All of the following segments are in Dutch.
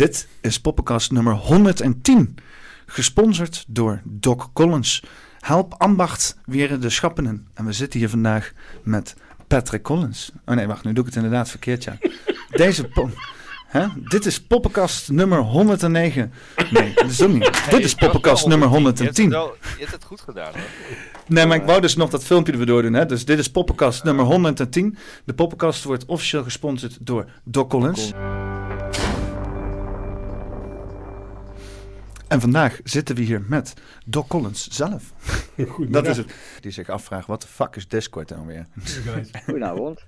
Dit is Poppenkast nummer 110. Gesponsord door Doc Collins. Help ambacht weer de schappenen. En we zitten hier vandaag met Patrick Collins. Oh nee, wacht, nu doe ik het inderdaad verkeerd, ja. Deze Hè? Dit is Poppenkast nummer 109. Nee, dat is ook niet. Dit is Poppenkast nummer Je hebt, 110. het wel, je hebt het goed gedaan hoor. Nee, maar ik wou dus nog dat filmpje er door doen. Hè? Dus dit is Poppenkast nummer 110. De Poppenkast wordt officieel gesponsord door Doc Collins. En vandaag zitten we hier met Doc Collins zelf. Dat is het. Die zich afvraagt, wat de fuck is Discord dan weer? Guys, Goedenavond.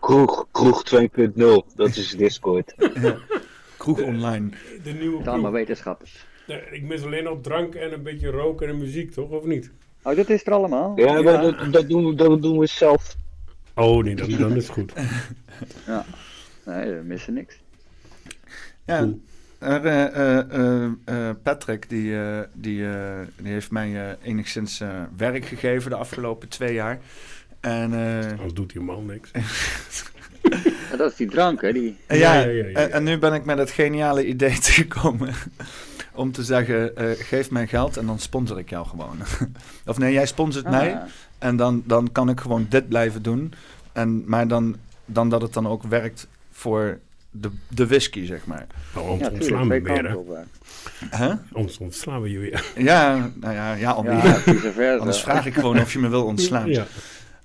kroeg, kroeg 2.0, dat is Discord. Kroeg online. De nieuwe kroeg. wetenschappers. Nee, Ik mis alleen nog drank en een beetje roken en muziek, toch? Of niet? Oh, dat is er allemaal? Ja, maar dat, dat, doen we, dat doen we zelf. Oh nee, dan, dan is het goed. Nee, we missen niks. Ja, Cool. Er, eh, eh, eh, Patrick die, eh, die, eh, die heeft mij enigszins eh, werk gegeven de afgelopen twee jaar. En eh, Anders doet die man niks. Ja, dat is die drank, hè? Die... ja, Ja, ja, ja, ja. En, en nu ben ik met het geniale idee gekomen om te zeggen, eh, geef mij geld en dan sponsor ik jou gewoon. of nee, jij sponsort mij Ah, en dan, dan kan ik gewoon dit blijven doen. En, maar dan, dan dat het dan ook werkt voor de, de whisky, zeg maar. Ja, ons tuurlijk, ontslaan we weer. Hè? Ons ontslaan we je weer. Ja, nou ja, ja. Ja. Anders vraag ik gewoon of je me wil ontslaan. Ja.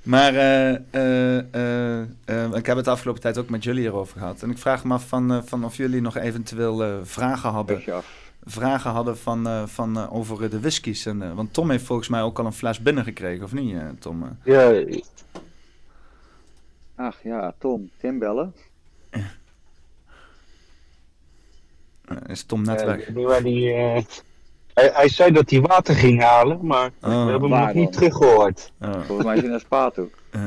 Maar eh, eh, eh, ik heb het de afgelopen tijd ook met jullie hierover gehad. En ik vraag me af van, eh, van of jullie nog eventueel eh, vragen hadden. Vragen hadden van, eh, van, over de whiskies. En, want Tom heeft volgens mij ook al een fles binnengekregen, of niet, eh, Tom? Ja, Ach ja, Tom. Tim bellen. Eh, is Tom net ja, weg? die, eh, hij, hij zei dat hij water ging halen, maar we Oh, hebben hem nog niet teruggehoord. oh, Volgens mij is hij naar Spa toe. eh.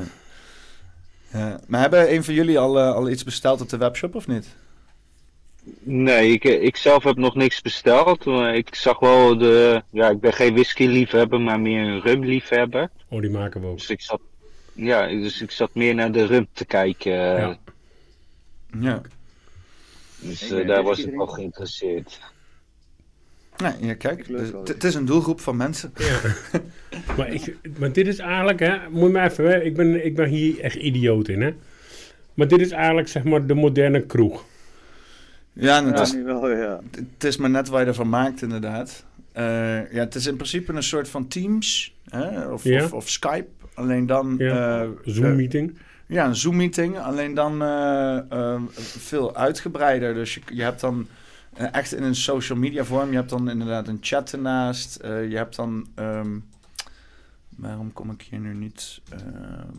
Ja. Maar hebben een van jullie al, eh, al iets besteld op de webshop of niet? Nee, ik, ik zelf heb nog niks besteld. Maar ik zag wel de. Ja, ik ben geen whisky-liefhebber, maar meer een rum-liefhebber. Oh, die maken we ook. Dus ik zat. Ja, dus ik zat meer naar de rum te kijken. Ja. Ja. Dus eh, daar was ik wel drinken. geïnteresseerd. Nee, ja, kijk, dus het is een doelgroep van mensen. Ja. maar, ik, maar dit is eigenlijk, hè, moet je maar even, hè, ik, ben, ik ben hier echt idioot in, hè. Maar dit is eigenlijk, zeg maar, de moderne kroeg. Ja, en het Ja, is wel, ja. Het is maar net waar je ervan maakt, inderdaad. Eh, ja, het is in principe een soort van Teams hè? Of, Ja. of, of Skype. Alleen dan. Ja. eh, Zoom-meeting. Ja, een Zoom-meeting. Alleen dan eh, eh, veel uitgebreider. Dus je, je hebt dan eh, echt in een social media vorm. Je hebt dan inderdaad een chat ernaast. Je hebt dan. ehm, waarom kom ik hier nu niet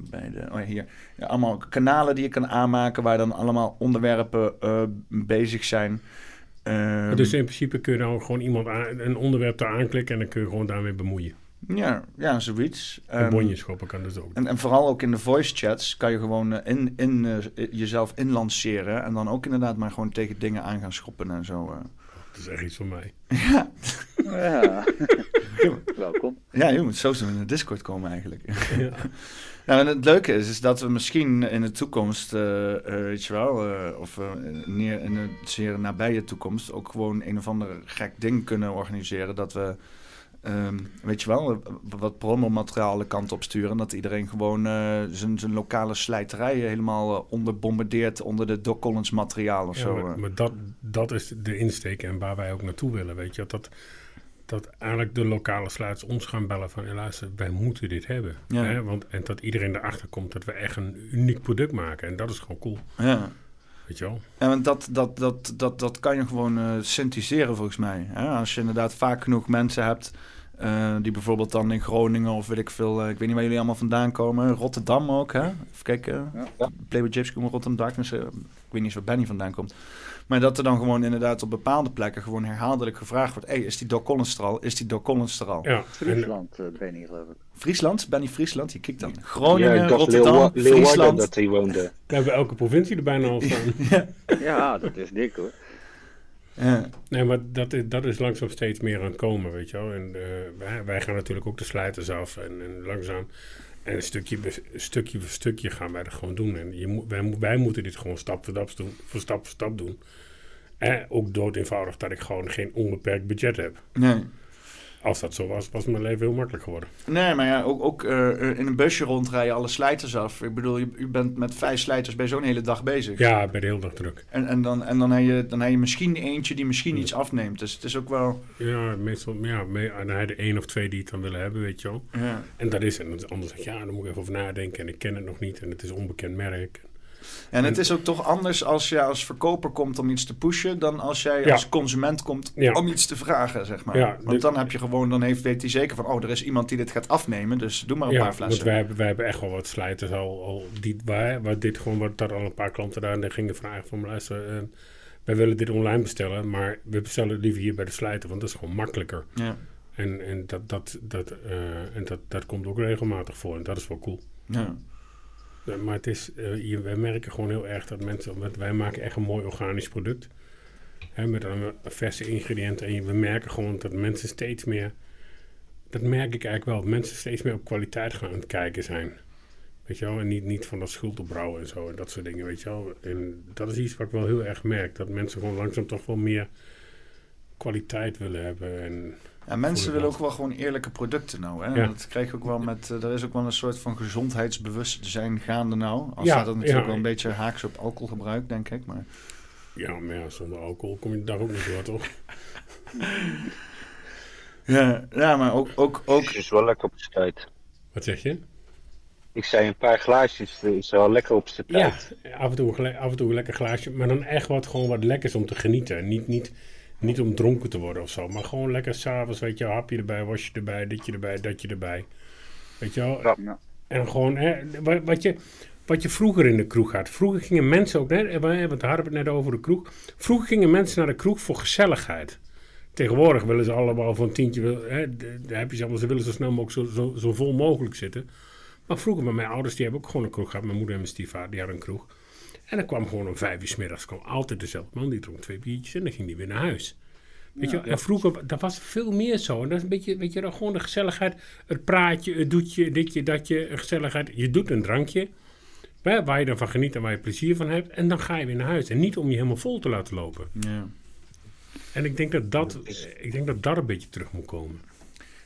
bij de. Oh hier. Allemaal kanalen die je kan aanmaken. Waar dan allemaal onderwerpen bezig zijn. Ehm, dus in principe kun je dan gewoon iemand aan, een onderwerp daar aanklikken en dan kun je gewoon daarmee bemoeien. Ja, ja zoiets. En Ehm, bonjes schoppen kan dus ook. en, en vooral ook in de voice chats kan je gewoon eh, in, in, eh, jezelf inlanceren. En dan ook inderdaad maar gewoon tegen dingen aan gaan schoppen en zo. eh. Dat is echt iets voor mij. Ja, Ja. Welkom. ja, je moet zo in de Discord komen eigenlijk. Ja. nou, en het leuke is, is dat we misschien in de toekomst, eh, eh, weet je wel, eh, of neer in de zeer nabije toekomst, ook gewoon een of ander gek ding kunnen organiseren. Dat we, ehm, weet je wel, wat promomateriaal de kant op sturen. Dat iedereen gewoon eh, zijn, zijn lokale slijterij helemaal eh, onderbombardeert onder de Doc Collins materiaal of Ja, zo. maar, eh. maar dat, dat is de insteek en waar wij ook naartoe willen, weet je. Dat, dat eigenlijk de lokale sluiters ons gaan bellen van, "Hé, luister, wij moeten dit hebben. Ja. Hè? Want, en dat iedereen erachter komt dat we echt een uniek product maken. En dat is gewoon cool, ja. Weet je wel. Ja, want dat, dat, dat, dat, dat kan je gewoon eh syntheseren volgens mij. Hè? Als je inderdaad vaak genoeg mensen hebt eh, die bijvoorbeeld dan in Groningen of weet ik veel, eh, ik weet niet waar jullie allemaal vandaan komen, Rotterdam ook, hè? Even kijken, Ja. Playboy Gypsy komt Rotterdam Darkness, ik weet niet eens waar Benny vandaan komt. Maar dat er dan gewoon inderdaad op bepaalde plekken gewoon herhaaldelijk gevraagd wordt, hey, is die Doc Collins er al? Is die Doc Collins er al? Ja, Friesland, eh ben ik geloof ik. Friesland, Benny Friesland, je kijkt dan. Groningen, ja, Rotterdam, Friesland. dat hij woonde. we hebben elke provincie er bijna al staan. ja. Ja, dat is dik hoor. Ja. Nee, maar dat is, dat is langzaam steeds meer aan het komen, weet je wel. En eh, wij, wij gaan natuurlijk ook de slijters af en, en langzaam... En stukje, stukje voor stukje gaan wij dat gewoon doen. En je wij, wij moeten dit gewoon stap voor stap doen. Voor stap voor stap doen. En ook dood eenvoudig dat ik gewoon geen onbeperkt budget heb. Nee. Als dat zo was, was mijn leven heel makkelijk geworden. Nee, maar ja, ook, ook eh, in een busje rondrijden alle slijters af. Ik bedoel, je, je bent met vijf slijters bij zo'n hele dag bezig. Ja, bij de hele dag druk. En, en, dan, en dan, heb je, dan heb je misschien eentje die misschien iets afneemt. Dus het is ook wel... Ja, meestal, ja, me- en dan heb je één of twee die het dan willen hebben, weet je wel. Ja, En dat is het. En anders zeg je, ja, dan moet ik even over nadenken. En ik ken het nog niet. En het is een onbekend merk. En het is ook toch anders als je als verkoper komt om iets te pushen... dan als jij Ja. als consument komt Ja. om iets te vragen, zeg maar. Ja, Want dan heb je gewoon... dan heeft, weet hij zeker van... oh, er is iemand die dit gaat afnemen... dus doe maar een ja, paar flessen. want wij hebben, wij hebben echt wel wat slijters al, al die, waar, waar dit gewoon, wat daar al een paar klanten daar en gingen vragen van, luister, eh, wij willen dit online bestellen, maar we bestellen het liever hier bij de slijter, want dat is gewoon makkelijker. Ja, En, en, dat, dat, dat, eh, en dat, dat komt ook regelmatig voor en dat is wel cool. ja. Ja, maar het is, eh, je, wij merken gewoon heel erg dat mensen, want wij maken echt een mooi organisch product. Hè, met een verse ingrediënten. En we merken gewoon dat mensen steeds meer, dat merk ik eigenlijk wel, dat mensen steeds meer op kwaliteit gaan kijken zijn. Weet je wel, en niet, niet van dat schuldenbrouwen en zo en dat soort dingen, weet je wel. En dat is iets wat ik wel heel erg merk, dat mensen gewoon langzaam toch wel meer kwaliteit willen hebben. En, Ja, mensen willen ook wel gewoon eerlijke producten nou. Hè? Ja. Dat krijg je ook wel met... eh, er is ook wel een soort van gezondheidsbewustzijn gaande nou. Al Ja, staat dat natuurlijk ja. wel een beetje haaks op alcoholgebruik, denk ik. Maar ja, maar ja, zonder alcohol kom je daar ook niet door, toch? ja, ja maar ook... ook, ook Het is wel lekker op zijn tijd. Wat zeg je? Ik zei een paar glaasjes is wel lekker op zijn Ja, tijd. af en, toe, af en toe een lekker glaasje. Maar dan echt wat, gewoon wat lekkers om te genieten. Niet, niet, niet om dronken te worden of zo. Maar gewoon lekker s'avonds, weet je, wel, hapje erbij, wasje erbij, ditje erbij, datje erbij. Weet je wel? Ja. Ja. En gewoon, hè, wa- wat, je, wat je vroeger in de kroeg had. Vroeger gingen mensen ook, hè, we hebben het hadden we het net over de kroeg. Vroeger gingen mensen naar de kroeg voor gezelligheid. Tegenwoordig willen ze allemaal een tientje, hè, daar heb je ze allemaal, ze willen zo snel mogelijk zo, zo, zo vol mogelijk zitten. Maar vroeger met mijn ouders, die hebben ook gewoon een kroeg gehad. Mijn moeder en mijn stiefvader, die hadden een kroeg. En dan kwam gewoon om vijf uur 's middags, kwam altijd dezelfde man, die dronk twee biertjes en dan ging die weer naar huis. Weet je, wel? en vroeger, dat was veel meer zo. En dat is een beetje, weet je, gewoon de gezelligheid. Het praatje, het doetje, ditje, datje, gezelligheid. Je doet een drankje, waar je dan van geniet en waar je plezier van hebt. En dan ga je weer naar huis. En niet om je helemaal vol te laten lopen. ja. En ik denk dat dat, ik denk dat, dat een beetje terug moet komen.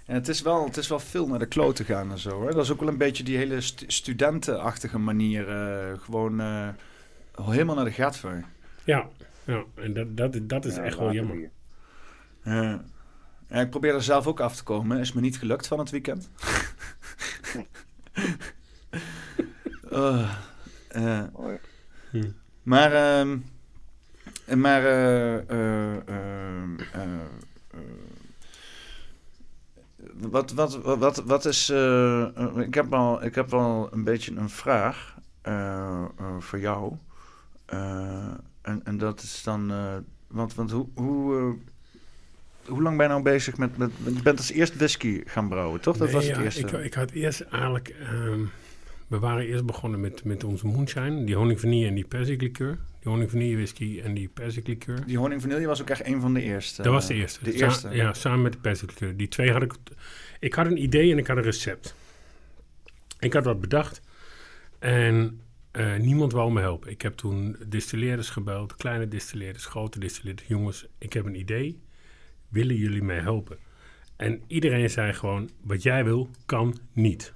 En het is, wel, het is wel veel naar de kloten gaan en zo. Hè? Dat is ook wel een beetje die hele stu- studentenachtige manier. eh, gewoon helemaal naar de gatver. Ja, ja en dat, dat, dat is Ja, echt wel jammer. Ja. Ik probeer er zelf ook af te komen. Is me niet gelukt van het weekend. Mooi. maar, ehm, maar, eh, eh, ehm, eh, eh, wat, wat, wat, wat, wat is, eh, eh, ik heb al, ik heb wel een beetje een vraag eh, eh, voor jou. Eh, en, en dat is dan, eh, want, want hoe, hoe, eh, hoe lang ben je nou bezig met, met, je bent als eerst whisky gaan brouwen, toch? Dat Nee, was het ja, eerste. Ik, ik had eerst eigenlijk... ehm, we waren eerst begonnen met, met onze moonshine. Die honing vanille en die perziklikeur. Die honing vanille whisky en die perziklikeur. Die honing vanille was ook echt een van de eerste. Dat was de eerste. De Sa- eerste. ja, samen met de perziklikeur. Die twee had ik... Ik had een idee en ik had een recept. Ik had wat bedacht. En eh, niemand wou me helpen. Ik heb toen distilleerders gebeld. Kleine distilleerders, grote distilleerders. Jongens, ik heb een idee. Willen jullie mij helpen? En iedereen zei gewoon, wat jij wil, kan niet.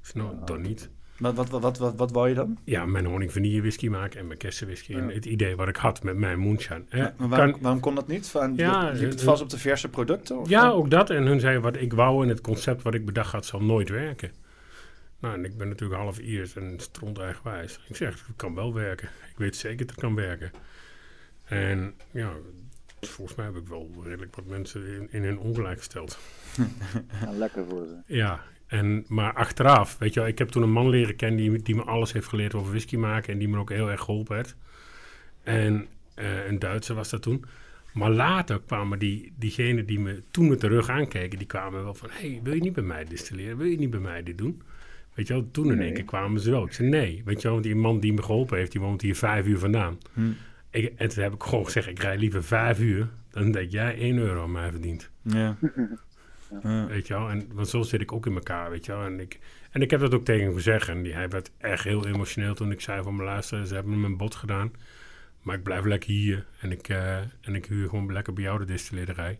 Zei, nou, dan niet. Wat, wat, wat, wat, wat, wou je dan? Ja, mijn honing vanille whisky maken en mijn kersenwhisky. En het idee wat ik had met mijn moonshine. Maar waarom, kan- waarom kon dat niet? Van, Ja, liep het eh, vast op de verse producten? Of Ja, ook dat. En hun zeiden wat ik wou en het concept wat ik bedacht had zal nooit werken. Nou, en ik ben natuurlijk half Iers en stront eigenwijs. Ik zeg, het kan wel werken. Ik weet zeker dat het kan werken. En ja, volgens mij heb ik wel redelijk wat mensen in, in hun ongelijk gesteld. Ja, lekker voor ze. Ja, en, maar achteraf, weet je wel, ik heb toen een man leren kennen die, die me alles heeft geleerd over whisky maken en die me ook heel erg geholpen heeft. En eh, een Duitser was dat toen. Maar later kwamen die, diegenen die me toen met de rug aankeken, die kwamen wel van, hey, wil je niet bij mij distilleren? Wil je niet bij mij dit doen? Weet je wel, toen in één Nee. keer kwamen ze wel. Ik zei, nee, weet je wel, want die man die me geholpen heeft, die woont hier vijf uur vandaan. Hm. Ik, en toen heb ik gewoon gezegd, ik rij liever vijf uur dan dat jij één euro aan mij verdient. Ja. Ja. Weet je wel, en, want zo zit ik ook in elkaar, weet je wel. En ik, en ik heb dat ook tegen hem gezegd. En die, hij werd echt heel emotioneel toen ik zei van me luisteren, ze hebben hem een bod gedaan. maar ik blijf lekker hier en ik, eh, en ik huur gewoon lekker bij jou de distilleerderij.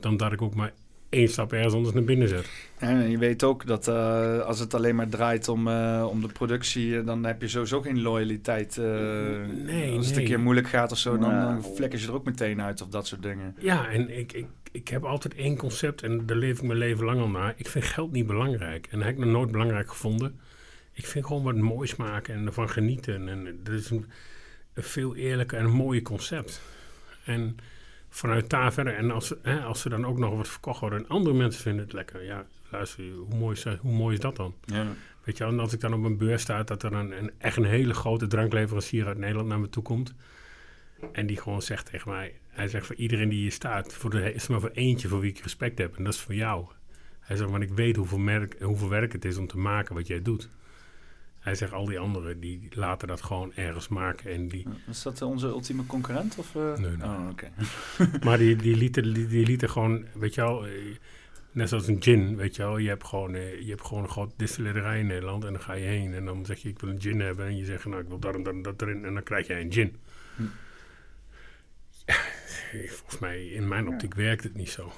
Dan dat ik ook maar één stap ergens anders naar binnen zet. En je weet ook dat eh, als het alleen maar draait om, eh, om de productie, eh, dan heb je sowieso geen loyaliteit. eh, Nee, als het een keer moeilijk gaat of zo, dan, Ja. dan flikker je er ook meteen uit of dat soort dingen. Ja, en ik, ik, ik heb altijd één concept en daar leef ik mijn leven lang al naar. Ik vind geld niet belangrijk. En dat heb ik nog nooit belangrijk gevonden. Ik vind gewoon wat moois maken en ervan genieten. En dat is een, een veel eerlijker en een mooie concept. En vanuit daar verder, en als, hè, als er dan ook nog wat verkocht wordt en andere mensen vinden het lekker. Ja, luister, hoe mooi is, dat- hoe mooi is dat dan? Ja. Weet je, en als ik dan op een beurs sta, dat er een, een, echt een hele grote drankleverancier uit Nederland naar me toe komt. En die gewoon zegt tegen mij, hij zegt voor iedereen die hier staat, voor de, is er maar voor eentje voor wie ik respect heb. En dat is voor jou. Hij zegt, want ik weet hoeveel, merk, hoeveel werk het is om te maken wat jij doet. Hij zegt, al die anderen, die laten dat gewoon ergens maken. En die, Is dat onze ultieme concurrent? Of, eh? Nee, nee. Oh, oké. Maar die, die, lieten, die, die lieten gewoon, weet je wel, eh, net zoals een gin, weet je wel. Je hebt gewoon, eh, je hebt gewoon een grote distillerij in Nederland en dan ga je heen en dan zeg je ik wil een gin hebben en je zegt nou ik wil dat en dat en dat erin en dan krijg je een gin. Hm. Volgens mij, in mijn optiek werkt het niet zo.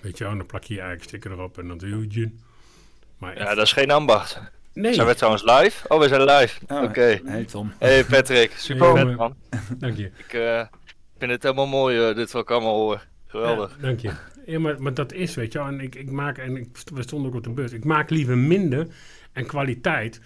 Weet je wel, en dan plak je je eigen sticker erop en dan doe je gin. Maar Ja, dat is geen ambacht. Nee, Zijn we trouwens live? Oh, we zijn live. Oh, Oké. Hey Tom. Hey Patrick, super Hey, man. dank je. Ik eh, vind het helemaal mooi eh, dit wat ik allemaal hoor. Geweldig. Ja, dank je. Ja, maar, maar dat is, weet je wel. En ik, ik maak, en ik, we stonden ook op de beurs. Ik maak liever minder en kwaliteit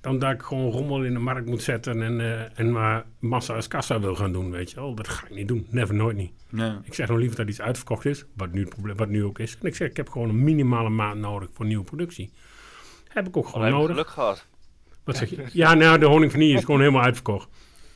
dan dat ik gewoon rommel in de markt moet zetten en, eh, en maar massa als kassa wil gaan doen, weet je wel. Dat ga ik niet doen. Never, nooit niet. Ja. Ik zeg nog liever dat iets uitverkocht is, wat nu, het probleem, wat nu ook is. En ik zeg, ik heb gewoon een minimale maand nodig voor nieuwe productie. Heb ik ook gewoon hebben nodig. geluk gehad. Wat zeg je? Ja, nou, de honing van hier is gewoon helemaal uitverkocht.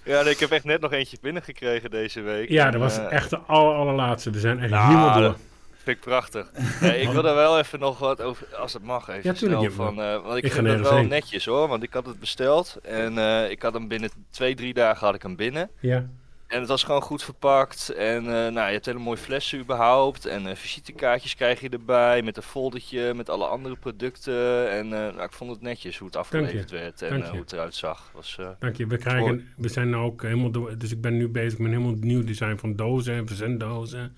Ja, nee, ik heb echt net nog eentje binnengekregen deze week. Ja, En, dat was eh, echt de aller, allerlaatste. We zijn echt Nou, helemaal door. dat Vind ik prachtig. Nee, ik wil daar wel even nog wat over, als het mag, even Ja, snel van. eh, want ik, ik vind het wel heen. netjes hoor, want ik had het besteld en eh, ik had hem binnen twee, drie dagen had ik hem binnen. Ja, En het was gewoon goed verpakt. En eh, nou, je hebt hele mooie flessen überhaupt. En eh, visitekaartjes krijg je erbij. Met een foldertje met alle andere producten. En eh, nou, ik vond het netjes hoe het afgeleverd werd. En hoe het eruit zag. Was, eh, Dank je. We, krijgen, we zijn nou ook helemaal door. Dus ik ben nu bezig met een helemaal nieuw design van dozen en verzenddozen.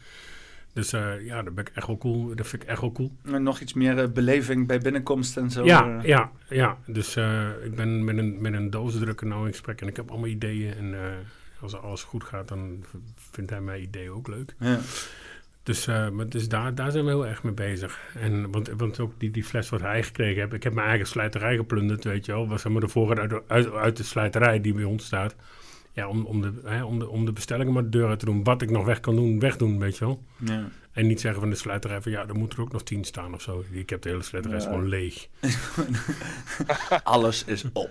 Dus eh, ja, dat ben ik echt wel cool. Dat vind ik echt wel cool. En nog iets meer eh, beleving bij binnenkomst en zo. ja, ja, ja. Dus eh, ik ben met een, met een dozendrukker nou in gesprek en ik heb allemaal ideeën. En eh, als alles goed gaat, dan vindt hij mijn ideeën ook leuk. Ja. Dus, eh, maar dus daar, daar zijn we heel erg mee bezig. En, want, want ook die, die fles wat hij gekregen heeft. Ik heb mijn eigen slijterij geplunderd, weet je wel. Was maar de voorraad uit, de- uit, uit de slijterij die bij ons staat. Ja, om, om, de, hè, om, de, om de bestellingen maar de deur uit te doen. Wat ik nog weg kan doen, wegdoen, weet je wel. Ja. En niet zeggen van de slijterij van ja, er moet er ook nog tien staan of zo. Ik heb de hele slijterij Ja. gewoon leeg. Alles is op.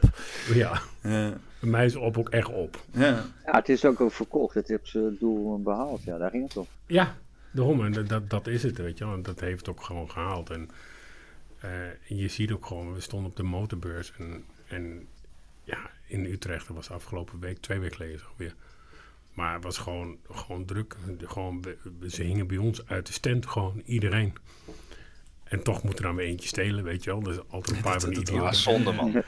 Ja, Ja. Bij mij is op ook echt op. Ja. Ja, het is ook al verkocht. Het heeft zijn doel behaald. Ja, daar ging het om. Ja, daarom. En dat- dat, is het, weet je wel. En dat heeft het ook gewoon gehaald. En eh, je ziet ook gewoon, we stonden op de motorbeurs. En, en ja, in Utrecht, dat was afgelopen week, twee weken geleden zo weer. Maar het was gewoon, gewoon druk. Gewoon, ze hingen bij ons uit de stand, gewoon iedereen. En toch moet er dan weer eentje stelen, weet je wel. Er is altijd een paar van die idioten. zonde man.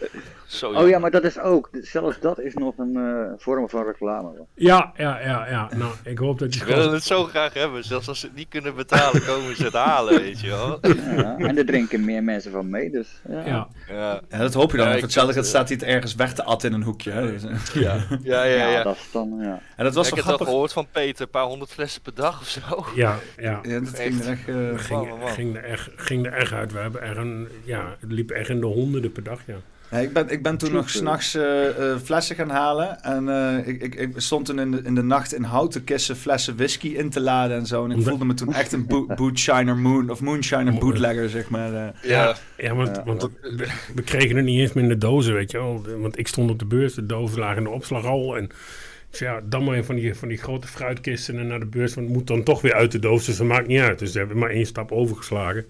Zo Oh ja, maar dat is ook. Zelfs dat is nog een eh, vorm van reclame. hoor. Ja, ja, ja, ja. Nou, ik hoop dat je Ze willen het zo graag hebben. Zelfs als ze het niet kunnen betalen, komen ze het halen, weet je wel. Ja, en er drinken meer mensen van mee. Dus ja. Ja, Ja, Ja, dat hoop je dan. Ja, Ja, hetzelfde gaat staat hij het ergens weg te atten in een hoekje. Hè. Dus, eh. ja, ja, ja. Ja, ja. dat is dan. Ja. En dat was ik heb het al gehoord van Peter, een paar honderd flessen per dag of zo. ja, ja. Ja, dat ging er echt... eh, ging, Man, man. ging, er echt, ging er echt uit. We hebben echt een, ja, het liep echt in de honderden per dag, ja. Ja, ik, ben, ik ben toen nog s'nachts eh eh flessen gaan halen. En eh, ik, ik, ik stond toen in de, in de nacht in houten kissen flessen whisky in te laden en zo. En ik voelde me toen echt een bo bootshiner moon, of moonshiner Mo- bootlegger, zeg maar. eh. Ja, Ja, want, Ja. want we, we kregen het niet eens meer in de dozen, weet je wel. Want ik stond op de beurs, de dozen lagen in de opslagrol. En ik zei, ja, dan maar van die, van die grote fruitkisten en naar de beurs. Want het moet dan toch weer uit de doos, dus dat maakt niet uit. Dus we hebben maar één stap overgeslagen.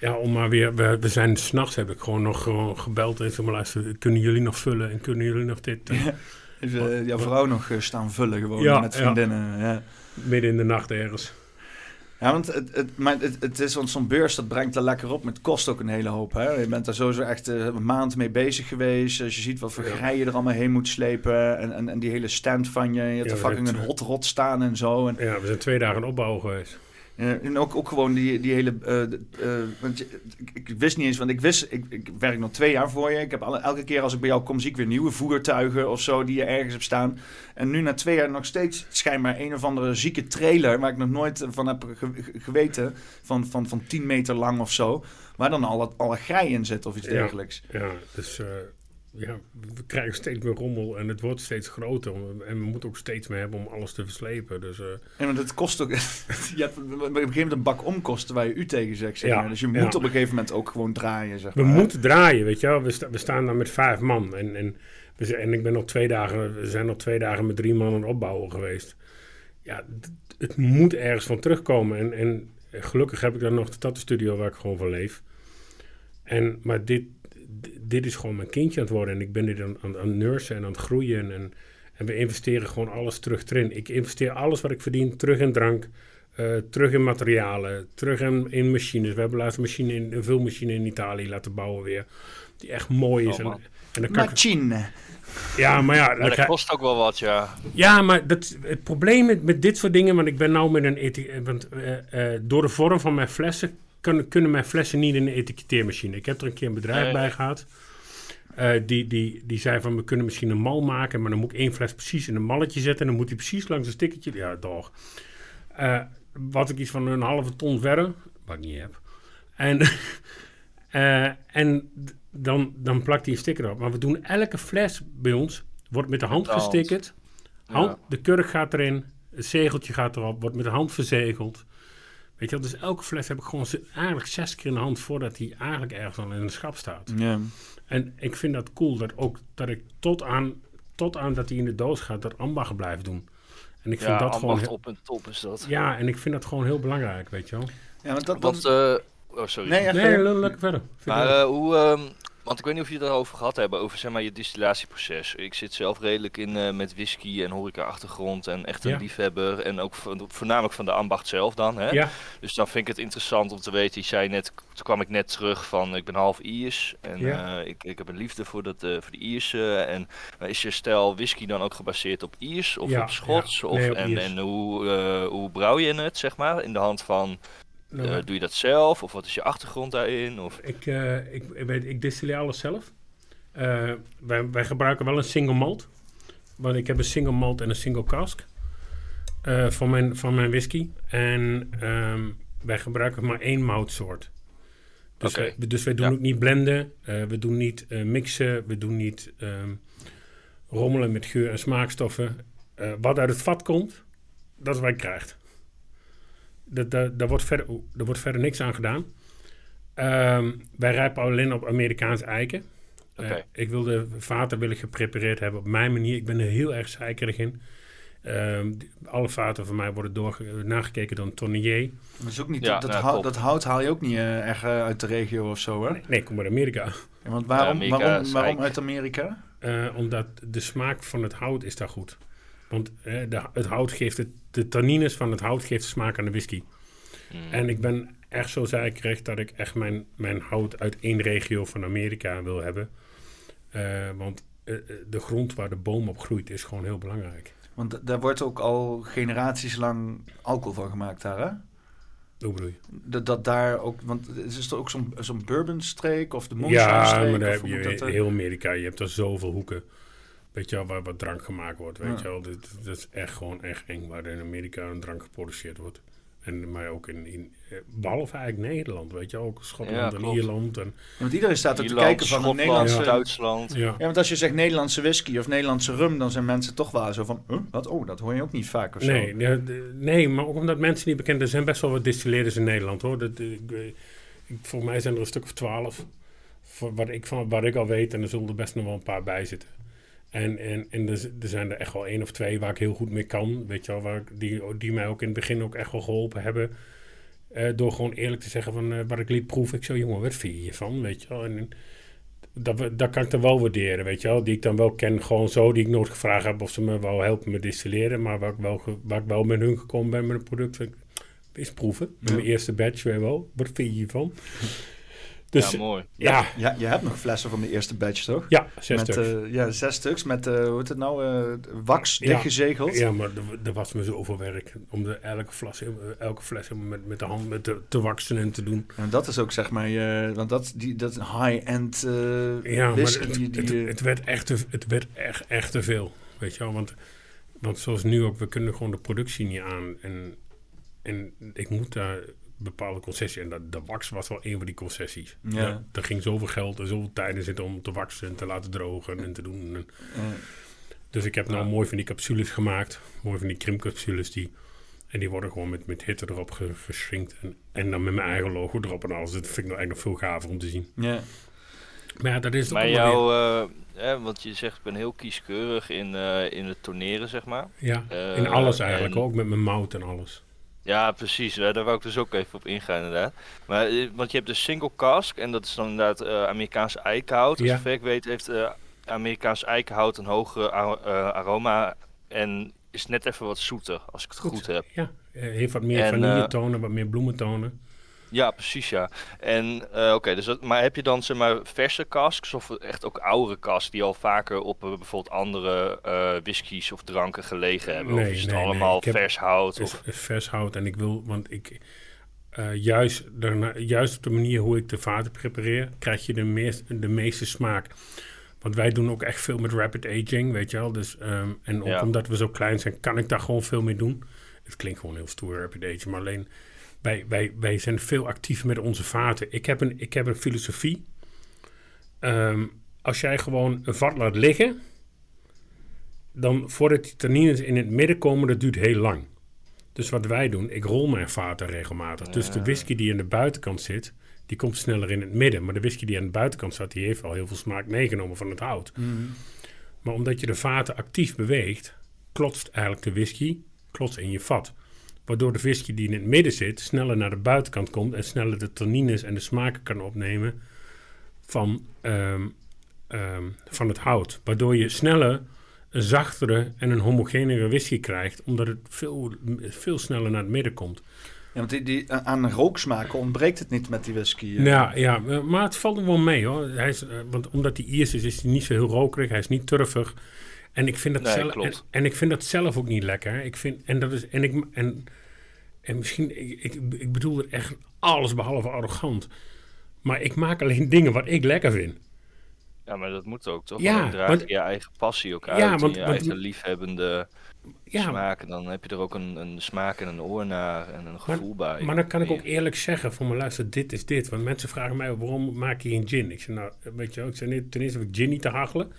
Ja, om maar weer, we, we zijn s'nachts heb ik gewoon nog gewoon gebeld en zeg maar, luister, kunnen jullie nog vullen en kunnen jullie nog dit? En Even eh, jouw vrouw nog eh, staan vullen gewoon Ja, met ja. vriendinnen. Ja. midden in de nacht ergens. Ja, want het, het, maar het, het is want zo'n beurs, dat brengt er lekker op. Maar het kost ook een hele hoop. Hè? Je bent daar sowieso echt eh, een maand mee bezig geweest. Als je ziet wat voor Ja. grij je er allemaal heen moet slepen. En, en, en die hele stand van je. Je hebt Ja, er fucking een hot rot staan en zo. En, Ja, we zijn twee dagen opbouwen geweest. Eh, en ook, ook gewoon die, die hele... eh, eh, want je- ik, ik wist niet eens, want ik wist... Ik, ik werk nog twee jaar voor je. Ik heb alle, elke keer als ik bij jou kom, zie ik weer nieuwe voertuigen of zo... die je ergens hebt staan. En nu na twee jaar nog steeds schijnbaar een of andere zieke trailer... waar ik nog nooit van heb ge- ge- geweten... Van, van, van 10 meter lang of zo... waar dan al, al een grij in zit of iets Ja. dergelijks. Ja, dus ja, we krijgen steeds meer rommel en het wordt steeds groter. En we moeten ook steeds meer hebben om alles te verslepen. Dus eh, En want het kost ook... je hebt op een gegeven moment een bak omkosten waar je u tegen zegt. Zeg Ja. Dus je ja. moet op een gegeven moment ook gewoon draaien, zeg we maar. moeten draaien, weet je wel. We, sta- we staan daar met vijf man. En, en, we zijn- en ik ben nog twee dagen, we zijn nog twee dagen met drie man aan het opbouwen geweest. Ja, het moet ergens van terugkomen. En, en gelukkig heb ik dan nog de tattoo-studio waar ik gewoon van leef. En, maar dit, dit is gewoon mijn kindje aan het worden. En ik ben dit aan, aan, aan het nursen en aan het groeien. En, en we investeren gewoon alles terug erin. Ik investeer alles wat ik verdien terug in drank. eh, terug in materialen, terug in, in machines. We hebben laatst een, machine in, een vulmachine in Italië laten bouwen weer. Die echt mooi is. Oh, en, dan Machine. ja, maar ja, Maar dat krijg- kost ook wel wat, ja. ja, maar dat, het probleem met, met dit soort dingen, want ik ben nou met een eti- eh, want eh, eh, door de vorm van mijn flessen kunnen, kunnen mijn flessen niet in een etiketteermachine. Ik heb er een keer een bedrijf Nee. bij gehad. eh, die, die, die zei van we kunnen misschien een mal maken, maar dan moet ik één fles precies in een malletje zetten en dan moet hij precies langs een stickertje. Ja, toch. Eh, wat ik iets van een halve ton verder, wat ik niet heb. En, eh, en dan, dan plakt hij een sticker op. Maar we doen elke fles bij ons, wordt met de hand Ja. De kurk gaat erin, het zegeltje gaat erop, wordt met de hand verzegeld. Weet je wel, dus elke fles heb ik gewoon eigenlijk zes keer in de hand voordat hij eigenlijk ergens al in een schap staat. Ja. En ik vind dat cool dat ook dat ik tot aan, tot aan dat hij in de doos gaat, dat ambacht blijf doen. En ik vind Ja, dat gewoon. heel- op en top is dat. Ja, en ik vind dat gewoon heel belangrijk, weet je wel. Ja, want dat, Want, dat, eh, oh sorry. nee, lekker verder. Maar leuk. eh, hoe, ehm, want ik weet niet of je het daarover gehad hebben, over zeg maar je distillatieproces. Ik zit zelf redelijk in eh, met whisky en horeca-achtergrond en echt een Ja. liefhebber. En ook voornamelijk van de ambacht zelf dan. Hè? ja, Dus dan vind ik het interessant om te weten. Je zei net, toen kwam ik net terug van ik ben half Iers. En Ja. eh, ik, ik heb een liefde voor, dat, eh, voor de Ierse. En is je stijl whisky dan ook gebaseerd op Iers of op Schots? ja. Of, op en Iers. en hoe, hoe brouw je het, zeg maar? In de hand van, nou, eh, doe je dat zelf? Of wat is je achtergrond daarin? Of, ik, eh, ik, ik, weet, ik distilleer alles zelf. Eh, wij, wij gebruiken wel een single malt. Want ik heb een single malt en een single cask van, mijn, van mijn whisky. En ehm, wij gebruiken maar één moutsoort. Dus, wij, dus wij doen Ja. ook niet blenden. we doen niet mixen. We doen niet ehm, rommelen met geur en smaakstoffen. Wat uit het vat komt, dat is wat je krijgt. Dat, dat, daar, wordt verder, daar wordt verder niks aan gedaan. Ehm, wij rijpen alleen op Amerikaans eiken. Eh, ik wil de vaten wil ik geprepareerd hebben op mijn manier. Ik ben er heel erg zeikerig in. Ehm, die- alle vaten van mij worden doorge- nagekeken door een tonnier. dat is ook niet, Ja, dat, nou, hout, dat hout haal je ook niet echt eh, uit de regio of zo, hè? Nee, nee, kom uit Amerika. Ja, want waarom, Amerika waarom, waarom uit Amerika? Eh, omdat de smaak van het hout is daar goed. Want eh, de, het hout geeft het, de tannines van het hout geeft de smaak aan de whisky. Hmm. En ik ben echt zo zeikerig dat ik echt mijn, mijn hout uit één regio van Amerika wil hebben. Eh, want eh, eh, de grond waar de boom op groeit is gewoon heel belangrijk. Want daar wordt ook al generaties lang alcohol van gemaakt daar, hè? Hoe bedoel je? Dat, dat daar ook, want is het ook zo'n zo'n bourbonstreek of de moonshine-streek? Ja, maar daar heb je heel Amerika. Je hebt er zoveel hoeken. Weet je wel, waar wat drank gemaakt wordt. Weet Ja. je wel, dat, dat is echt gewoon echt eng waar er in Amerika een drank geproduceerd wordt. En, maar ook in, in eh, behalve eigenlijk Nederland, weet je wel, ook Schotland Ja, en. Ierland. En, Ja, want iedereen staat ook te kijken van Schotland, Nederlandse... Ja. Duitsland. ja. want als je zegt Nederlandse whisky of Nederlandse rum, dan zijn mensen toch wel zo van... Huh, wat? Oh, dat hoor je ook niet vaak of zo. Nee, de- nee, maar ook omdat mensen niet bekend Er zijn best wel wat distilleerders in Nederland hoor. Dat, eh, ik, weet- ik, volgens mij zijn er een stuk of twaalf. Wat ik, van, wat ik al weet. En er zullen er best nog wel een paar bij zitten. En, en, en er, er zijn er echt wel één of twee waar ik heel goed mee kan. Weet je wel, waar ik, die, die mij ook in het begin ook echt wel geholpen hebben. Eh, door gewoon eerlijk te zeggen van eh, wat ik liet proeven. Ik zo, jongen, wat vind je hiervan? Weet je wel. En, dat, dat kan ik dan wel waarderen, weet je wel. Die ik dan wel ken, gewoon zo. Die ik nooit gevraagd heb of ze me wou helpen met distilleren. Maar waar ik wel, waar ik wel met hun gekomen ben met een product. eens proeven. Ja. mijn eerste batch weer wel. Wat vind je hiervan? Dus ja, mooi. ja, Ja, je hebt nog flessen van de eerste batch, toch? ja, zes met, stuks. eh, ja, zes stuks met, eh, hoe heet het nou, eh, wax Ja. dichtgezegeld. Ja, maar er- er was me zoveel werk om de, elke, fles, elke fles helemaal met, met de hand met te, te waksen en te doen. En dat is ook zeg maar, eh, want dat, die, dat high-end eh Ja, maar het, die, het, die, het werd, echt te, het werd echt, echt te veel. Weet je wel, want, want zoals nu ook, we kunnen gewoon de productie niet aan. En, en ik moet daar bepaalde concessies. En dat, de wax was wel een van die concessies. Ja. Ja, er ging zoveel geld en zoveel tijd in zitten om te waksen en te laten drogen en te doen. En, eh, dus ik heb nou Ja. mooi van die capsules gemaakt. Mooi van die krimpcapsules die... En die worden gewoon met, met hitte erop ge- geschrinkt. En, en dan met mijn eigen logo erop en alles. Dat vind ik nou eigenlijk nog veel gaver om te zien. ja. Maar ja, dat is het Maar ook wel jou, eh, hè, want je zegt ik ben heel kieskeurig in, eh, in het toneren, zeg maar. Ja, eh, in alles eigenlijk. en- Ook met mijn mout en alles. Ja, precies. Daar wou ik dus ook even op ingaan inderdaad. Maar, eh, want je hebt de single cask en dat is dan inderdaad eh Amerikaanse eikenhout. Dus Ja. zover ik weet heeft eh Amerikaans eikenhout een hogere eh, aroma en is net even wat zoeter, als ik het goed, Goed. heb. Ja, heeft wat meer En, vanilletonen, wat meer bloementonen. Ja, precies ja. En eh, oké, dus dat, maar heb je dan zeg maar verse casks of echt ook oudere casks die al vaker op eh, bijvoorbeeld andere eh whiskies of dranken gelegen hebben? Nee, of is het nee, nee. allemaal heb- vers hout? Of, vers hout en ik wil, want ik... juist, daarna, juist op de manier hoe ik de vaten prepareer, krijg je de, meest, de meeste smaak. Want wij doen ook echt veel met rapid aging, weet je wel. Dus, ehm, en ook Ja. omdat we zo klein zijn, kan ik daar gewoon veel mee doen. Het klinkt gewoon heel stoer, rapid aging, maar alleen... Wij, wij, wij zijn veel actiever met onze vaten. Ik heb een, ik heb een filosofie. Ehm, als jij gewoon een vat laat liggen, dan voordat die tannines in het midden komen, dat duurt heel lang. Dus wat wij doen, ik rol mijn vaten regelmatig. Dus de whisky die aan de buitenkant zit, die komt sneller in het midden. Maar de whisky die aan de buitenkant zat, die heeft al heel veel smaak meegenomen van het hout. Mhm. Maar omdat je de vaten actief beweegt, klotst eigenlijk de whisky klotst in je vat. Waardoor de whisky die in het midden zit, sneller naar de buitenkant komt en sneller de tannines en de smaken kan opnemen van, ehm, ehm, van het hout. Waardoor je sneller een zachtere en een homogenere whisky krijgt, omdat het veel, veel sneller naar het midden komt. Ja, want die, die, aan rooksmaken ontbreekt het niet met die whisky. eh. Ja, ja, eh, maar het valt er wel mee hoor. Hij is, eh, want omdat hij Iers is, is hij niet zo heel rokerig. Hij is niet turfig. En ik vind dat, Nee, zelf, en, ik vind dat zelf ook niet lekker. Ik vind, en, dat is, en, ik, en, en misschien, ik, ik, ik bedoel het echt alles behalve arrogant. Maar ik maak alleen dingen wat ik lekker vind. ja, maar dat moet ook toch? Ja, draag want- je je eigen passie ook Ja, uit. want- en je want- eigen liefhebbende Ja, smaken. Dan heb je er ook een, een smaak en een oor naar en een gevoel bij. Maar dan kan ik ook eerlijk zeggen van me luister, dit is dit. Want mensen vragen mij waarom maak je geen gin? Ik zeg nou, weet je wel, ik zeg nee, ten eerste heb ik gin niet te hachelen.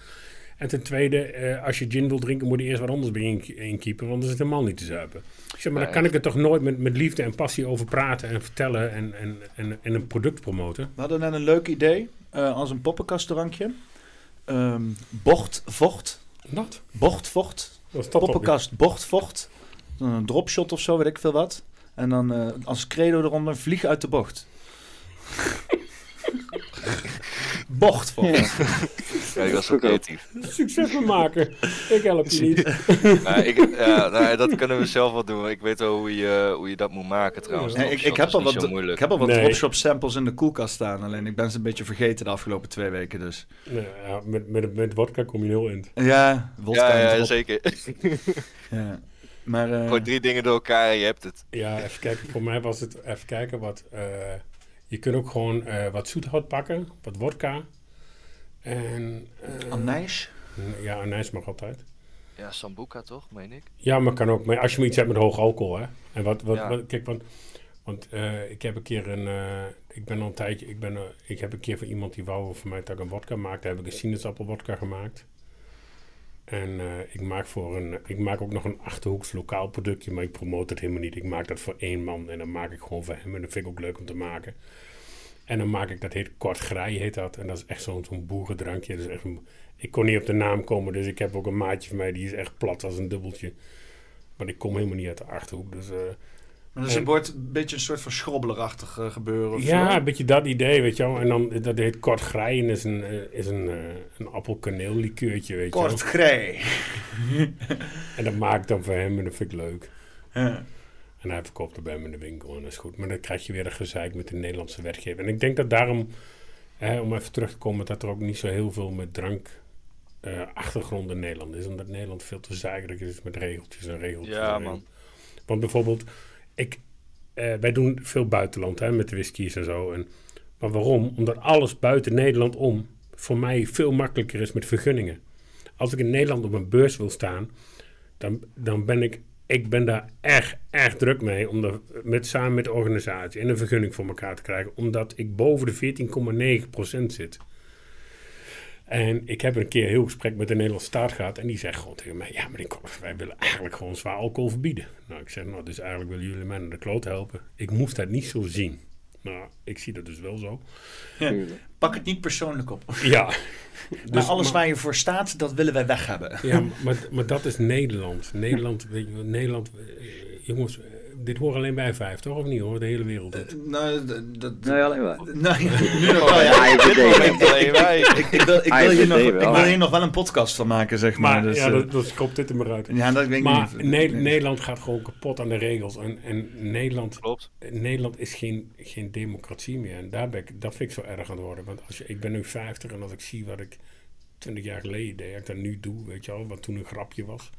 En ten tweede, eh, als je gin wil drinken, moet je eerst wat anders bij inkiepen, want dan is het helemaal niet te zuipen. Ik zeg, maar dan kan ik er toch nooit met, met liefde en passie over praten en vertellen en, en, en, en een product promoten. We hadden net een leuk idee eh, als een poppenkastdrankje. Ehm bocht, vocht. Wat? Bocht, vocht. Poppenkast, bocht, vocht. Dan een dropshot of zo, weet ik veel wat. En dan eh, als credo eronder, vlieg uit de bocht. bocht, vocht. Ja, ik was zo creatief. Succes maken. Ik help je niet. Maar ik, ja, nou, dat kunnen we zelf wel doen. Ik weet wel hoe je, hoe je dat moet maken trouwens. Nee, ik, heb al wat, ik heb al wat Nee. dropshop samples in de koelkast staan. Alleen ik ben ze een beetje vergeten de afgelopen twee weken. Dus Nee, ja, met, met, met vodka kom je heel in. ja, wodka ja, zeker. Ja. Maar eh, Gewoon drie dingen door elkaar en je hebt het. Ja, even kijken. Voor mij was het, even kijken, wat... eh, je kunt ook gewoon eh, wat zoethout pakken, wat vodka. En... eh, anijs. Ja, anijs mag altijd. Ja, Sambuca toch, meen ik? Ja, maar kan ook. Maar als je maar iets hebt met hoog alcohol, hè. En wat, wat, Ja. wat kijk, want, want eh, ik heb een keer een, eh, ik ben al een tijdje, ik ben, ik heb een keer voor iemand die wou voor mij dat ik een wodka maakte, heb ik een sinaasappelwodka gemaakt. En eh, ik maak voor een, ik maak ook nog een achterhoeks lokaal productje, maar ik promote het helemaal niet. Ik maak dat voor één man en dan maak ik gewoon voor hem en dat vind ik ook leuk om te maken. En dan maak ik, dat heet kort grij heet dat. En dat is echt zo'n zo'n boerendrankje. Is echt ik kon niet op de naam komen, dus ik heb ook een maatje van mij die is echt plat als een dubbeltje. Maar ik kom helemaal niet uit de Achterhoek. Dus, eh, Maar dus En- het wordt een beetje een soort van schrobbelachtig eh, gebeuren. Of ja, zo. een beetje dat idee, weet je wel. En dan, dat heet kort grij en is een, eh, is een, eh, een appelkaneellikeurtje, weet je Kort wel. grij. En dat maak ik dan voor hem en dat vind ik leuk. Ja. En hij verkoopt er bij hem in de winkel en dat is goed. Maar dan krijg je weer een gezeik met de Nederlandse wetgever. En ik denk dat daarom, hè, om even terug te komen, dat er ook niet zo heel veel met drank eh, achtergrond in Nederland is. Omdat Nederland veel te zeigerig is met regeltjes en regeltjes. Ja, man. Want bijvoorbeeld, ik, eh, wij doen veel buitenland hè, met de whiskies en zo. En, maar waarom? Omdat alles buiten Nederland om voor mij veel makkelijker is met vergunningen. Als ik in Nederland op een beurs wil staan, dan, dan ben ik, ik ben daar erg, erg druk mee om met, samen met de organisatie en een vergunning voor elkaar te krijgen. Omdat ik boven de 14,9% zit. En ik heb een keer een heel gesprek met de Nederlandse staat gehad. En die zegt gewoon tegen mij: Ja, meneer wij willen eigenlijk gewoon zwaar alcohol verbieden. Nou, ik zeg: Nou, dus eigenlijk willen jullie mij naar de kloot helpen. Ik moest dat niet zo zien. Nou, ik zie dat dus wel zo. Tuurlijk. Pak het niet persoonlijk op. Ja. maar Dus- alles maar- waar je voor staat, dat willen wij weg hebben. Ja, maar, maar dat is Nederland. Nederland, weet je, wel, Nederland, eh, jongens, dit hoort alleen bij vijf, toch? Of niet hoor? De hele wereld. doet. Nou, dat... Nee, alleen maar. nou, ja, nu nog wel, ja. Wij. Ik, ik, wil, ik, wil AIVD hier nog, ik wel. wil hier nog wel een podcast van maken, zeg maar. Maar dus, ja, eh, dat, dat kopt dit er maar uit. ja, dat weet ik Maar niet. Ne- Nederland gaat gewoon kapot aan de regels. En, en Nederland, Klopt. Nederland is geen, geen democratie meer. En daar ben ik, dat vind ik zo erg aan het worden. Want als je, ik ben nu 50 en als ik zie wat ik 20 jaar geleden deed, wat ik dat nu doe, weet je wel, wat toen een grapje was.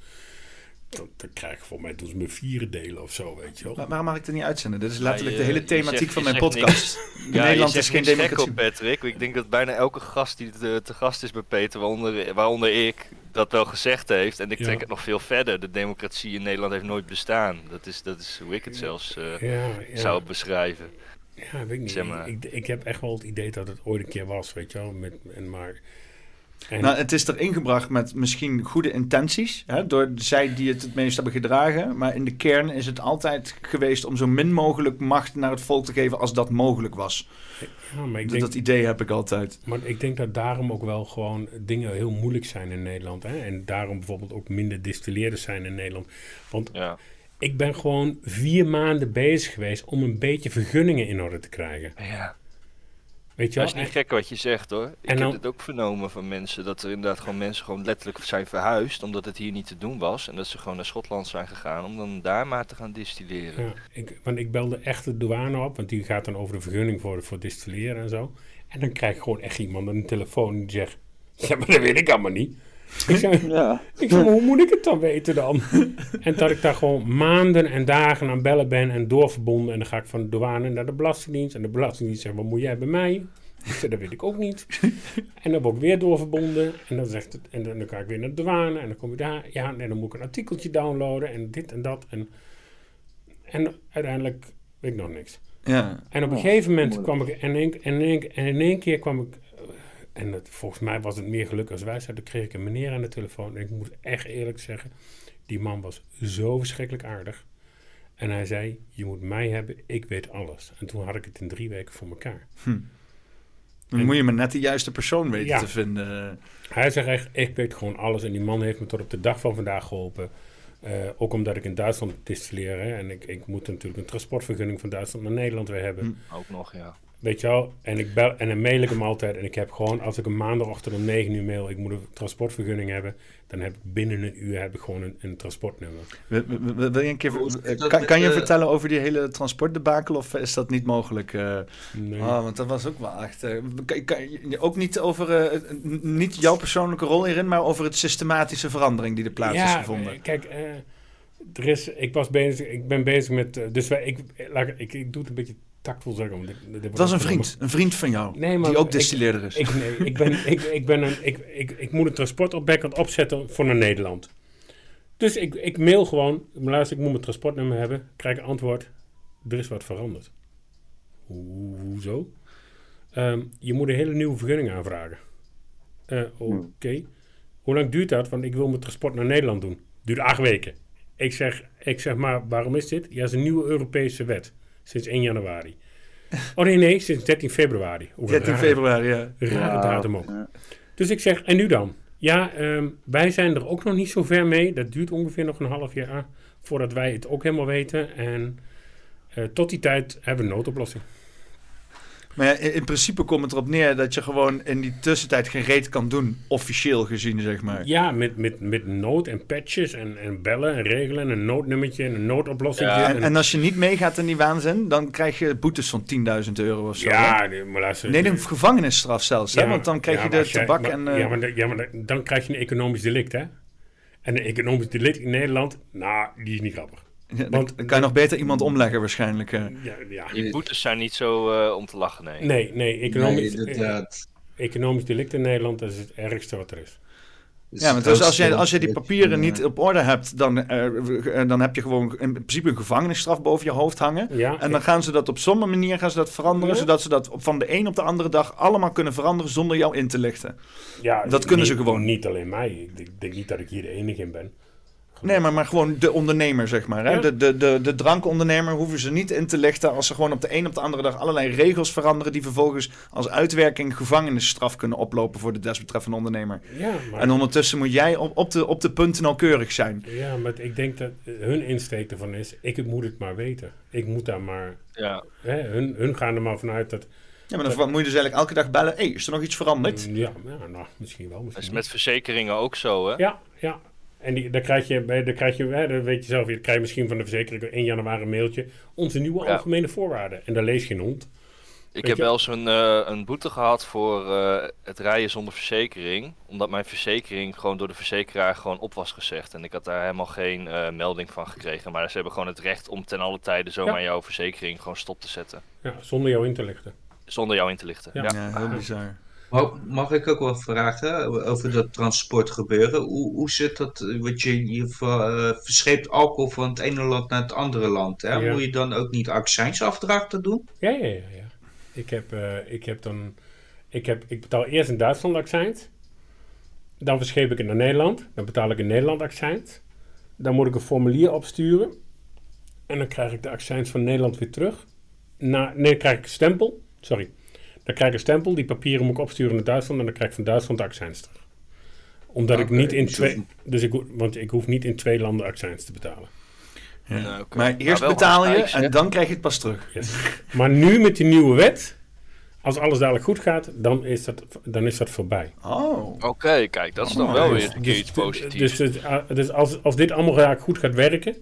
Dan, dan krijg ik voor mij doen ze me vieren delen of zo, weet je wel. Maar waarom mag ik er niet uitzenden? Dit is letterlijk je- de hele thematiek zegt- van mijn podcast. Ja, Nederland is geen democratie. op, Patrick. Ik denk dat bijna elke gast die te, te gast is bij Peter, waaronder, waaronder ik, dat wel gezegd heeft. En ik Ja. trek het nog veel verder. De democratie in Nederland heeft nooit bestaan. Dat is, dat is hoe ik het zelfs eh, Ja, ja. zou beschrijven. Ja, weet ik niet. Zeg maar. ik, ik, ik heb echt wel het idee dat het ooit een keer was, weet je wel. Met, en maar, en, Nou, het is erin gebracht met misschien goede intenties. Hè, door zij die het het meest hebben gedragen. Maar in de kern is het altijd geweest om zo min mogelijk macht naar het volk te geven als dat mogelijk was. ja, maar, ik Dat, denk, dat idee heb ik altijd. maar ik denk dat daarom ook wel gewoon dingen heel moeilijk zijn in Nederland. Hè? En daarom bijvoorbeeld ook minder distilleerders zijn in Nederland. Want Ja. ik ben gewoon vier maanden bezig geweest om een beetje vergunningen in orde te krijgen. ja. Weet je Dat is niet gek wat je zegt hoor. Ik heb het ook vernomen van mensen. Dat er inderdaad gewoon mensen gewoon letterlijk zijn verhuisd. Omdat het hier niet te doen was. En dat ze gewoon naar Schotland zijn gegaan om dan daar maar te gaan distilleren. Ja, ik, want ik belde echt de douane op, want die gaat dan over de vergunning voor, voor distilleren en zo. En dan krijg ik gewoon echt iemand aan de telefoon die zegt: Ja, maar dat weet ik allemaal niet. Ik zeg, Ja. ik zeg, maar hoe moet ik het dan weten dan? en dat ik daar gewoon maanden en dagen aan bellen ben en doorverbonden. En dan ga ik van de douane naar de Belastingdienst. En de Belastingdienst zegt, wat moet jij bij mij? Ik zeg, dat weet ik ook niet. en dan word ik weer doorverbonden. En dan, zegt het, en dan, dan ga ik weer naar de douane. En dan kom ik daar. Ja, en dan moet ik een artikeltje downloaden. En dit en dat. En, en uiteindelijk weet ik nog niks. Ja. En op een Oh, gegeven moment moeilijk. kwam ik, en in, één- en, in, één- en in één keer kwam ik, en het, volgens mij was het meer geluk als wijsheid, toen kreeg ik een meneer aan de telefoon. En ik moet echt eerlijk zeggen, die man was zo verschrikkelijk aardig. En hij zei, je moet mij hebben, ik weet alles. En toen had ik het in drie weken voor elkaar. Dan moet je maar net de juiste persoon weten Ja. te vinden. Hij zegt echt, ik weet gewoon alles. En die man heeft me tot op de dag van vandaag geholpen. Eh, ook omdat ik in Duitsland distilleer. Hè, en ik, ik moet natuurlijk een transportvergunning van Duitsland naar Nederland weer hebben. Hm. Ook nog, ja. Weet je wel? En ik bel en dan mail ik hem altijd. En ik heb gewoon, als ik een maandagochtend om 9 uur mail, ik moet een transportvergunning hebben. Dan heb ik binnen een uur heb ik gewoon een, een transportnummer. Wil, wil- wil je een keer, eh, kan, je vertellen over die hele transportdebakel of is dat niet mogelijk? eh? Nee. Ah, want dat was ook wel echt. eh, kan, kan je- ook niet over niet jouw persoonlijke rol hierin, maar over het systematische verandering die er plaats is gevonden. Kijk, eh, er is, ik, was bezig, ik ben bezig met. dus wij, ik, ik, ik doe het een beetje tactvol zeggen. want dit- dit wordt Het was een vriend, een vriend van jou, Nee, maar die ook distilleerder is. Ik, nee, ik, ben, ik, ik, ben een, ik, ik, ik moet een transportopbek aan het opzetten voor naar Nederland. Dus ik, ik mail gewoon, luister, ik moet mijn transportnummer hebben. Krijg een antwoord, er is wat veranderd. Hoe, hoezo? Ehm, je moet een hele nieuwe vergunning aanvragen. Eh, Oké. Hoe lang duurt dat? Want ik wil mijn transport naar Nederland doen. Duurt acht weken. Ik zeg, ik zeg maar, waarom is dit? Ja, het is een nieuwe Europese wet. Sinds 1 januari. Oh nee, nee, sinds 13 februari. Hoe 13 raar. februari, ja. Rare datum ook. Ja. Dus ik zeg, en nu dan? Ja, ehm, wij zijn er ook nog niet zo ver mee. Dat duurt ongeveer nog een half jaar voordat wij het ook helemaal weten. En eh, tot die tijd hebben we een noodoplossing. Maar ja, in, in principe komt het erop neer dat je gewoon in die tussentijd geen reet kan doen, officieel gezien, zeg maar. Ja, met, met, met nood en patches en, en bellen en regelen en een noodnummertje en een noodoplossing. Ja, En, en als je niet meegaat in die waanzin, dan krijg je boetes van 10.000 euro of zo. hè? ja, nee, maar luister. Nee, een gevangenisstraf zelfs, hè? Want dan krijg ja, je maar de jij- tabak maar- en... eh, ja, maar, dan- ja, maar dan- dan krijg je een economisch delict, hè? En een economisch delict in Nederland, nou, die is niet grappig. Ja, dan, want- dan kan je nog beter iemand omleggen waarschijnlijk. eh. Ja, ja. Die boetes zijn niet zo eh, om te lachen, nee. Nee, nee, economisch, Nee, inderdaad. economisch delict in Nederland, dat is het ergste wat er is. Ja, want dus als, je, als je die papieren je, niet op orde hebt, dan, eh, dan heb je gewoon in principe een gevangenisstraf boven je hoofd hangen. Ja, En dan gaan ze dat op sommige manier gaan ze dat veranderen, Ja. zodat ze dat op- van de een op de andere dag allemaal kunnen veranderen zonder jou in te lichten. ja, dat kunnen ze niet- gewoon. Niet alleen mij. Ik denk, denk niet dat ik hier de enige in ben. Nee, maar, maar gewoon de ondernemer, zeg maar. Hè? Ja. De, de, de, de drankondernemer hoeven ze niet in te lichten als ze gewoon op de een op de andere dag allerlei regels veranderen die vervolgens als uitwerking gevangenisstraf kunnen oplopen voor de desbetreffende ondernemer. Ja, maar, En ondertussen moet jij op, op, de, op de punten nauwkeurig zijn. ja, maar ik denk dat hun insteek ervan is, ik moet het maar weten. Ik moet daar maar... Ja. Hè, hun, hun gaan er maar vanuit dat... Ja, maar dan moet je dus eigenlijk elke dag bellen. Hé, hey, is er nog iets veranderd? Ja, ja nou, misschien wel. Dat Misschien is niet. met verzekeringen ook zo, hè? Ja, ja. En die, dan krijg je, dan krijg je, hè, dat weet je zelf, je krijgt misschien van de verzekering 1 januari een mailtje. Onze nieuwe Ja. algemene voorwaarden. En daar lees geen hond. Ik Weet heb je- wel eens een, eh, een boete gehad voor eh, het rijden zonder verzekering. Omdat mijn verzekering gewoon door de verzekeraar gewoon op was gezegd. En ik had daar helemaal geen eh, melding van gekregen. Maar ze hebben gewoon het recht om ten alle tijde zomaar jouw verzekering gewoon stop te zetten. Ja, zonder jou in te lichten. Zonder jou in te lichten. Ja. Ja. Ja, heel bizar. Mag, mag ik ook wel vragen over dat transport gebeuren? Hoe, hoe zit dat? Want je, je eh, verscheept alcohol van het ene land naar het andere land. Hè? Ja. Moet je dan ook niet accijnsafdrachten doen? Ja, ja, ja. ja. Ik, heb, eh, ik heb dan... Ik, heb, ik betaal eerst in Duitsland accijns. Dan verscheep ik het naar Nederland. Dan betaal ik in Nederland accijns. Dan moet ik een formulier opsturen. En dan krijg ik de accijns van Nederland weer terug. Na, nee, dan krijg ik een stempel. Sorry. Dan krijg ik een stempel. Die papieren moet ik opsturen naar Duitsland. En dan krijg ik van Duitsland de accijns terug. Omdat ik niet in dus twee... Dus ik, want ik hoef niet in twee landen accijns te betalen. Ja. Nou. Maar eerst betaal je en dan krijg je het pas terug. Yes. Maar nu met die nieuwe wet, als alles dadelijk goed gaat, dan is dat, dan is dat voorbij. Oh. Oké, kijk, dat is dan Oh, wel dus- weer een keer iets positiefs. Dus, dus, ah, dus als, als dit allemaal raak goed gaat werken,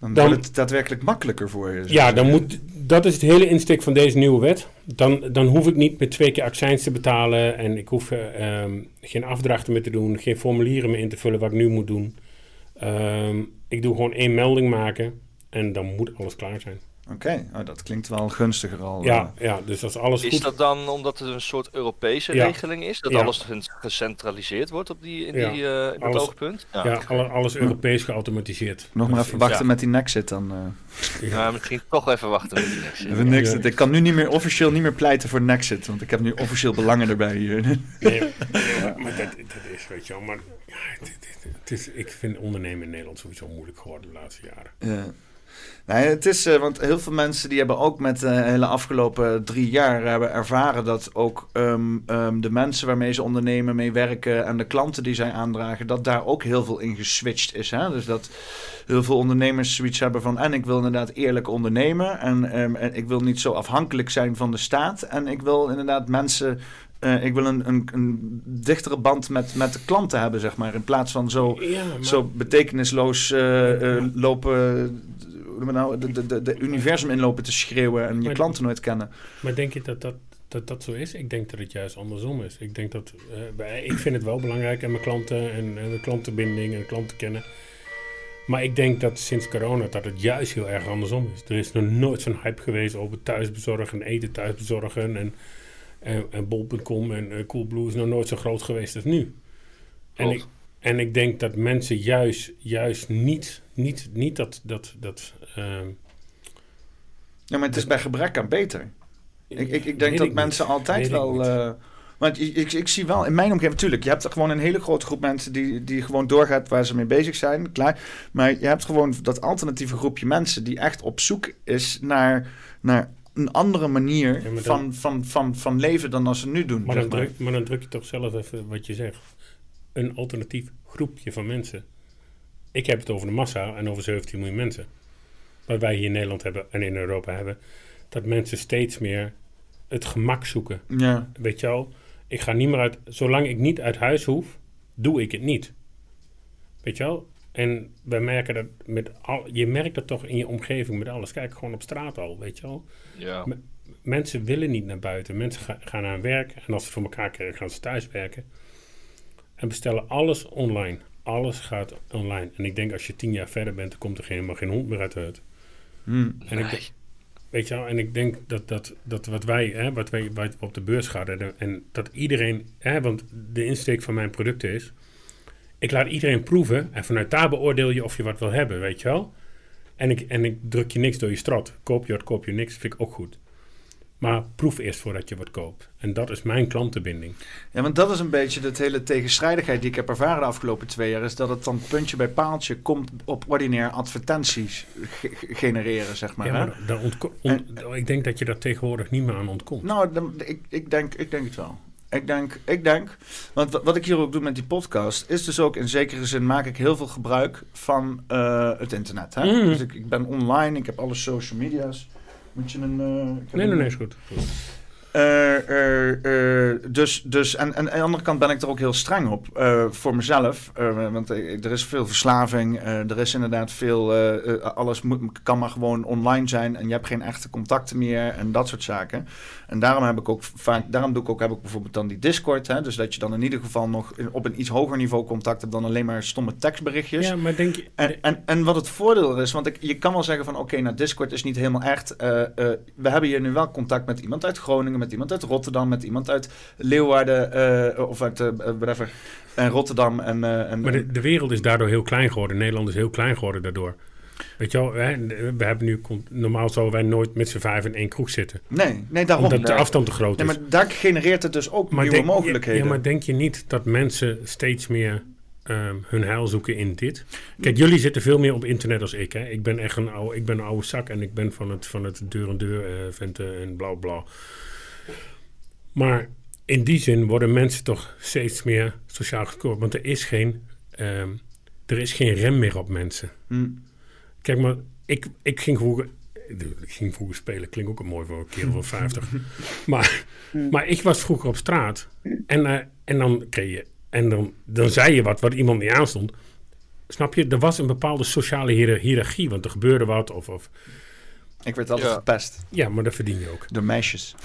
Dan, Dan- wordt het daadwerkelijk makkelijker voor je. ja, dan moet, dat is het hele insteek van deze nieuwe wet. Dan, dan hoef ik niet met twee keer accijns te betalen en ik hoef eh, ehm, geen afdrachten meer te doen, geen formulieren meer in te vullen wat ik nu moet doen. Ehm, ik doe gewoon één melding maken en dan moet alles klaar zijn. Oké, oh, dat klinkt wel gunstiger al. Ja, ja dus als alles Is goed dat dan omdat het een soort Europese Ja. regeling is? Dat Ja. alles gecentraliseerd wordt op die, in Ja. die, eh, in dat Alles- oogpunt? Ja. Ja, alle- alles Europees geautomatiseerd. Nog maar even wachten ja. met die Nexit dan. eh. Nou, misschien toch even wachten met die. Even Nexit. Ja. Ik kan nu niet meer officieel niet meer pleiten voor Nexit, want ik heb nu officieel belangen erbij hier. Nee, maar, maar dat, dat is, weet je wel, maar ja, het, het- het is, ik vind ondernemen in Nederland sowieso moeilijk geworden de laatste jaren. Ja. Nee, het is, eh, want heel veel mensen die hebben ook met de hele afgelopen drie jaar hebben ervaren dat ook ehm, ehm, de mensen waarmee ze ondernemen, mee werken en de klanten die zij aandragen, dat daar ook heel veel in geswitcht is. Hè? Dus dat heel veel ondernemers zoiets hebben van en ik wil inderdaad eerlijk ondernemen en, ehm, en ik wil niet zo afhankelijk zijn van de staat en ik wil inderdaad mensen eh, ik wil een, een, een dichtere band met, met de klanten hebben, zeg maar. In plaats van zo, Ja, maar, zo betekenisloos eh, eh, lopen, nou, de, de, de, de universum inlopen te schreeuwen en je Maar- klanten nooit kennen. maar denk je dat dat, dat dat zo is? Ik denk dat het juist andersom is. Ik denk dat, wij- ik vind het wel belangrijk en mijn klanten en, en de klantenbinding en klanten kennen. Maar ik denk dat sinds corona dat het juist heel erg andersom is. Er is nog nooit zo'n hype geweest over thuisbezorgen en eten thuisbezorgen en, en, en bol.com en eh, Coolblue is nog nooit zo groot geweest als nu. En ik, en ik denk dat mensen juist, juist niet, niet, niet dat, dat, dat ehm, Ja, maar het is bij gebrek aan beter. Ik, ik, ik denk dat mensen altijd Weet wel. eh, want ik, ik, ik zie wel in mijn omgeving, natuurlijk, je hebt er gewoon een hele grote groep mensen die, die gewoon doorgaat waar ze mee bezig zijn, klaar. Maar je hebt gewoon dat alternatieve groepje mensen die echt op zoek is naar, naar een andere manier Ja, maar dan- van, van, van, van leven dan als ze nu doen. Maar zeg dan, druk, maar dan druk je toch zelf even wat je zegt. Een alternatief groepje van mensen. Ik heb het over de massa en over 17 miljoen mensen. Wat wij hier in Nederland hebben en in Europa hebben. Dat mensen steeds meer het gemak zoeken. Ja. Weet je wel? Ik ga niet meer uit... Zolang ik niet uit huis hoef, doe ik het niet. Weet je wel? En wij merken dat met al... Je merkt dat toch in je omgeving met alles. Kijk gewoon op straat al, weet je wel? Ja. M- Mensen willen niet naar buiten. Mensen ga- gaan naar werk. En als ze voor elkaar krijgen, gaan ze thuis werken. En bestellen alles online. Alles gaat online. En ik denk als je tien jaar verder bent, dan komt er geen- helemaal geen hond meer uit de hut. Hm. En ik, denk- weet je wel, en ik denk dat, dat, dat wat wij, hè, wat wij wat op de beurs gaan, en, en dat iedereen, hè, want de insteek van mijn producten is, ik laat iedereen proeven en vanuit daar beoordeel je of je wat wil hebben, weet je wel. En ik, en ik druk je niks door je strot. Koop je wat, koop je niks, vind ik ook goed. Maar proef eerst voordat je wat koopt. En dat is mijn klantenbinding. Ja, want dat is een beetje de hele tegenstrijdigheid die ik heb ervaren de afgelopen twee jaar. Is dat het dan puntje bij paaltje komt op ordinair advertenties ge- ge- genereren, zeg maar. ja, maar daar ontko- on- ik denk dat je daar tegenwoordig niet meer aan ontkomt. Nou, dan- ik, ik, denk, ik denk het wel. Ik denk, ik denk, want wat, wat ik hier ook doe met die podcast, is dus ook in zekere zin maak ik heel veel gebruik van eh, het internet. Hè? Mm. Dus ik, ik ben online, ik heb alle social media's. Moet je een. eh, nee, nee, nee, is goed. Eh, eh, dus, dus en, en aan de andere kant ben ik er ook heel streng op voor mezelf. want er is veel verslaving. er is inderdaad veel. alles moet, kan maar gewoon online zijn. En je hebt geen echte contacten meer. En dat soort zaken. En daarom heb ik ook vaak. Daarom doe ik ook heb ik bijvoorbeeld dan die Discord. Hè, dus dat je dan in ieder geval nog op een iets hoger niveau contact hebt dan alleen maar stomme tekstberichtjes. Ja, maar denk je... En, en, en wat het voordeel is, want ik, je kan wel zeggen van oké, nou Discord is niet helemaal echt. eh, eh, we hebben hier nu wel contact met iemand uit Groningen, met iemand uit Rotterdam, met iemand uit Leeuwarden eh, of uit whatever. En Rotterdam en. en Maar de, de wereld is daardoor heel klein geworden. Nederland is heel klein geworden daardoor. Weet je wel, hè, we hebben nu... Normaal zouden wij nooit met z'n vijf in één kroeg zitten. nee, nee, daarom. Omdat de afstand te groot Nee, is. maar daar genereert het dus ook nieuwe denk, mogelijkheden. Ja, maar denk je niet dat mensen steeds meer ehm, hun heil zoeken in dit? Kijk, jullie zitten veel meer op internet als ik. Hè? Ik ben echt een oude, ik ben een oude zak en ik ben van het, van het deur-en-deur eh, venten en bla bla. Maar in die zin worden mensen toch steeds meer sociaal gescoord. Want er is geen, ehm, er is geen rem meer op mensen. Hm. Kijk, maar ik, ik ging vroeger. Ik ging vroeger spelen, klinkt ook een mooi voor een kerel van 50. Maar, maar ik was vroeger op straat. En, eh, en dan kreeg je. En dan, dan zei je wat, wat iemand niet aanstond. Snap je? Er was een bepaalde sociale hiër- hiërarchie. Want er gebeurde wat. Of, of, Ik werd altijd Ja. gepest ja, maar dat verdien je ook. door meisjes.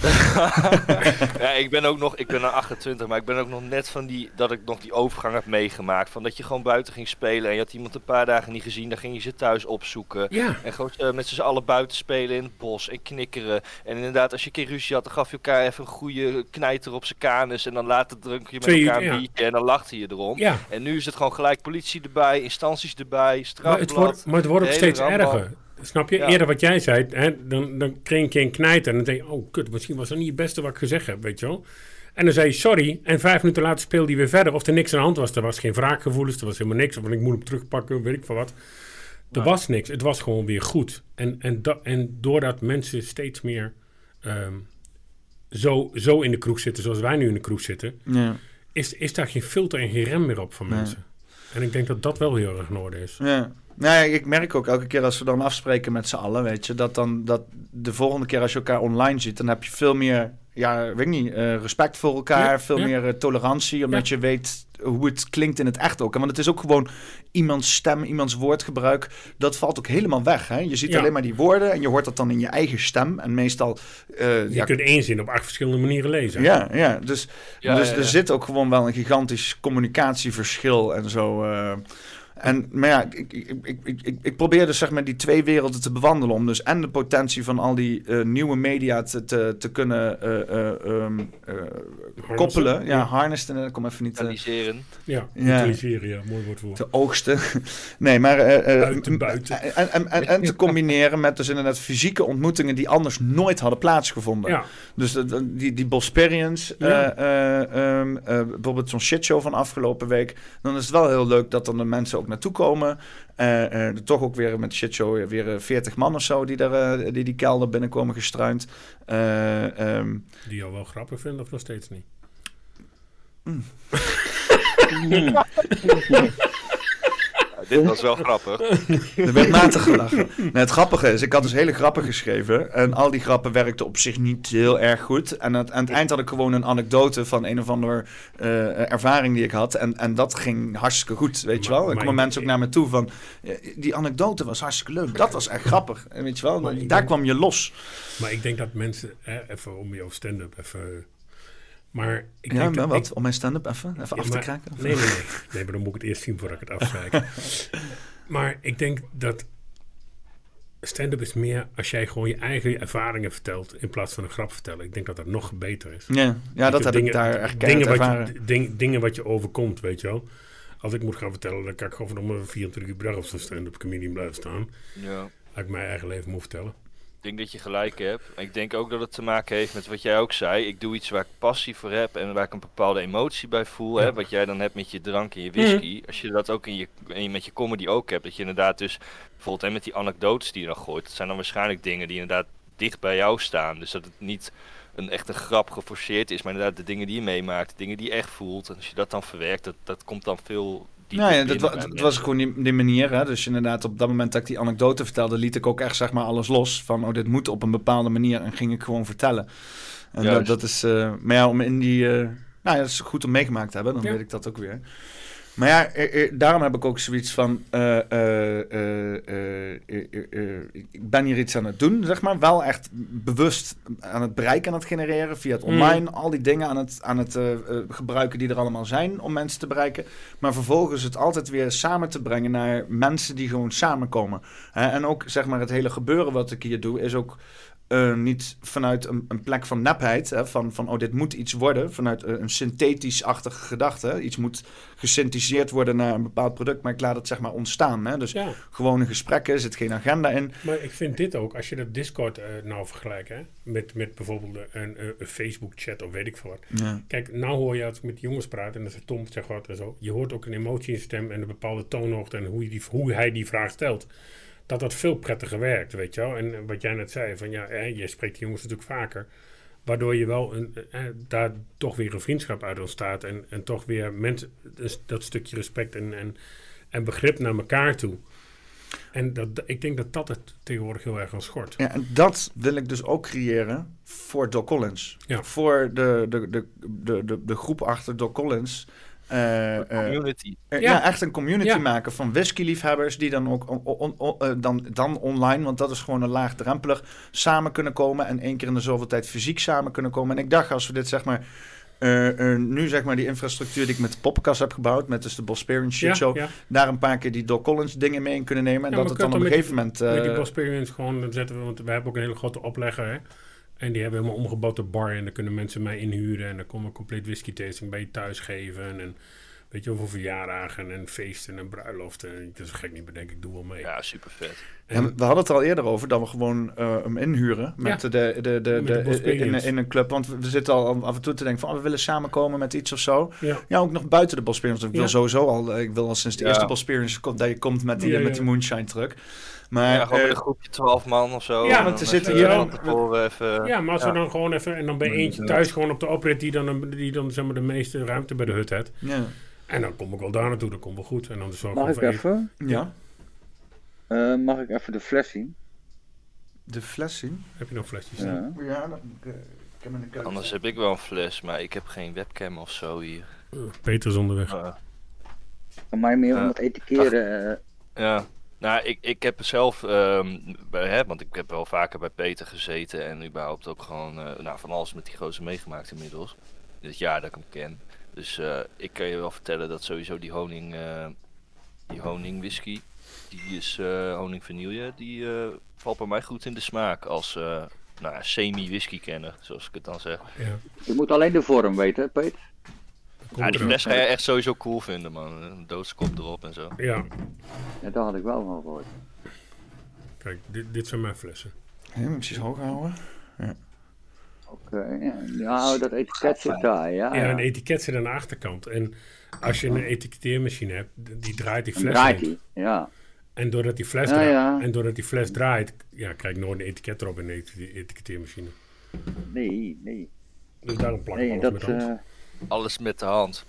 Ja, ik ben ook nog, ik ben nou 28, maar ik ben ook nog net van die, dat ik nog die overgang heb meegemaakt. Van dat je gewoon buiten ging spelen en je had iemand een paar dagen niet gezien, dan ging je ze thuis opzoeken. Ja. En gewoon eh, met z'n allen buiten spelen in het bos en knikkeren. En inderdaad, als je een keer ruzie had, dan gaf je elkaar even een goede knijter op zijn kanus. En dan later drunk je met Twee elkaar een ja. biertje en dan lachte je erom. Ja. En nu is het gewoon gelijk politie erbij, instanties erbij, Maar strafblad. het wordt, maar het wordt ook steeds erger. Snap je? Ja. Eerder wat jij zei, hè, dan, dan kreeg je een knijter. En dan denk je, oh kut, misschien was dat niet het beste wat ik gezegd heb, weet je wel. En dan zei je sorry. En vijf minuten later speelde hij weer verder. Of er niks aan de hand was. Er was geen wraakgevoelens. Er was helemaal niks. Of ik moet hem terugpakken, weet ik van wat. Er was niks. Het was gewoon weer goed. En, en, en doordat mensen steeds meer ehm, zo, zo in de kroeg zitten zoals wij nu in de kroeg zitten, Ja. is, is daar geen filter en geen rem meer op van mensen. En ik denk dat dat wel heel erg in orde is. Ja. Nee, ik merk ook elke keer als we dan afspreken met z'n allen, weet je, dat dan dat de volgende keer als je elkaar online ziet, dan heb je veel meer, ja, weet ik niet, eh, respect voor elkaar, Ja, veel ja. meer eh, tolerantie, omdat je weet hoe het klinkt in het echt ook. En Want het is ook gewoon iemands stem, iemands woordgebruik, dat valt ook helemaal weg. Hè? Je ziet Ja. alleen maar die woorden en je hoort dat dan in je eigen stem. En meestal, eh, Je ja, kunt één zin op acht verschillende manieren lezen. ja, ja, dus, Ja, dus ja, er zit ook gewoon wel een gigantisch communicatieverschil en zo. En, maar ja, ik, ik, ik, ik, ik, ik probeer dus zeg maar die twee werelden te bewandelen. Om dus en de potentie van al die eh, nieuwe media te, te, te kunnen eh, eh, ehm, eh, koppelen. Ja, harnessen. Ik kom even niet... Analyseren. Ja, utiliseren, ja, mooi woord voor. te oogsten. nee, maar... eh, eh, Buiten, buiten. En, en, en, en te combineren met dus inderdaad fysieke ontmoetingen die anders nooit hadden plaatsgevonden. Ja, Dus de- de- die, die Bosperians, Ja. eh, eh, ehm, eh, bijvoorbeeld zo'n shitshow van afgelopen week, dan is het wel heel leuk dat dan de mensen ook naartoe komen. Eh, eh, er toch ook weer met shitshow weer eh, 40 man of zo die, daar, die die kelder binnenkomen gestruind. Eh, ehm, die jou wel grappig vinden of nog steeds niet. dit was wel grappig. Er werd matig gelachen. Nee, het grappige is, ik had dus hele grappen geschreven. En al die grappen werkten op zich niet heel erg goed. En aan het, aan het eind had ik gewoon een anekdote van een of andere eh, ervaring die ik had. En, en dat ging hartstikke goed, weet je wel. Maar kwamen mensen ook naar me toe van... die anekdote was hartstikke leuk. Dat was echt grappig. En weet je wel, Maar daar kwam je los. Maar ik denk dat mensen, hè, even om jouw stand-up even... Maar ik Ja, denk maar wat? Om mijn stand-up even, even Ja, af te kraken? Nee, nee, nee. Nee, maar dan moet ik het eerst zien voordat ik het afzeik. maar ik denk dat stand-up is meer als jij gewoon je eigen ervaringen vertelt in plaats van een grap vertellen. Ik denk dat dat nog beter is. Ja, ja dat heb ik daar echt keihard dingen wat, ervaren. je, ding- dingen wat je overkomt, weet je wel. Als ik moet gaan vertellen, dan kan ik gewoon van om 24 uur per dag op zo'n stand-up comedian blijven staan. Ja. Als ik mijn eigen leven moet vertellen. Ik denk dat je gelijk hebt. Ik denk ook dat het te maken heeft met wat jij ook zei. Ik doe iets waar ik passie voor heb en waar ik een bepaalde emotie bij voel. Hè? Wat jij dan hebt met je drank en je whisky. Als je dat ook in je, in, met je comedy ook hebt. Dat je inderdaad dus, bijvoorbeeld hè, met die anekdotes die je dan gooit. Dat zijn dan waarschijnlijk dingen die inderdaad dicht bij jou staan. Dus dat het niet een echte grap geforceerd is. Maar inderdaad de dingen die je meemaakt, de dingen die je echt voelt. En als je dat dan verwerkt, dat, dat komt dan veel Nou ja, dat, wa- was gewoon die, die manier. Hè? Dus inderdaad, op dat moment dat ik die anekdote vertelde, liet ik ook echt zeg maar alles los. Van, oh, dit moet op een bepaalde manier. En ging ik gewoon vertellen. En dat, is, eh, maar ja, om in die, eh, nou ja, dat is goed om meegemaakt te hebben. Dan Ja. weet ik dat ook weer. Maar ja, daarom heb ik ook zoiets van, eh, eh, eh, ik ben hier iets aan het doen, zeg maar. Wel echt bewust aan het bereik aan het genereren via het Mm. online. Al die dingen aan het, aan het gebruiken die er allemaal zijn om mensen te bereiken. Maar vervolgens het altijd weer samen te brengen naar mensen die gewoon samenkomen. En ook zeg maar het hele gebeuren wat ik hier doe is ook eh, niet vanuit een, een plek van nepheid. Hè, van, van oh dit moet iets worden. Vanuit eh, een synthetisch-achtige gedachte. Iets moet gesynthetiseerd worden naar een bepaald product. Maar ik laat het zeg maar ontstaan. Hè. Dus Ja, gewone gesprekken, er zit geen agenda in. maar ik vind dit ook, als je dat Discord eh, nou vergelijkt hè, met, met bijvoorbeeld een, een, Facebook-chat of weet ik veel wat. Ja. Kijk, nou hoor je als ik met jongens praat en dat is Tom zegt wat en zo. Je hoort ook een emotie in stem en een bepaalde toonhoogte en hoe, je die, hoe hij die vraag stelt. Dat dat veel prettiger werkt, weet je wel. En eh, wat jij net zei, van ja, eh, je spreekt die jongens natuurlijk vaker. Waardoor je wel een, eh, daar toch weer een vriendschap uit ontstaat. En, en toch weer mensen, dus dat stukje respect en, en, en begrip naar elkaar toe. En dat, ik denk dat dat het tegenwoordig heel erg aan schort. Ja, en dat wil ik dus ook creëren voor Doc Collins. Ja. Voor de, de, de, de, de, de groep achter Doc Collins. Eh, eh, Community. Ja. ja. echt een community Ja. maken van whiskyliefhebbers die dan ook on- on- on- eh, dan, dan online, want dat is gewoon een laagdrempelig, samen kunnen komen en één keer in de zoveel tijd fysiek samen kunnen komen. En ik dacht, als we dit zeg maar, nu zeg maar die infrastructuur die ik met de poppenkast heb gebouwd, met dus de Bosperian shit Ja, show, ja. daar een paar keer die Doc Collins dingen mee in kunnen nemen en Ja, dat het dan op een gegeven moment... Met die Bosperians gewoon, zetten we, want we hebben ook een hele grote oplegger, hè. En die hebben helemaal omgebouwd tot bar en dan kunnen mensen mij inhuren en dan komen we compleet whisky tasting bij je thuis geven en, en weet je wel, voor verjaardagen en feesten en bruiloften. Dat is gek niet bedenken, ik doe wel mee. Ja, super vet. Ja, we hadden het er al eerder over dat we gewoon eh, hem inhuren met Ja. de, de, de, de, Met de in, een club. Want we zitten al af en toe te denken van oh, we willen samenkomen met iets of zo. Ja. Ja, ook nog buiten de Bosperians. Ik wil Ja. sowieso al, eh, ik wil al sinds de Ja. eerste Bosperians komt dat je komt met die, Ja, met ja. die moonshine truck. Maar ja, gewoon eh, met een groepje 12 man of zo. Ja, want dan er zitten hier tevoren even... Ja, maar als Ja. we dan gewoon even, en dan bij eentje thuis gewoon op de oprit die dan, die dan zeg maar de meeste ruimte bij de hut heeft. ja. En dan kom ik wel daar naartoe, dat komt wel goed. En dan het Mag ik even? ja, Eh, mag ik even de fles zien? de fles zien. Heb je nog flesjes? Ja. Ja, dat, ik, eh, ik heb. Anders heb ik wel een fles, maar ik heb geen webcam of zo hier. Uh, Peter is onderweg. Uh, Van mij meer om het etikeren. eh, ja, nou, ik, ik heb zelf, ehm, bij, hè, want ik heb wel vaker bij Peter gezeten en überhaupt ook gewoon eh, nou, van alles met die gozer meegemaakt inmiddels. Dit jaar dat ik hem ken. Dus eh, ik kan je wel vertellen dat sowieso die honing, eh, die honing whisky, die is eh, honing vanille, die eh, valt bij mij goed in de smaak als eh, nou, ja, semi-whisky kenner, zoals ik het dan zeg. Ja. je moet alleen de vorm weten, hè, Peter. Komt Ja, die fles ga je echt sowieso cool vinden, man. Een doodskop erop en zo. Ja, Ja, dat had ik wel van gehoord. kijk, dit, dit zijn mijn flessen. Ja, moet ik precies hoog houden. Oké, ja. ja, dat etiket zit daar, ja. Ja, ja. een etiket zit aan de achterkant. En als je een etiketteermachine hebt, die draait die Dan fles draait hij, ja. En doordat die fles Ja, draait, ja. en doordat die fles draait, ja, krijg ik nooit een etiket erop in de eti- etiketteermachine. Nee, nee. Dus daarom plak ik Nee, alles dat... met hand. eh, Alles met de hand.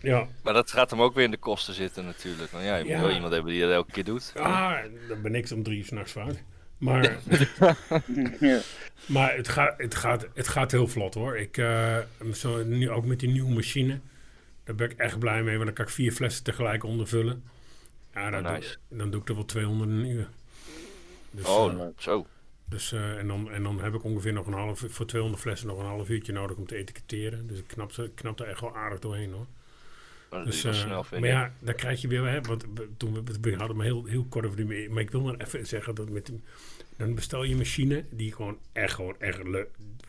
Ja, Maar dat gaat hem ook weer in de kosten zitten natuurlijk. Want ja, je moet Ja. wel iemand hebben die dat elke keer doet. ah, dan ben ik om drie uur s'nachts vaak. Maar, Ja. maar het, gaat, het, gaat, het gaat heel vlot hoor. Ik, eh, zo, nu ook met die nieuwe machine. Daar ben ik echt blij mee, want dan kan ik vier flessen tegelijk ondervullen. Ja, dan, Oh, nice. doe, dan doe ik er wel 200 een uur. Dus, Oh, eh, zo. Dus, eh, en, dan, en dan heb ik ongeveer nog een half voor 200 flessen nog een half uurtje nodig om te etiketteren. Dus ik knap, ze- ik knap er echt wel aardig doorheen hoor. Dat Dus, eh, snel, maar ja, dan krijg je weer, hè, want we- toen we, we hadden maar heel, heel kort over die, maar ik wil maar even zeggen dat met, dan bestel je een machine die gewoon echt, gewoon echt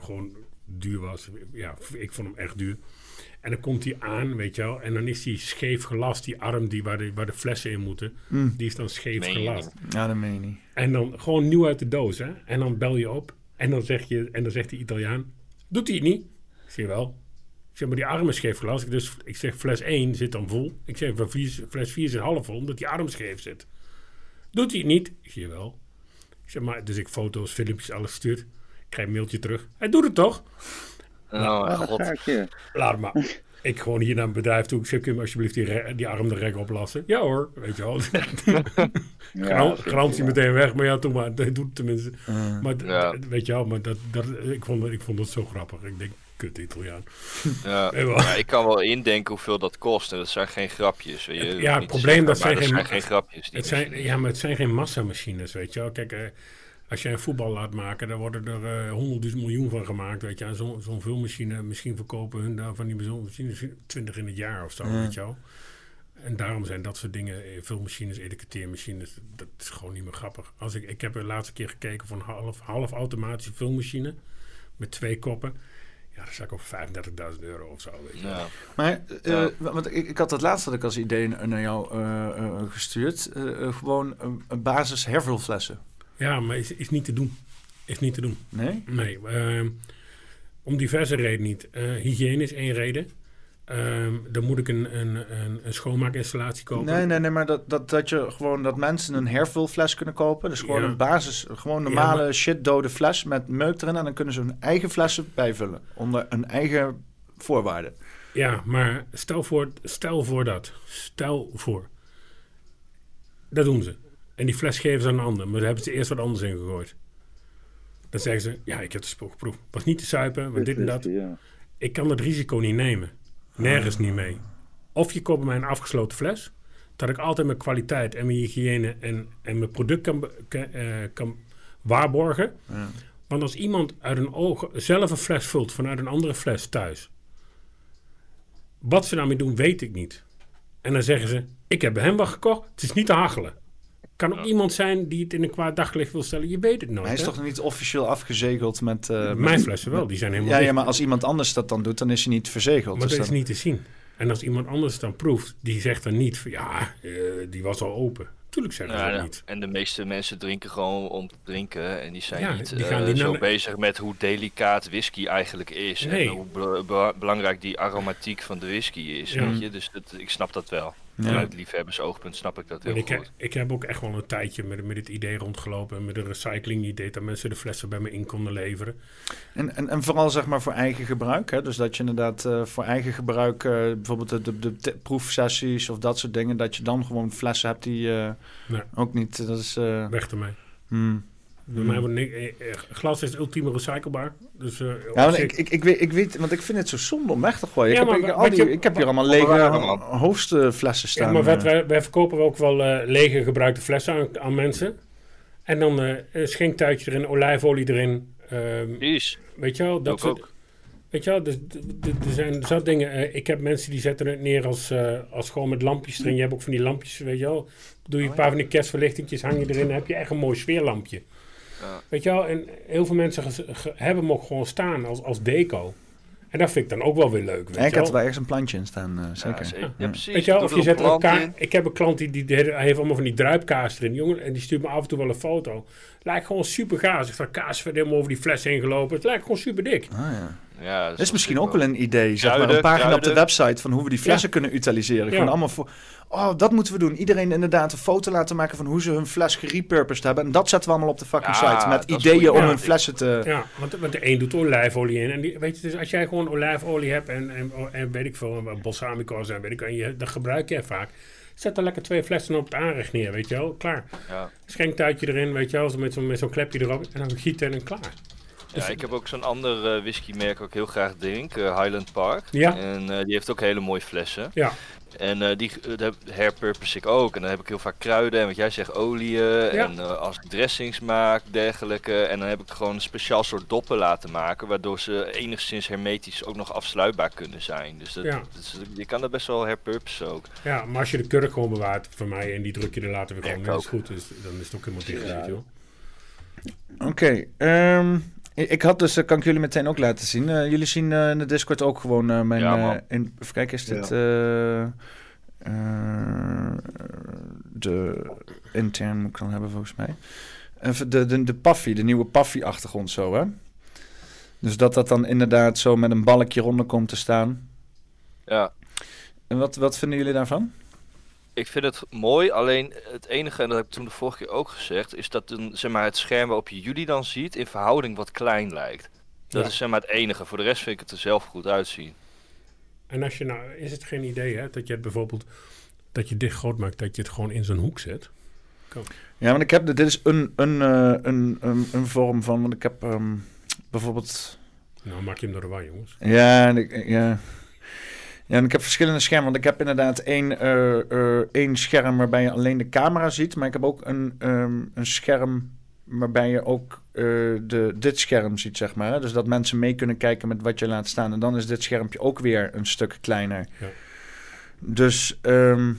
gewoon duur was. Ja, ik vond hem echt duur. En dan komt die aan, weet je wel, en dan is die scheef gelast, die arm die, waar, de, waar de flessen in moeten, Mm. die is dan scheef Meen je gelast. Ja, dat meen je niet. En dan gewoon nieuw uit de doos, hè. En dan bel je op en dan, zeg je, en dan zegt die Italiaan, doet hij het niet? Ik zeg wel. Ik zeg, maar die arm is scheef gelast. Ik, dus, ik zeg, fles 1 zit dan vol. Ik zeg, fles 4 zit half vol, omdat die arm scheef zit. Doet hij het niet? Ik zeg, wel. Ik zeg, maar, dus ik foto's, filmpjes, alles stuurt. Ik krijg een mailtje terug. Hij doet het toch? God. gaatje. Laat maar. Ik gewoon hier naar een bedrijf toe. Ik zeg, kun je alsjeblieft die, die arm er rek oplassen? Ja hoor, weet je wel. Ja, garantie meteen weg, maar ja, toen maar. Dat doet het tenminste. Eh, Maar Ja. weet je wel, maar dat, dat, ik, vond, ik vond het zo grappig. Ik denk, kut Italiaan. Ja. Ik kan wel indenken hoeveel dat kost. En dat zijn geen grapjes. weet je. Het- ja, het probleem, zeggen, dat zijn dat geen- zijn geen grapjes. Het zijn, ja, maar het zijn geen massamachines, weet je wel. Kijk, eh, als je een voetbal laat maken, dan worden er eh honderdduizend miljoen van gemaakt, weet je. En zo'n vulmachine, misschien verkopen hun daar van die machines 20 in het jaar of zo, Ja. weet je wel. En daarom zijn dat soort dingen, eh, vulmachines, etiketeermachines, dat is gewoon niet meer grappig. Als ik, ik heb de laatste keer gekeken van een half, half automatische vulmachine met twee koppen. Ja, daar zat ik op 35.000 euro of zo, weet je. Ja. Maar, eh, Ja. want ik, ik had dat laatst had ik als idee naar jou eh, eh, gestuurd. Gewoon een, een basis hervulflessen. Ja, maar is, is niet te doen. Is niet te doen. Nee? Nee, ehm, om diverse redenen niet. Eh, hygiëne is één reden. Ehm, dan moet ik een, een, een, een schoonmaakinstallatie kopen. Nee, nee, nee, maar dat, dat, dat je gewoon dat mensen een hervulfles kunnen kopen. Dus gewoon Ja. een basis, gewoon Ja, normale maar- shit dode fles met meuk erin. En dan kunnen ze hun eigen flessen bijvullen. Onder een eigen voorwaarde. Ja, maar stel voor, stel voor dat. Stel voor. Dat doen ze. En die fles geven ze aan een ander. Maar daar hebben ze eerst wat anders in gegooid. Dan zeggen ze, ja, ik heb de spul geproefd. Was niet te suipen, want dit en dat. Ja. Ik kan dat risico niet nemen. Nergens niet mee. Of je koopt bij mij een afgesloten fles. Dat ik altijd mijn kwaliteit en mijn hygiëne en, en mijn product kan, eh, kan waarborgen. Ja. Want als iemand uit een oog zelf een fles vult vanuit een andere fles thuis. Wat ze daarmee doen, weet ik niet. En dan zeggen ze, ik heb bij hem wat gekocht. Het is niet te hachelen. Kan ook iemand zijn die het in een kwaad daglicht wil stellen. Je weet het nooit. Hij is hè? toch niet officieel afgezegeld met... eh, met- Mijn flessen wel, die zijn helemaal Ja, ja, maar als iemand anders dat dan doet, dan is hij niet verzegeld. Maar Dus dat is niet te zien. En als iemand anders dan proeft, die zegt dan niet van ja, eh, die was al open. Tuurlijk zeggen ze Ja, dat ja. niet. En de meeste mensen drinken gewoon om te drinken. En die zijn Ja, niet die gaan eh, niet zo bezig met hoe delicaat whisky eigenlijk is. Nee. En hoe be- be- belangrijk die aromatiek van de whisky is. Ja. Weet je? Dus dat, ik snap dat wel. Ja. Vanuit liefhebbersoogpunt snap ik dat heel ik, goed. ik heb ook echt wel een tijdje met, met het idee rondgelopen. Met een recycling idee dat mensen de flessen bij me in konden leveren. En, en, en vooral zeg maar voor eigen gebruik. Hè? Dus dat je inderdaad eh, voor eigen gebruik, eh, bijvoorbeeld de, de, de proefsessies of dat soort dingen, dat je dan gewoon flessen hebt die eh, Nee. ook niet. Dat is. eh, Weg ermee. hmm. Bij Hmm. mij wordt ni- eh, eh, glas is ultieme recyclebaar. Dus, eh, Ja, ik, ik, ik, weet, ik weet, want ik vind het zo zonde om weg te gooien. Ja, ik, heb, maar ik, wat al die, je- ik heb hier allemaal lege hoofdflessen staan. ja, maar wat wij, wij verkopen ook wel eh, lege gebruikte flessen aan, aan mensen. En dan eh, een schenktuitje erin, olijfolie erin. ehm, Precies. weet je wel, Dat dat ook. Weet je wel, dus, er zijn zat dingen. ik heb mensen die zetten het neer als, eh, als gewoon met lampjes erin. Je hebt ook van die lampjes, weet je wel. Doe je een paar van die kerstverlichtingjes, hang je erin, dan heb je echt een mooi sfeerlampje. Ja. Weet je wel, en heel veel mensen ge- ge- hebben hem ook gewoon staan als, als deco. En dat vind ik dan ook wel weer leuk, weet Ja, ik had er wel. ergens een plantje in staan, eh, zeker. Ja, zeker. Ja. Ja, precies. Weet je wel, of je zet er een ka-. Ik heb een klant die, die, die heeft allemaal van die druipkaas erin, jongen. En die stuurt me af en toe wel een foto. Lijkt gewoon super gaas. Ik sta kaas verder helemaal over die fles heen gelopen. Het lijkt gewoon super dik. Ah, ja. Ja, Dat is misschien ook wel een idee, zeg maar. Een pagina op de website van hoe we die flessen kunnen utiliseren. Gewoon allemaal voor... Oh, dat moeten we doen. Iedereen inderdaad een foto laten maken van hoe ze hun fles gerepurposed hebben. En dat zetten we allemaal op de fucking Ja, site. Met ideeën om Ja. hun flessen te... Ja, want, want de een doet olijfolie in. En die, weet je, dus als jij gewoon olijfolie hebt en, en, en weet ik veel, balsamicos en weet ik en je, dat gebruik je vaak. Zet er lekker twee flessen op het aanrecht neer, weet je wel. Klaar. Ja. Schenktuitje erin, weet je wel, zo met zo'n met zo'n klepje erop. En dan gieten en klaar. Ja, ik heb ook zo'n ander eh, whiskymerk ik heel graag drink, eh, Highland Park. Ja. En eh, die heeft ook hele mooie flessen. Ja. En eh, die dat herpurpose ik ook. En dan heb ik heel vaak kruiden en wat jij zegt, oliën. Ja. En eh, als ik dressings maak, dergelijke. En dan heb ik gewoon een speciaal soort doppen laten maken. Waardoor ze enigszins hermetisch ook nog afsluitbaar kunnen zijn. Dus dat, Ja. dat je kan dat best wel herpurposen ook. Ja, maar als je de kurk gewoon bewaart voor mij en die druk je er later weer gewoon in, is ook. goed. Dus dan is het ook helemaal dicht, wel. Oké, ehm, ik ik had dus, dat kan ik jullie meteen ook laten zien. Eh, jullie zien eh, in de Discord ook gewoon eh, mijn... Ja, eh, man. in, even kijken, is dit eh, eh, de intern moet ik dan hebben volgens mij. Even de, de, de Puffy, de nieuwe Puffy-achtergrond zo, hè? Dus dat dat dan inderdaad zo met een balkje ronder komt te staan. Ja, En wat, wat vinden jullie daarvan? Ik vind het mooi. Alleen het enige, en dat heb ik toen de vorige keer ook gezegd, is dat een, zeg maar, het scherm waarop je jullie dan ziet in verhouding wat klein lijkt. Dat Ja. is zeg maar het enige. Voor de rest vind ik het er zelf goed uitzien. En als je nou, is het geen idee hè, dat je het bijvoorbeeld, dat je dit groot maakt, dat je het gewoon in zo'n hoek zet? Ja, want ik heb, dit is een, een, eh, een, een, een vorm van, want ik heb ehm, bijvoorbeeld... Nou, maak je hem door de war, jongens. Ja, en ik, ja. Ja, en ik heb verschillende schermen. Want ik heb inderdaad één, eh, eh, één scherm waarbij je alleen de camera ziet. Maar ik heb ook een, ehm, een scherm waarbij je ook eh, de, dit scherm ziet, zeg maar. Dus dat mensen mee kunnen kijken met wat je laat staan. En dan is dit schermpje ook weer een stuk kleiner. Ja. Dus ehm,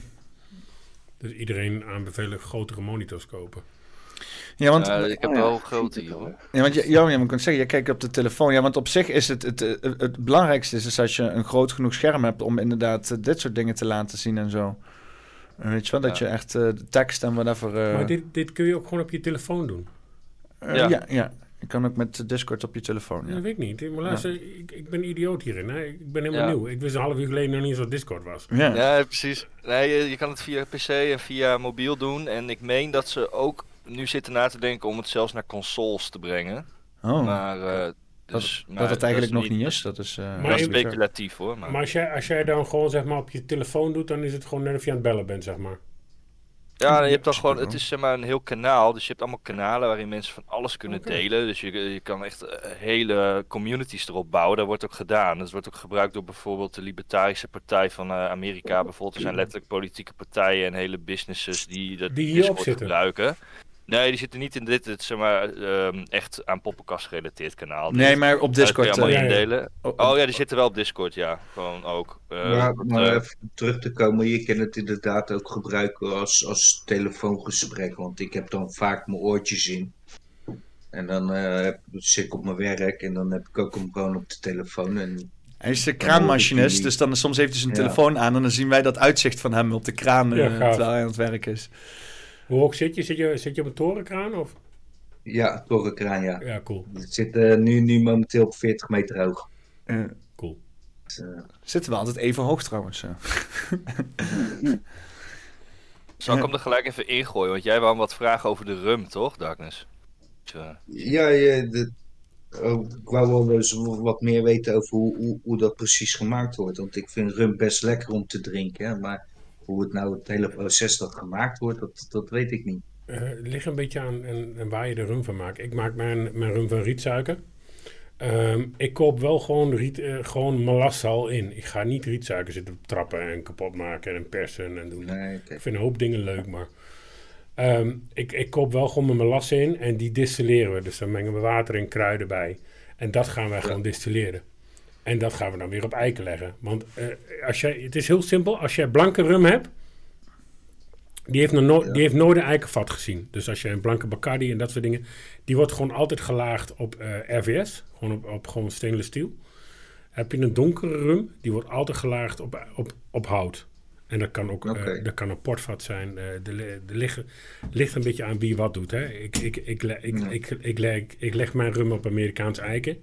Dus iedereen aanbevelen grotere monitors kopen. Ja, want, Ja, ik heb Oh ja, wel ziet grote hoor. ja, want je, ja, ja, maar ik kan zeggen, je kijkt op de telefoon. Ja, want op zich is het het, het, het belangrijkste is, is als je een groot genoeg scherm hebt om inderdaad eh, dit soort dingen te laten zien en zo. Eh, Weet je wel, dat Ja. je echt eh, de tekst en whatever... eh, maar dit, dit kun je ook gewoon op je telefoon doen. eh, Ja. ja. ja, Je kan ook met Discord op je telefoon. Dat Ja. weet ik niet. Maar luister, ik, ik ben idioot hierin. Hè. Ik ben helemaal Ja. nieuw. Ik wist een half uur geleden nog niet eens wat Discord was. Ja. Ja, precies. Nee, je, je kan het via PC en via mobiel doen. En ik meen dat ze ook nu zitten na te denken om het zelfs naar consoles te brengen. Oh, Maar, eh, dat, dus, maar dat het eigenlijk nog niet is. Dat is, eh, Maar Dat speculatief hoor. Maar. Maar als jij, als jij dan gewoon zeg maar op je telefoon doet, dan is het gewoon net of je aan het bellen bent, zeg maar. Ja, je hebt dan gewoon, het is zeg maar een heel kanaal. Dus je hebt allemaal kanalen waarin mensen van alles kunnen delen. Dus je, je kan echt eh, hele communities erop bouwen. Dat wordt ook gedaan. Dat wordt ook gebruikt door bijvoorbeeld de Libertarische Partij van eh, Amerika. Bijvoorbeeld, er zijn letterlijk politieke partijen en hele businesses die dat Die hierop Discord zitten. gebruiken. Nee, die zitten niet in dit, het, zeg maar, ehm, echt aan poppenkast gerelateerd kanaal. Nee, maar op dat kun je Discord... allemaal eh, ja, ja. indelen. Oh ja, die zitten wel op Discord, ja. Gewoon ook. Eh, Maar, dat, maar eh, even terug te komen, je kan het inderdaad ook gebruiken als, als telefoongesprek. Want ik heb dan vaak mijn oortjes in. En dan eh, heb- zit ik op mijn werk en dan heb ik ook hem gewoon op de telefoon. En Hij is de kraanmachinist, dus dan soms heeft hij zijn Ja. telefoon aan... en dan zien wij dat uitzicht van hem op de kraan Ja, terwijl hij aan het werk is. Hoe hoog zit je? Zit je, zit je op een torenkraan? Of? ja, torenkraan, ja. Ja, cool. Het zit eh, nu, nu momenteel op 40 meter hoog. Eh, Cool. Dus, eh, zitten we altijd even hoog trouwens. eh. Zal ik hem er gelijk even ingooien? Want jij wou wat vragen over de rum, toch, Darkness? Tja. ja, je, de, oh, ik wou wel eens wat meer weten over hoe, hoe, hoe dat precies gemaakt wordt. Want ik vind rum best lekker om te drinken. hè, Maar hoe het nou, het hele proces dat gemaakt wordt, dat, dat weet ik niet. Eh, het ligt een beetje aan en, en waar je de rum van maakt. Ik maak mijn, mijn rum van rietsuiker. Ehm, ik koop wel gewoon, riet, eh, gewoon melasse al in. Ik ga niet rietsuiker zitten trappen en kapot maken en persen en doen. Nee. Ik vind een hoop dingen leuk, maar... ehm, ik, ik koop wel gewoon mijn melasse in en die distilleren we. Dus dan mengen we water en kruiden bij. En dat gaan wij gewoon distilleren. En dat gaan we dan weer op eiken leggen. Want eh, als jij, het is heel simpel. Als jij blanke rum hebt, die heeft, nog nooit, Ja. die heeft nooit een eikenvat gezien. Dus als je een blanke Bacardi en dat soort dingen... die wordt gewoon altijd gelaagd op eh, RVS. Gewoon op, op gewoon stainless steel. Heb je een donkere rum, die wordt altijd gelaagd op, op, op hout. En dat kan ook eh, dat kan een portvat zijn. de, de, de liggen, ligt een beetje aan wie wat doet. Hè. Ik, ik, ik, ik, Ja. ik, ik, leg, ik leg mijn rum op Amerikaans eiken.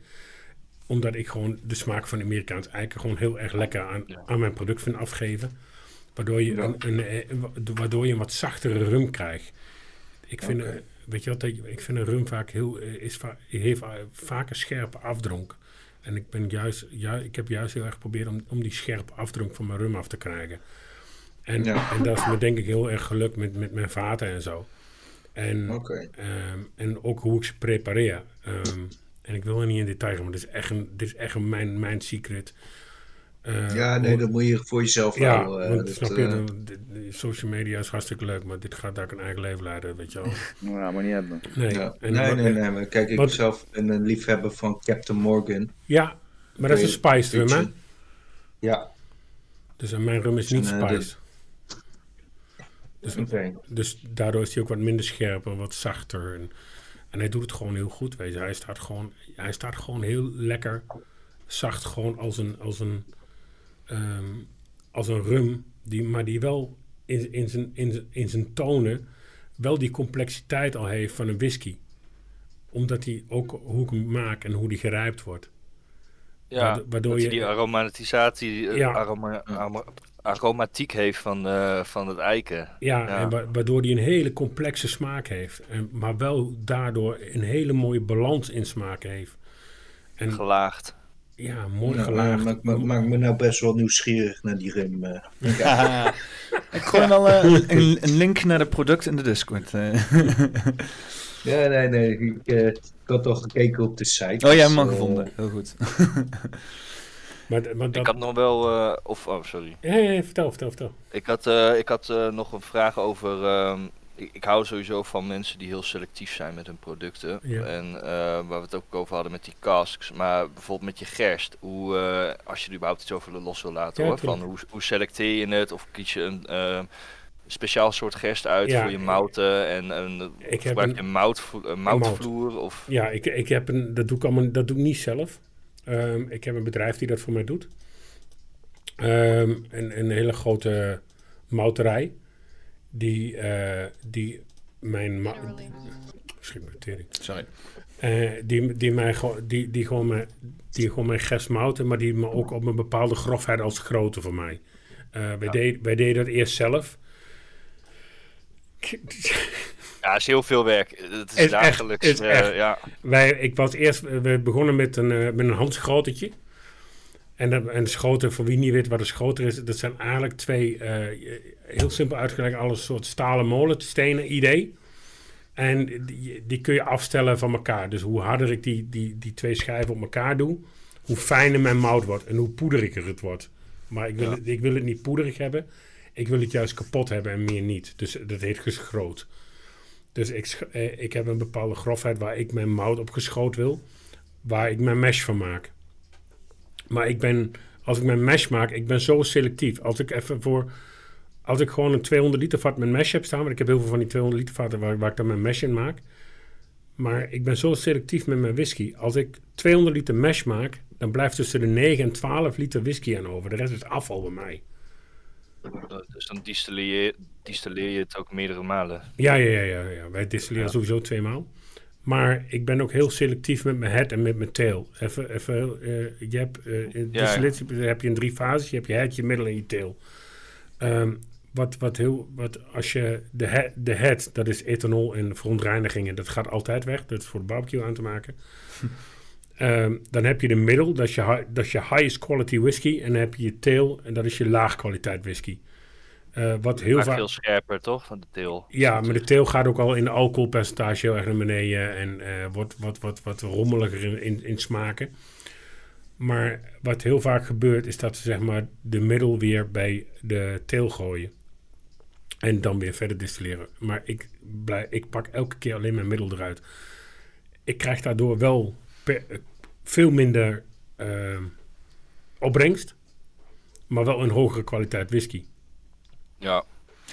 Omdat ik gewoon de smaak van Amerikaans eiken gewoon heel erg lekker aan, Ja. aan mijn product vind afgeven. Waardoor je, Ja. een, een, eh, wa- waardoor je een wat zachtere rum krijgt. Ik vind, eh, weet je wat, ik vind een rum vaak heel, eh, is heeft vaak een scherpe afdronk. En ik, ben juist, ju ik heb juist heel erg geprobeerd om, om die scherpe afdronk van mijn rum af te krijgen. En, Ja. en dat is me denk ik heel erg gelukt met, met mijn vaten en zo. En. Ehm, en ook hoe ik ze prepareer. Ehm, en ik wil er niet in detail gaan, maar dit is echt, een, dit is echt een, mijn, mijn secret. Eh, Ja, nee, hoe- dat moet je voor jezelf ja, houden. eh, want dat, snap je, eh, de, de- de social media is hartstikke leuk, maar dit gaat daar een eigen leven leiden, weet je wel. Nou, ja, maar niet hebben. Nee, ja. en- nee, nee, nee, maar kijk, ik wat- zelf ben een liefhebber van Captain Morgan. Ja, maar dat is een spiced rum, hè? Ja, Dus en mijn rum is niet En, eh, spiced. Dus, oké. dus daardoor is hij ook wat minder scherp en wat zachter. En, en hij doet het gewoon heel goed, weet je. Hij staat gewoon, hij staat gewoon heel lekker zacht, gewoon als een, als een, ehm, als een rum. Die, maar die wel in, in, zijn, in, zijn, in zijn tonen wel die complexiteit al heeft van een whisky. Omdat hij ook hoe ik hem maak en hoe die gerijpt wordt. Ja, Waardo- waardoor je- die aromatisatie, eh, Ja. aroma, aroma- aromatiek heeft van, eh, van het eiken. Ja, Ja. En wa- waardoor hij een hele complexe smaak heeft. En, maar wel daardoor een hele mooie balans in smaak heeft. En Gelaagd. ja, mooi gelaagd. maakt me, nou best wel nieuwsgierig naar die rum. eh. Ja. Ik gooi wel eh, een, een link naar de product in de Discord. eh. Ja, nee, nee. Ik, eh, ik had al gekeken op de site. oh, jij hebt dus, hem al eh, gevonden. Heel goed. Maar, maar dat, Ik had nog wel, eh, of, oh sorry. Vertel, vertel, vertel. Ik had, eh, ik had eh, nog een vraag over. ehm, ik, ik hou sowieso van mensen die heel selectief zijn met hun producten. Ja. En waar we het ook over hadden met die casks. Maar bijvoorbeeld met je gerst. Hoe, als je er überhaupt iets over los wil laten Ja, hoor. Van hoe, hoe selecteer je het? Of kies je een eh, speciaal soort gerst uit Ja, voor je ik- mouten? En, en heb gebruik een- je een moutvloer? Of, Ja, ik, ik heb een, dat doe ik allemaal, dat doe ik niet zelf. Ehm, ik heb een bedrijf die dat voor mij doet. Ehm, een, een hele grote mouterij. Die, eh, die mijn... ma- de tering. Sorry. Eh, die, die, mij, gewoon- die, die, gewoon mijn, die gewoon mijn gerst mouten, maar die me ook op een bepaalde grofheid als grootte voor mij. Eh, wij, deed, wij deden dat eerst zelf. ja, is heel veel werk. Het is, Is echt- dagelijks. is eh, echt. ja. Wij, ik was eerst, we begonnen met een, eh, met een handschoteltje. En, dat- en schoten, voor wie niet weet wat een schoter is, dat zijn eigenlijk twee, eh, heel simpel uitgelegd, alles soort stalen molenstenen idee. En die, die kun je afstellen van elkaar. Dus hoe harder ik die, die, die twee schijven op elkaar doe, hoe fijner mijn mout wordt en hoe poederiger het wordt. Maar ik wil, het, ik wil het niet poederig hebben. Ik wil het juist kapot hebben en meer niet. Dus dat heet geschroot. Dus ik, eh, ik heb een bepaalde grofheid waar ik mijn mout op geschoot wil. Waar ik mijn mesh van maak. Maar ik ben, als ik mijn mesh maak, ik ben zo selectief. Als ik even voor, als ik gewoon een 200 liter vat met mesh heb staan. Want ik heb heel veel van die 200 liter vaten waar, waar ik dan mijn mesh in maak. Maar ik ben zo selectief met mijn whisky. Als ik 200 liter mesh maak, dan blijft tussen de 9 en 12 liter whisky aan over. De rest is afval bij mij. Dus dan distilleer, je- distilleer je het ook meerdere malen. Ja, ja, ja, ja, ja. wij distilleren sowieso twee maal. Maar ik ben ook heel selectief met mijn head en met mijn tail. Even, even, eh, je hebt, eh, in Ja, distillatie heb je in drie fases. Je hebt je head, je middel en je tail. Ehm, wat, wat heel, wat als je de, he- de head, dat is ethanol en verontreinigingen, dat gaat altijd weg. Dat is voor de barbecue aan te maken. Ehm, dan heb je de middel, dat is, je, hi- dat is je highest quality whisky. En dan heb je je tail, en dat is je laag kwaliteit whisky. Eh, wat heel vaak. veel scherper toch, van de teel. Ja, maar de teel gaat ook al in alcoholpercentage heel erg naar beneden en eh, wordt wat, wat, wat rommeliger in, in, in smaken. Maar wat heel vaak gebeurt is dat ze zeg maar de middel weer bij de teel gooien. En dan weer verder distilleren. Maar ik, blij, ik pak elke keer alleen mijn middel eruit. Ik krijg daardoor wel per- veel minder eh, opbrengst. Maar wel een hogere kwaliteit whisky. Ja,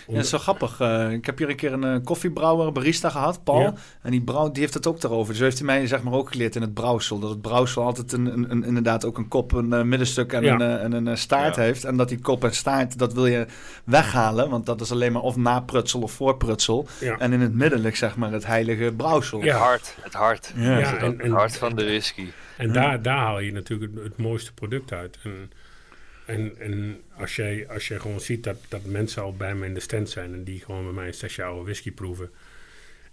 Ja, dat is wel grappig. Eh, ik heb hier een keer een eh, koffiebrouwer, barista gehad, Paul. Ja. En die, brouw, die heeft het ook daarover. Dus heeft hij mij zeg maar ook geleerd in het brouwsel. Dat het brouwsel altijd een, een, een- inderdaad ook een kop, een eh, middenstuk en Ja. een, en een eh, staart Ja. heeft. En dat die kop en staart, dat wil je weghalen. Want dat is alleen maar of naprutsel of voorprutsel. Ja. En in het midden ligt zeg maar het heilige brouwsel. Ja. Het hart, het hart. Ja. Ja, Het en, en, hart van de whisky. En daar, daar haal je natuurlijk het, het mooiste product uit. En, en, als, jij, als jij gewoon ziet dat, dat mensen al bij me in de stand zijn en die gewoon bij mij een sessie oude whisky proeven.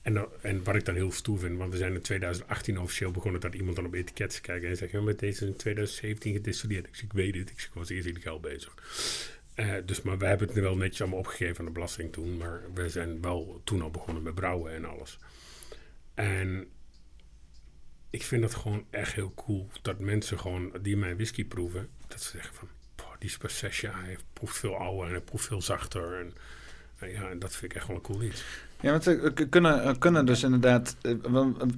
En, en wat ik dan heel stoer vind, want we zijn in 2018 officieel begonnen dat iemand dan op etiketten kijkt en zegt, ja, met deze is in 2017 gedistilleerd. Ik zeg, ik weet het, ik, was eerst illegaal bezig. Eh, dus, maar we hebben het nu wel netjes allemaal opgegeven aan de belasting toen, maar we zijn wel toen al begonnen met brouwen en alles. En ik vind dat gewoon echt heel cool dat mensen gewoon die mijn whisky proeven, dat ze zeggen van, "Poh, die is pas zes jaar, hij proeft veel ouder en hij proeft veel zachter. En, nou ja, en dat vind ik echt wel een cool iets. Ja, want we kunnen, we kunnen dus inderdaad. eh,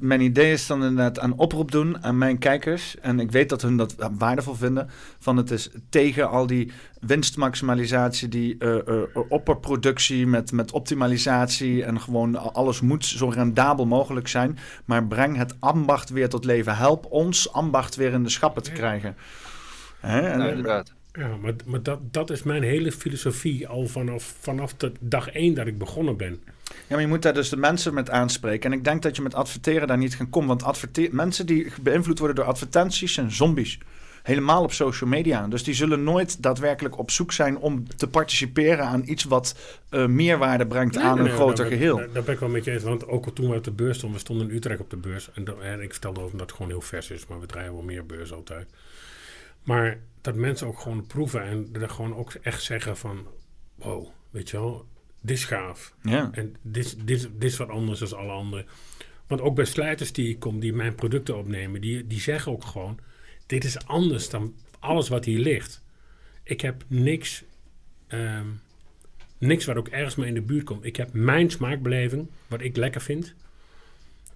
Mijn idee is dan inderdaad een oproep doen aan mijn kijkers. En ik weet dat hun dat waardevol vinden. Van het is tegen al die winstmaximalisatie, die eh, eh, opperproductie met, met optimalisatie. En gewoon alles moet zo rendabel mogelijk zijn. Maar breng het ambacht weer tot leven. Help ons ambacht weer in de schappen te krijgen. Hè? En- Nou, inderdaad. Ja, maar, maar dat, dat is mijn hele filosofie al vanaf, vanaf de dag één dat ik begonnen ben. Ja, maar je moet daar dus de mensen met aanspreken. En ik denk dat je met adverteren daar niet gaan komen. Want mensen die beïnvloed worden door advertenties zijn zombies. Helemaal op social media. Dus die zullen nooit daadwerkelijk op zoek zijn om te participeren aan iets wat eh, meerwaarde brengt aan Nee, een nee, groter geheel. Daar, daar ben ik wel met je eens. Want ook al toen we op de beurs stonden, we stonden in Utrecht op de beurs. En, dat- en ik vertelde over dat het gewoon heel vers is, maar we draaien wel meer beurs altijd. Maar dat mensen ook gewoon proeven en er gewoon ook echt zeggen van, wow, weet je wel, dit is gaaf. Ja. En dit, dit, dit is wat anders dan alle anderen. Want ook bij slijters die ik kom, die mijn producten opnemen, die, die zeggen ook gewoon: dit is anders dan alles wat hier ligt. Ik heb niks, ehm, niks wat ook ergens mee in de buurt komt. Ik heb mijn smaakbeleving, wat ik lekker vind.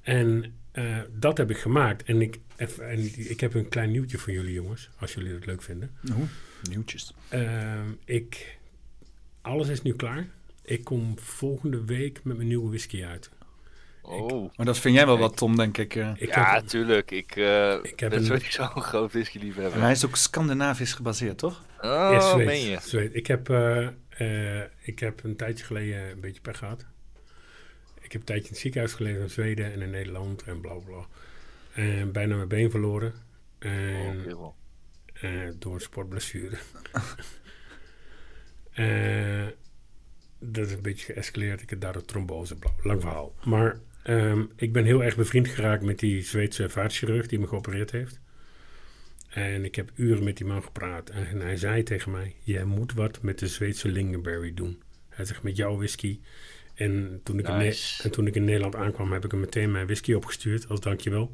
En eh, dat heb ik gemaakt. En ik, en ik heb een klein nieuwtje voor jullie jongens, als jullie het leuk vinden. Oeh, nieuwtjes. Ehm, ik, alles is nu klaar. Ik kom volgende week met mijn nieuwe whisky uit. Oh. Maar dat vind jij wel wat, Tom, denk ik. eh. Ik Ja, heb, tuurlijk. Ik, eh Ik heb ben een- sowieso een groot whisky-liefhebber. En hij is ook Scandinavisch gebaseerd, toch? ja, Oh, Zweeds, meen je? Ik, heb, eh, eh, ik heb een tijdje geleden een beetje pech gehad. Ik heb een tijdje in het ziekenhuis gelegen in Zweden en in Nederland en bla bla. En bijna mijn been verloren. En, Oh, kerel. eh, door een sportblessure. Eh, dat is een beetje geëscaleerd. Ik heb daardoor trombose. Bla, lang verhaal. Maar ehm, ik ben heel erg bevriend geraakt met die Zweedse vaatchirurg die me geopereerd heeft. En ik heb uren met die man gepraat. En hij zei tegen mij: Jij moet wat met de Zweedse Lingenberry doen. Hij zegt: Met jouw whisky. En toen, ik in en toen ik in Nederland aankwam, heb ik hem meteen mijn whisky opgestuurd. Als dankjewel.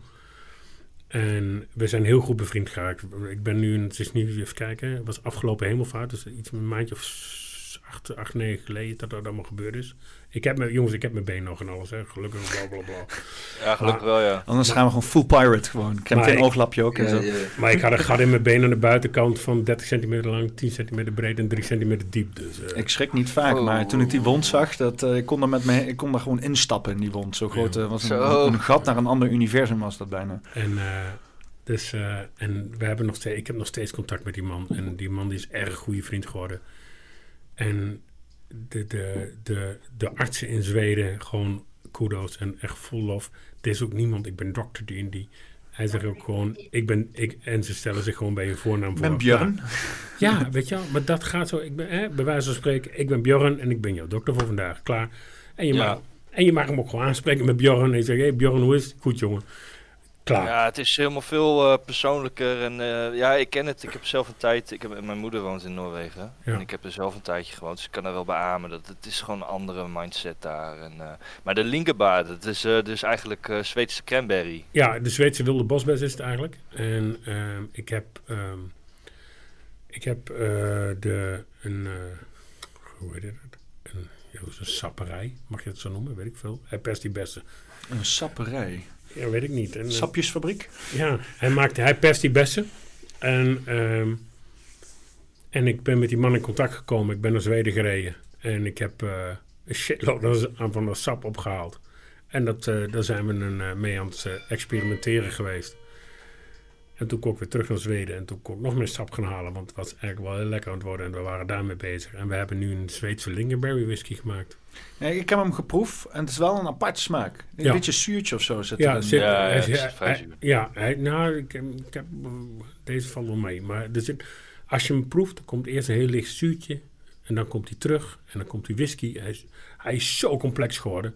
En we zijn heel goed bevriend geraakt. Ik ben nu, het is nu, even kijken, het was afgelopen hemelvaart. Dus iets een maandje of acht, acht negen geleden dat dat allemaal gebeurd is. Ik heb mijn, jongens, ik heb mijn been nog en alles. Hè. Gelukkig, bla bla bla. Ja, gelukkig wel, ja. Anders gaan we gewoon full pirate gewoon. Ik heb Maar geen ooglapje ook en Ja, zo. ja. Maar ik had een gat in mijn been aan de buitenkant van 30 centimeter lang, 10 centimeter breed en 3 centimeter diep. Dus, eh, Ik schrik niet vaak, Oh. maar toen ik die wond zag, dat, eh, ik, kon er met me, ik kon daar gewoon instappen in die wond. Zo groot Ja. eh, was een, Zo. een gat naar een ander universum was dat bijna. En, eh, dus, eh, en we hebben nog steeds, ik heb nog steeds contact met die man. En die man die is erg goede vriend geworden. En de, de, de, de artsen in Zweden, gewoon kudos en echt full love. Er is ook niemand, ik ben dokter D&D. Hij zegt ook gewoon, ik ben, ik, en ze stellen zich gewoon bij je voornaam Ik voor. ben Björn. Ja, weet je wel, maar dat gaat zo. Ik ben, hè, bij wijze van spreken, ik ben Björn en ik ben jouw dokter voor vandaag. Klaar. En je, Ja. mag, en je mag hem ook gewoon aanspreken met Björn. En je zegt, hey Björn, hoe is het? Goed jongen. Klaar. Ja, het is helemaal veel eh, persoonlijker. En eh, ja, ik ken het. Ik heb zelf een tijd. Ik heb, mijn moeder woont in Noorwegen. Ja. En ik heb er zelf een tijdje gewoond. Dus ik kan er wel beamen. Dat het is gewoon een andere mindset daar. En, eh, maar de linkerbaard, dat is eh, dus eigenlijk eh, Zweedse cranberry. Ja, de Zweedse wilde bosbes is het eigenlijk. En ehm, ik heb, ehm, ik heb eh, de, een, eh, hoe heet het? Een, ja, een sapperij, mag je het zo noemen? Weet ik veel. Hij pest die bessen. Een sapperij. Ja, weet ik niet. En, eh, Sapjesfabriek? Ja, hij, maakt, hij pest die bessen. En, ehm, en ik ben met die man in contact gekomen. Ik ben naar Zweden gereden. En ik heb eh, een shitload aan van dat sap opgehaald. En dat, eh, daar zijn we een, mee aan het experimenteren geweest. En toen kon ik weer terug naar Zweden. En toen kon ik nog meer sap gaan halen. Want het was eigenlijk wel heel lekker aan het worden. En we waren daarmee bezig. En we hebben nu een Zweedse Lingonberry whisky gemaakt. Nee, ik heb hem geproefd en het is wel een aparte smaak. Een Ja. beetje zuurtje of zo zit Ja, erin. zit, Ja, ja, hij- hij- ja hij, nou, ik, heb- ik heb, eh, deze valt wel mee. Maar er zit, als je hem proeft, dan komt eerst een heel licht zuurtje. En dan komt hij terug. En dan komt die whisky. Hij is, hij is zo complex geworden.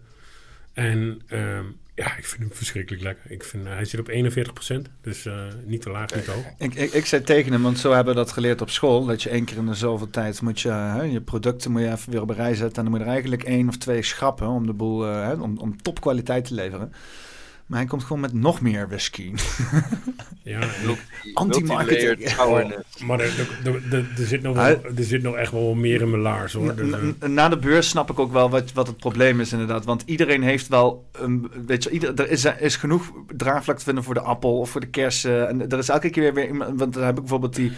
En ehm, ja, ik vind hem verschrikkelijk lekker. Ik vind, hij zit op 41%. Dus eh, niet te laag, niet te hoog. Ik, ik, ik zei tegen hem, want zo hebben we dat geleerd op school. Dat je één keer in de zoveel tijd moet je hè, je producten moet je even weer op een rij zetten. En dan moet je er eigenlijk één of twee schrappen om de boel eh, hè, om, om topkwaliteit te leveren. Maar hij komt gewoon met nog meer whisky. Ja, Anti-marketing. Awareness. maar er, er, er- zit nog wel, er zit nog echt wel meer in mijn laars hoor. Dus, eh, Na de beurs snap ik ook wel wat, wat het probleem is inderdaad. Want iedereen heeft wel, een, weet je, ieder, er is, is genoeg draagvlak te vinden voor de appel of voor de kersen. En er is elke keer weer want dan heb ik bijvoorbeeld die,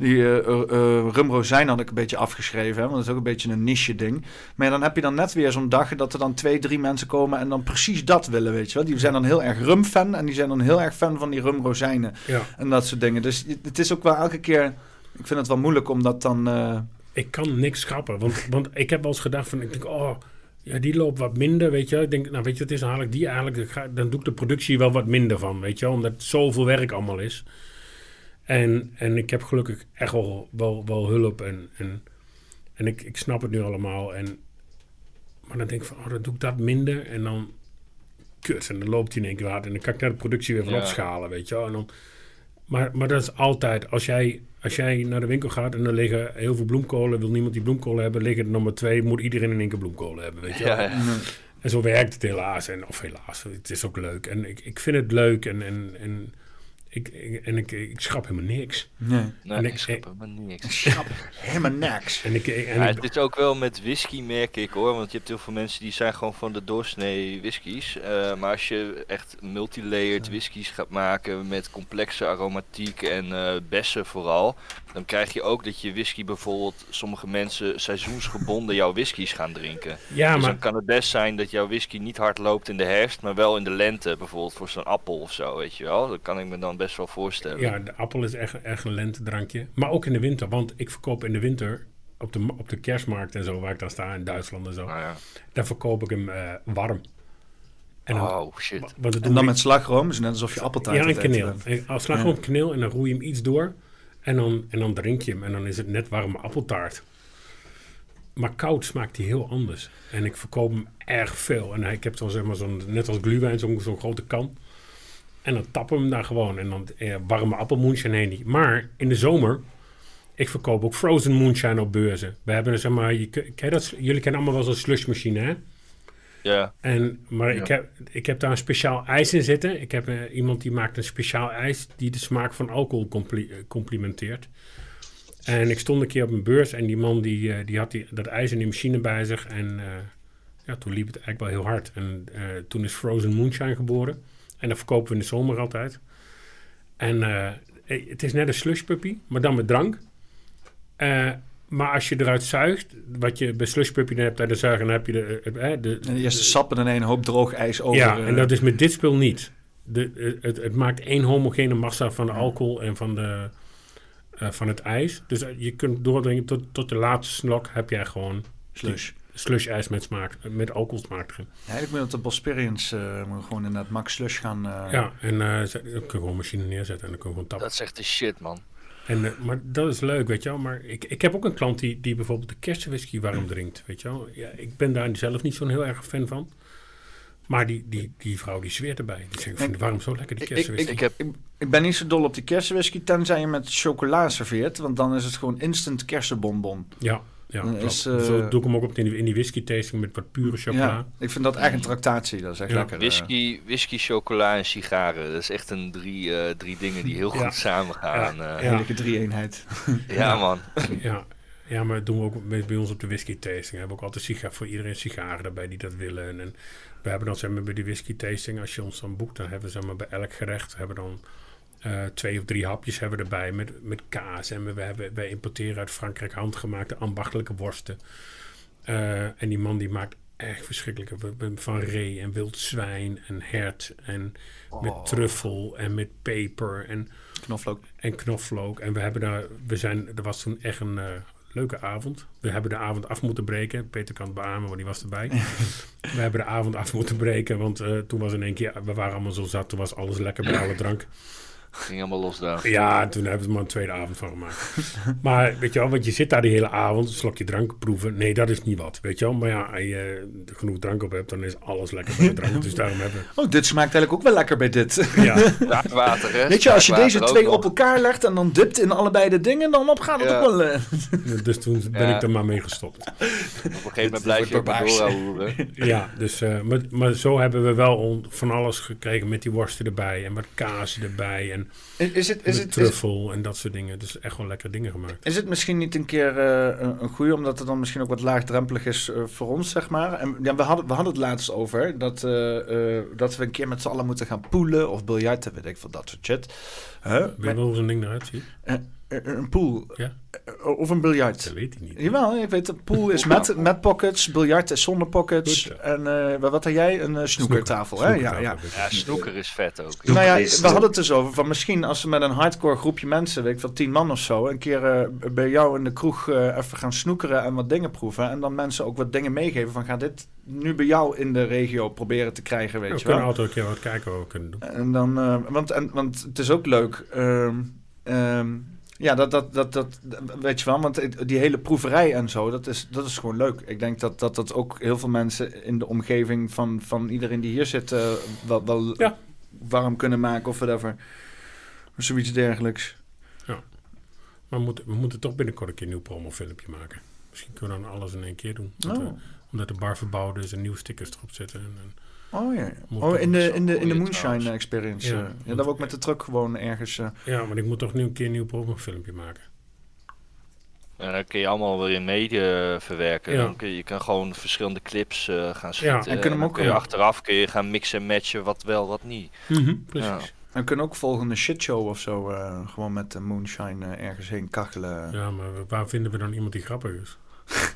die eh, eh, rumrozijn had ik een beetje afgeschreven. Hè, want dat is ook een beetje een niche ding. Maar ja, dan heb je dan net weer zo'n dag dat er dan twee, drie mensen komen en dan precies dat willen, weet je wel. Die zijn dan heel erg rumfan en die zijn dan heel erg fan van die rumrozijnen ja. en dat soort dingen. Dus het is ook wel elke keer, ik vind het wel moeilijk om dat dan... ik kan niks schrappen. Want, want ik heb wel eens gedacht van, ik denk, oh, ja, die loopt wat minder, weet je. wel. Ik denk, nou weet je, het is ik die eigenlijk, dan doe ik de productie wel wat minder van, weet je. wel, Omdat het zoveel werk allemaal is. En, en ik heb gelukkig echt wel, wel, wel hulp en, en, en ik, ik snap het nu allemaal. En, maar dan denk ik van, oh, dan doe ik dat minder en dan, kut, en dan loopt hij in één keer hard. En dan kan ik daar de productie weer van Ja. opschalen, weet je wel. En dan, maar, maar dat is altijd, als jij, als jij naar de winkel gaat en er liggen heel veel bloemkolen, wil niemand die bloemkolen hebben, liggen er nummer twee, moet iedereen in één keer bloemkolen hebben, weet je wel. Ja, ja. En zo werkt het helaas. En, of helaas, het is ook leuk. En ik, ik vind het leuk en, en, en, ik, ik- en ik, ik schrap helemaal niks. nee. Nee, En ik ik- snap helemaal niks. Schrap, helemaal niks. En ik, en Ja, ik, het is ook wel met whisky merk ik hoor, want je hebt heel veel mensen die zijn gewoon van de doorsnee whiskies. Eh, maar als je echt multilayered whiskies gaat maken met complexe aromatiek en eh, bessen vooral, dan krijg je ook dat je whisky bijvoorbeeld sommige mensen seizoensgebonden jouw whiskies gaan drinken. ja, dus maar dan kan het best zijn dat jouw whisky niet hard loopt in de herfst, maar wel in de lente, bijvoorbeeld voor zo'n appel of zo, weet je wel. Dat kan ik me dan best wel voorstellen. ja, de appel is echt, echt een lentedrankje. Maar ook in de winter, want ik verkoop in de winter op de, op de kerstmarkt en zo, waar ik dan sta in Duitsland en zo, Nou ja. daar verkoop ik hem eh, warm. En dan, Oh shit. En dan ik- met slagroom, dus net alsof je appeltaart Ja, en. En Als slag op kaneel en dan roei je hem iets door. En dan, en dan drink je hem. En dan is het net warme appeltaart. Maar koud smaakt hij heel anders. En ik verkoop hem erg veel. En ik heb dan zeg maar zo'n, net als gluwijn, zo'n grote kan. En dan tappen we hem daar gewoon. En dan eh, warme appelmoonshine heen. Maar in de zomer, ik verkoop ook frozen moonshine op beurzen. We hebben zeg maar, je dat, jullie kennen allemaal wel zo'n slushmachine hè? Ja. En, maar Ja. ik, heb, ik heb daar een speciaal ijs in zitten. Ik heb eh, iemand die maakt een speciaal ijs die de smaak van alcohol compli- eh, complimenteert. En ik stond een keer op een beurs en die man die, eh, die had die, dat ijs in die machine bij zich. En eh, ja, toen liep het eigenlijk wel heel hard. En eh, toen is Frozen Moonshine geboren. En dat verkopen we in de zomer altijd. En eh, het is net een slush puppy, maar dan met drank. Maar als je eruit zuigt, wat je bij slush puppy dan hebt, bij de zuigen, dan heb je de, eh, eh, de, En de eerste sap en dan een hoop droog ijs over. ja, en dat is met dit spul niet. De, eh, het, het maakt één homogene massa van de alcohol en van, de, eh, van het ijs. Dus je kunt doordringen tot, tot de laatste slok heb jij gewoon slush. slush ijs met smaak, met alcoholsmaak erin. Ja, ik moet op de Bosperians uh, moet gewoon in dat max slush gaan. eh, Ja, en eh, dan kun je gewoon een machine neerzetten en dan kun je gewoon tappen. Dat is echt de shit, man. En, eh, maar dat is leuk, weet je wel. Maar ik, ik heb ook een klant die, die bijvoorbeeld de kersenwhisky warm drinkt, weet je wel. Ja, ik ben daar zelf niet zo'n heel erg fan van. Maar die, die, die vrouw die zweert erbij. Die zegt, ik vind het warm zo lekker, die Ik, ik, kersenwhisky. ik, heb, ik, ik ben niet zo dol op die kersenwhisky, tenzij je met chocola serveert. Want dan is het gewoon instant kersenbonbon. Ja, ja Dan klopt. is, eh, Zo doe ik hem ook op in die, in die whisky tasting met wat pure chocola. Ja, ik vind dat echt een tractatie. Dat is echt Ja. lekker. eh. Whisky, whisky, chocola en sigaren. Dat is echt een drie, eh, drie dingen die heel Ja. goed samengaan. Ja. Ja, Een Ja. heerlijke drie-eenheid. ja man. Ja. ja, maar dat doen we ook bij, bij ons op de whisky tasting. We hebben ook altijd siga voor iedereen sigaren erbij die dat willen. En, en we hebben dan zeg maar, bij die whisky tasting, als je ons dan boekt, dan hebben we zeg maar, bij elk gerecht hebben we dan eh, twee of drie hapjes hebben we erbij met, met kaas. En we, we hebben, wij importeren uit Frankrijk handgemaakte ambachtelijke worsten. Eh, en die man die maakt echt verschrikkelijke... Van ree en wild zwijn en hert en met Oh. truffel en met peper en, Knoflook. en knoflook. En we hebben daar... We zijn, er was toen echt een... eh, Leuke avond. We hebben de avond af moeten breken. Peter kan het beamen, want die was erbij. we hebben de avond af moeten breken, want toen was in één keer... We waren allemaal zo zat, toen was alles lekker bij alle drank. Ging helemaal los daar. Ja, toen hebben we er maar een tweede avond van gemaakt. maar weet je wel, want je zit daar die hele avond, een slokje drank proeven. Nee, dat is niet wat, weet je wel. Maar ja, als je eh, genoeg drank op hebt, dan is alles lekker bij de drank. dus daarom hebben Oh, dit smaakt eigenlijk ook wel lekker bij dit. we... Ja, Water, hè? Weet je, als je deze twee op elkaar legt en dan dipt in allebei de dingen, dan op gaat het Ja. ook wel... eh, dus toen ben Ja. ik er maar mee gestopt. Op een gegeven moment blijf je maar barbaars. doorhouden. Ja, dus, eh, maar, maar zo hebben we wel on- van alles gekregen met die worsten erbij en met kaas erbij en Is, is, het, is, het, is, truffel en dat soort dingen. Dus echt wel lekkere dingen gemaakt. is het misschien niet een keer eh, een een goeie, omdat het dan misschien ook wat laagdrempelig is eh, voor ons, zeg maar. En, ja, we, hadden, we hadden het laatst over dat, eh, dat we een keer met z'n allen moeten gaan poelen of biljarten, weet ik veel, dat soort shit. Huh? Weet je wel hoe zo'n ding eruit ziet? Eh, een pool Ja, eh, of een biljart. dat weet hij niet. Jawel, ik weet het. Pool is met, met pockets, biljart is zonder pockets. Goed, En eh, wat had jij? Een eh, snoekertafel, hè? Ja, ja. Ja, snoeker is vet ook. Snoeker Nou ja, we hadden het dus over van misschien als we met een hardcore groepje mensen, weet ik wel, tien man of zo, een keer bij jou in de kroeg eh, even gaan snoekeren en wat dingen proeven. En dan mensen ook wat dingen meegeven van ga dit nu bij jou in de regio proberen te krijgen, weet we je kunnen wel. altijd een keer wat kijken wat we kunnen doen. En dan, eh, want, en, want het is ook leuk. ehm, ehm, ja, dat, dat, dat, dat, weet je wel, want die hele proeverij en zo, dat is, dat is gewoon leuk. Ik denk dat, dat dat ook heel veel mensen in de omgeving van, van iedereen die hier zit eh, wel, wel Ja. warm kunnen maken of whatever. Of zoiets dergelijks. Maar we moeten, we moeten toch binnenkort een keer een nieuw promofilmpje maken. Misschien kunnen we dan alles in één keer doen. Dat Oh, omdat de bar verbouwd is en nieuwe stickers erop zitten. En, en- oh ja. Oh, in de, in de, in de Moonshine trouwens. Experience. Ja. Ja, ja dat we ook met de truck gewoon ergens... eh, ja, maar ik moet toch nu een keer een nieuw promofilmpje maken. En dan kun je allemaal weer in media verwerken. Ja. Dan kun je, je kan gewoon verschillende clips eh, gaan schieten. en kunnen hem dan ook, kun je ja. achteraf kun je gaan mixen en matchen wat wel, wat niet. Precies. Ja. we kunnen ook volgende shitshow of zo eh, gewoon met de Moonshine eh, ergens heen kachelen. Ja, maar waar vinden we dan iemand die grappig is?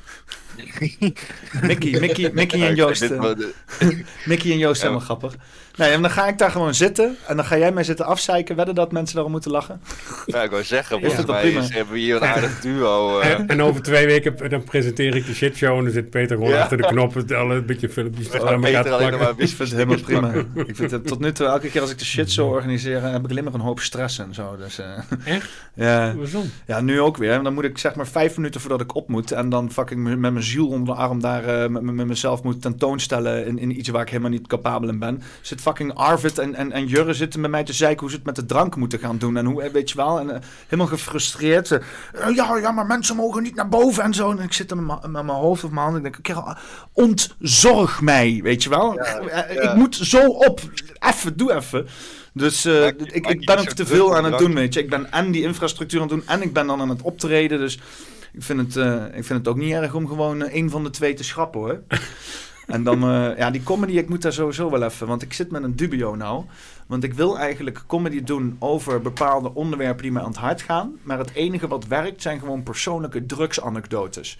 Mickey, Mickey, Mickey en Joost. Eh, wel Mickey en Joost Ja. helemaal grappig. Nee, en dan ga ik daar gewoon zitten. En dan ga jij mij zitten afzeiken. Wedden dat mensen daarom moeten lachen? Ja, ik wou zeggen, Is volgens het wel mij is- hebben we hier een aardig duo. eh. En, en over twee weken dan presenteer ik de shitshow en dan zit Peter gewoon Ja. achter de knoppen al een beetje filmpjes aan elkaar Peter te alleen nog plakken. maar Ik vind het helemaal prima. Ik vind het tot nu toe, elke keer als ik de shit zo organiseer, heb ik alleen maar een hoop stress en zo. Dus, eh, Echt? ja. Waarom? ja, nu ook weer. En dan moet ik zeg maar vijf minuten voordat ik op moet. En dan fucking met mijn ziel onder de arm daar eh, met, met, mezelf moet tentoonstellen in, in iets waar ik helemaal niet capabel in ben. Zit fucking Arvid en, en, en Jurre zitten met mij te zeiken hoe ze het met de drank moeten gaan doen. En hoe, eh, weet je wel, en, eh, helemaal gefrustreerd. Ja, ja, maar mensen mogen niet naar boven en zo. En ik zit met mijn- met mijn hoofd op mijn hand. Ik denk, kerel, ontzorg mij, weet je wel. Ik moet zo op. Even, doe even. Dus ik, ik ben ook te veel aan het doen, weet je. Ik ben en die infrastructuur aan het doen en ik ben dan aan het optreden. Dus ik vind het, eh, ik vind het ook niet erg om gewoon eh, één van de twee te schrappen, hoor. en dan, eh, ja, die comedy, ik moet daar sowieso wel even, want ik zit met een dubio nou. Want ik wil eigenlijk comedy doen over bepaalde onderwerpen die mij aan het hart gaan. Maar het enige wat werkt zijn gewoon persoonlijke drugsanekdotes.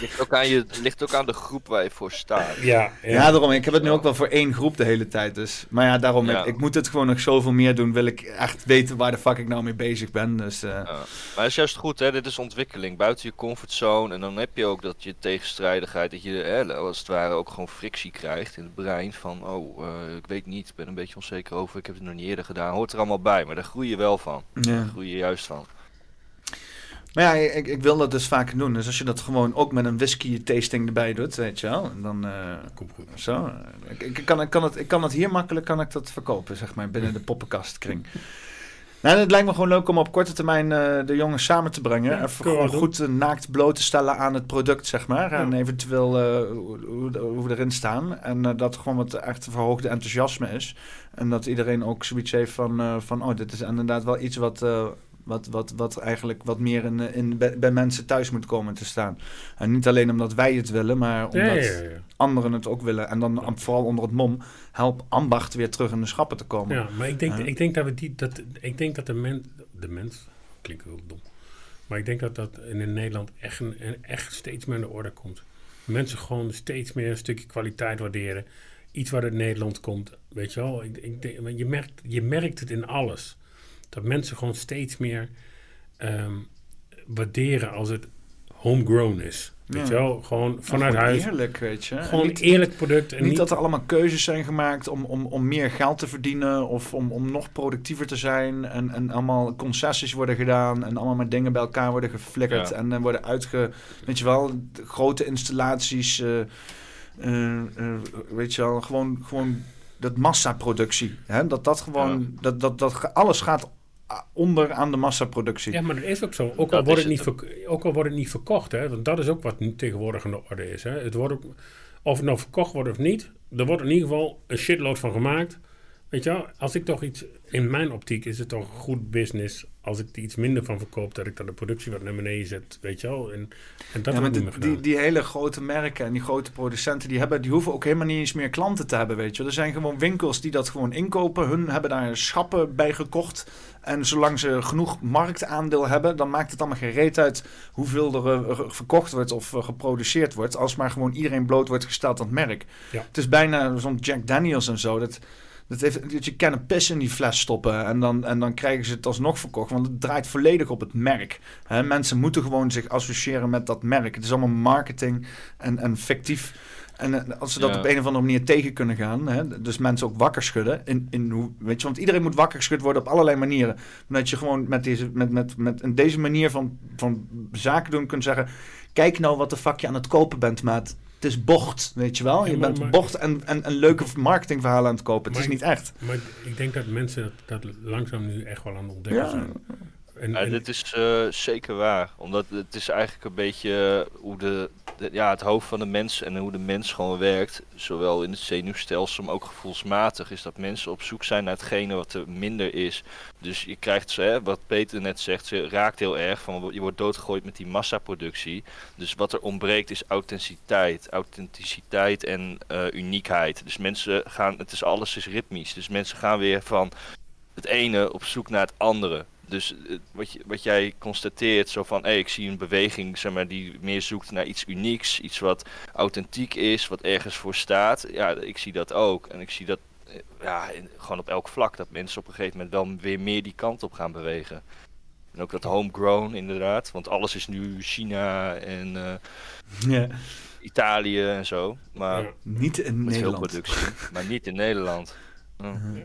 Ligt, ook aan je, ligt ook aan de groep waar je voor staat. Ja, Ja, ja. daarom. Ik heb het nu ook wel voor één groep de hele tijd. Dus. Maar ja, daarom. Ja. Ik, ik moet het gewoon nog zoveel meer doen. Wil ik echt weten waar de fuck ik nou mee bezig ben. Dus eh, Ja. Maar het is juist goed, hè? dit is ontwikkeling buiten je comfortzone. En dan heb je ook dat je tegenstrijdigheid, dat je hè, als het ware ook gewoon frictie krijgt in het brein. Van, oh, eh, ik weet niet, ik ben een beetje onzeker over, ik heb het nog niet eerder gedaan. Hoort er allemaal bij, maar daar groei je wel van. ja. Daar groei je juist van. Maar ja, ik, ik wil dat dus vaker doen. Dus als je dat gewoon ook met een whisky tasting erbij doet, weet je wel. En dan eh, Komt goed. zo. Ik, ik, kan, ik, kan het, ik kan het hier makkelijk kan ik dat verkopen, zeg maar, binnen de poppenkastkring. Nou, het lijkt me gewoon leuk om op korte termijn eh, de jongens samen te brengen. Ja, we gewoon goed eh, naakt bloot te stellen aan het product, zeg maar. Ja. En eventueel hoe, hoe, we erin staan. En dat gewoon wat echt verhoogde enthousiasme is. En dat iedereen ook zoiets heeft van, van oh, dit is inderdaad wel iets wat, wat, wat, wat eigenlijk wat meer in, in, bij, mensen thuis moet komen te staan. En niet alleen omdat wij het willen, maar omdat Ja, ja, ja. anderen het ook willen. En dan vooral onder het mom, help ambacht weer terug in de schappen te komen. Ja, maar ik denk, ik denk dat we die, dat, ik denk dat de mens, de mens, klinkt heel dom. Maar ik denk dat dat in Nederland echt, een, echt steeds meer aan de orde komt. Mensen gewoon steeds meer een stukje kwaliteit waarderen. Iets wat uit Nederland komt, weet je wel. Ik, ik je, merkt, je merkt het in alles. Dat mensen gewoon steeds meer ehm, waarderen als het homegrown is. Weet Ja. je wel, gewoon vanuit Gewoon huis. Eerlijk, weet je. Gewoon niet, eerlijk product. En niet, niet, dat er allemaal keuzes zijn gemaakt om, om, om meer geld te verdienen of om, om nog productiever te zijn. En, en allemaal concessies worden gedaan en allemaal met dingen bij elkaar worden geflikkerd Ja. en eh, worden uitge... Weet je wel, grote installaties, eh, eh, weet je wel, gewoon, gewoon dat massaproductie. Hè? Dat dat gewoon, dat, dat, dat alles gaat onder aan de massaproductie. Ja, maar dat is ook zo. Ook al, wordt het niet het verk- ook al wordt het niet verkocht, hè, want dat is ook wat nu tegenwoordig aan de orde is. Hè. Het wordt ook, of het nou verkocht wordt of niet, er wordt in ieder geval een shitload van gemaakt. Weet je wel, als ik toch iets, in mijn optiek is het toch goed business als ik er iets minder van verkoop, dat ik dan de productie wat naar beneden zet, weet je wel. En, en dat ja, maar niet die, meer gedaan. die, die hele grote merken en die grote producenten, die, hebben, die hoeven ook helemaal niet eens meer klanten te hebben, weet je. wel. Er zijn gewoon winkels die dat gewoon inkopen. Hun hebben daar schappen bij gekocht. En zolang ze genoeg marktaandeel hebben, dan maakt het allemaal geen reet uit hoeveel er eh, verkocht wordt of eh, geproduceerd wordt. Als maar gewoon iedereen bloot wordt gesteld aan het merk. Ja. Het is bijna zo'n Jack Daniels en zo. Dat, dat heeft, dat je kan een pis in die fles stoppen en dan, en dan krijgen ze het alsnog verkocht. Want het draait volledig op het merk. Hè, mensen moeten gewoon zich associëren met dat merk. Het is allemaal marketing en, en fictief. En eh, als ze dat Ja. op een of andere manier tegen kunnen gaan, hè, dus mensen ook wakker schudden. In, in hoe, weet je, want iedereen moet wakker geschud worden op allerlei manieren. Maar dat je gewoon met deze, met, met, met deze manier van, van zaken doen kunt zeggen: kijk nou wat de fuck je aan het kopen bent, maat. Het is bocht, weet je wel. Ja, je maar- bent maar- bocht en, en, en leuke marketingverhalen aan het kopen. Het is niet echt. Maar ik denk dat mensen dat, dat langzaam nu echt wel aan het ontdekken Ja. zijn. En, Ja, en- dit is eh, zeker waar. Omdat het is eigenlijk een beetje eh, hoe de, de- ja, het hoofd van de mens en hoe de mens gewoon werkt. Zowel in het zenuwstelsel, maar ook gevoelsmatig. Is dat mensen op zoek zijn naar hetgene wat er minder is. Dus je krijgt, ze, wat Peter net zegt, ze raakt heel erg van je wordt doodgegooid met die massaproductie. Dus wat er ontbreekt is authenticiteit. Authenticiteit en eh, uniekheid. Dus mensen gaan, het is alles is ritmisch. Dus mensen gaan weer van het ene op zoek naar het andere. Dus eh, wat, je, wat jij constateert, zo van hey, ik zie een beweging zeg maar, die meer zoekt naar iets unieks, iets wat authentiek is, wat ergens voor staat. Ja, ik zie dat ook. En ik zie dat eh, ja, in- gewoon op elk vlak, dat mensen op een gegeven moment wel weer meer die kant op gaan bewegen. En ook dat homegrown inderdaad, want alles is nu China en eh. Italië en zo. Maar ja. Niet in Nederland. productie, maar niet in Nederland.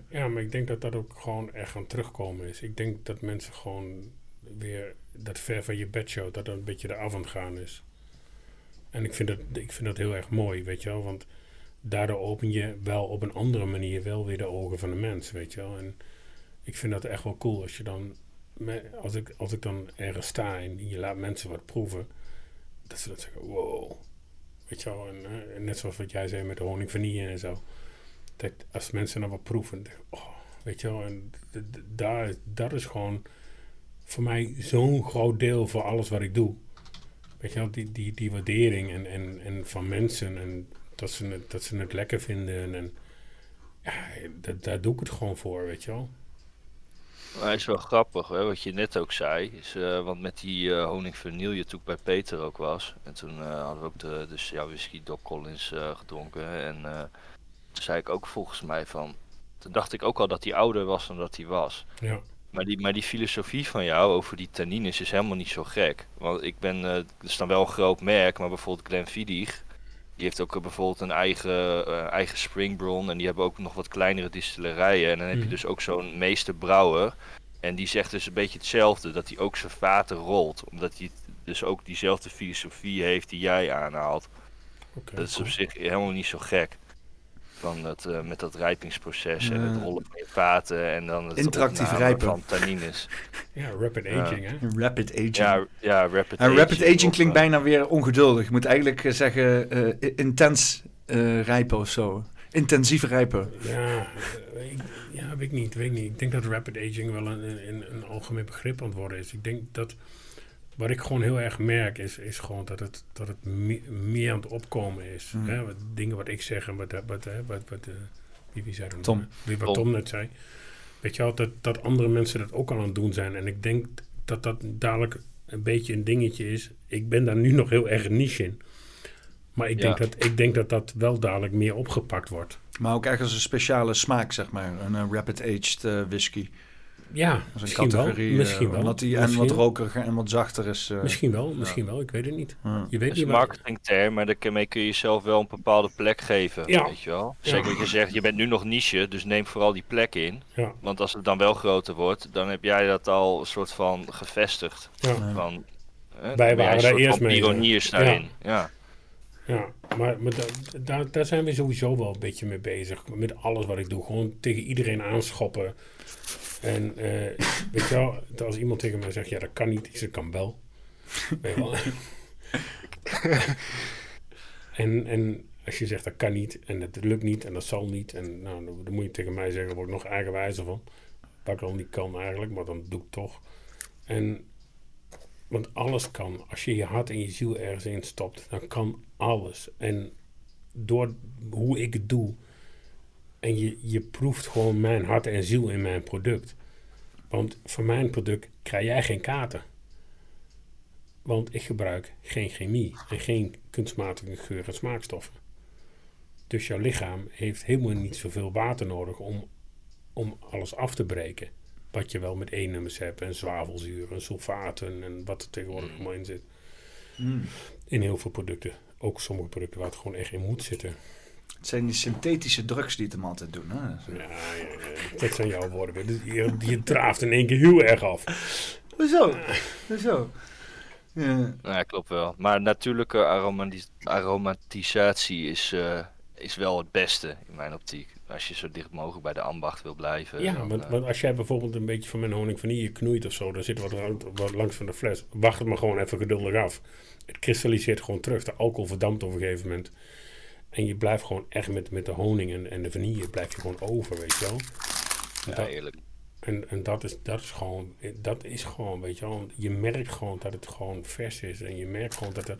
Ja. Maar ik denk dat dat ook gewoon echt aan terugkomen is. Ik denk dat mensen gewoon weer dat ver van je bedshow, dat dat een beetje de avond gaan is. En ik vind, dat, ik vind dat heel erg mooi, weet je wel. Want daardoor open je wel op een andere manier wel weer de ogen van de mens, weet je wel. En ik vind dat echt wel cool als je dan, als ik, als ik dan ergens sta en je laat mensen wat proeven, dat ze dat zeggen, wow. Weet je wel, en, en net zoals wat jij zei met de honing vanille en zo dat als mensen dan wat proeven, oh, weet je wel, daar, dat is gewoon voor mij zo'n groot deel voor alles wat ik doe. Weet je wel, die, die, waardering en, en, en van mensen en dat ze, het, dat lekker vinden en ja, dat, daar doe ik het gewoon voor, weet je wel. Maar is wel grappig, hè, wat je net ook zei. Is, eh, want met die eh honing vanille, toen ik bij Peter ook was. En toen eh, hadden we ook de, ja, whisky Doc Collins gedronken. En zei ik ook volgens mij van... Toen dacht ik ook al dat hij ouder was dan dat hij was. Ja, Maar die, maar die filosofie van jou over die tannines is helemaal niet zo gek. Want ik ben, eh, het is dan wel een groot merk, maar bijvoorbeeld Glenfiddich... Die heeft ook eh, bijvoorbeeld een eigen, eh, eigen springbron. En die hebben ook nog wat kleinere distillerijen. En dan heb je Mhm. dus ook zo'n meesterbrouwer. En die zegt dus een beetje hetzelfde. Dat hij ook zijn vaten rolt. Omdat hij dus ook diezelfde filosofie heeft die jij aanhaalt. Dat is op zich helemaal niet zo gek. Van het, eh, met dat rijpingsproces en het rollen van je vaten. En dan het Interactief rijpen. van tannines. Ja, rapid aging, hè. Rapid aging. Ja, ja, rapid en rapid aging of, klinkt eh, bijna weer ongeduldig. Je moet eigenlijk eh, zeggen eh, intens eh, rijpen of zo. Intensief rijpen. Ja, ik, ja, weet ik niet, weet ik niet. Ik denk dat rapid aging wel een, een, een algemeen begrip aan het worden is. Ik denk dat, wat ik gewoon heel erg merk, is, is gewoon dat het, dat het me- meer aan het opkomen is. Mhm. Hè? Wat, dingen wat ik zeg en wat, wat, hè, wat, wat eh, wie, wie zei dat? Tom. Wie, wat Tom. Tom net zei. Weet je wel, dat, dat andere mensen dat ook al aan het doen zijn. En ik denk dat dat dadelijk een beetje een dingetje is. Ik ben daar nu nog heel erg niche in. Maar ik denk, Ja. dat, ik denk dat dat wel dadelijk meer opgepakt wordt. Maar ook ergens een speciale smaak, zeg maar. Een eh, rapid-aged eh, whisky. Ja, Dat is een misschien wel. categorie. eh, Misschien wel. Omdat die en wat rokeriger en wat zachter is. eh, Misschien wel, misschien wel. Ik weet het niet. ja. Je weet Het is niet een marketingterm, maar daarmee kun je jezelf wel een bepaalde plek geven. Ja. Weet je wel? Ja. Zeker wat je zegt, je bent nu nog niche, dus neem vooral die plek in. Ja, Want als het dan wel groter wordt, dan heb jij dat al een soort van gevestigd. ja. Van, ben waren daar eerst mee, pioniers ja. daarin. Ja. Ja, maar, maar da- daar, daar zijn we sowieso wel een beetje mee bezig. Met alles wat ik doe. Gewoon tegen iedereen aanschoppen. En eh, weet je wel, als iemand tegen mij zegt, ja dat kan niet. Ik zeg, kan wel. Weet je wel. en, en als je zegt, dat kan niet. En dat lukt niet. En dat zal niet. En nou, dan, moet je tegen mij zeggen, daar word ik nog eigenwijzer van. Dat ik al niet kan eigenlijk, maar dan doe ik toch. En want alles kan. Als je je hart en je ziel ergens in stopt, dan kan alles. En door hoe ik het doe, en je, je proeft gewoon mijn hart en ziel in mijn product. Want voor mijn product krijg jij geen kaarten. Want ik gebruik geen chemie en geen kunstmatige geur- en smaakstoffen. Dus jouw lichaam heeft helemaal niet zoveel water nodig om, om alles af te breken. Wat je wel met E-nummers hebt en zwavelzuren en sulfaten en wat er tegenwoordig allemaal in zit. Mm. In heel veel producten. Ook sommige producten waar het gewoon echt in moet zitten. Het zijn die synthetische drugs die het hem altijd doen. Hè? Ja, ja, ja, dat zijn jouw woorden. weer. Je, je draaft in één keer heel erg af. Hoezo? Hoezo? Ja. ja, klopt wel. Maar natuurlijke aromati- aromatisatie is, eh, is wel het beste in mijn optiek. Als je zo dicht mogelijk bij de ambacht wil blijven. Ja, dan, want, eh, want als jij bijvoorbeeld een beetje van mijn honing vanille knoeit of zo, dan zit wat, wat langs van de fles. Wacht het maar gewoon even geduldig af. Het kristalliseert gewoon terug. De alcohol verdampt op een gegeven moment. En je blijft gewoon echt met, met de honing en, en de vanille blijf je gewoon over, weet je wel. En ja, dat- eerlijk. En, en dat, is, dat is gewoon, dat is gewoon, weet je wel. Je merkt gewoon dat het gewoon vers is. En je merkt gewoon dat er,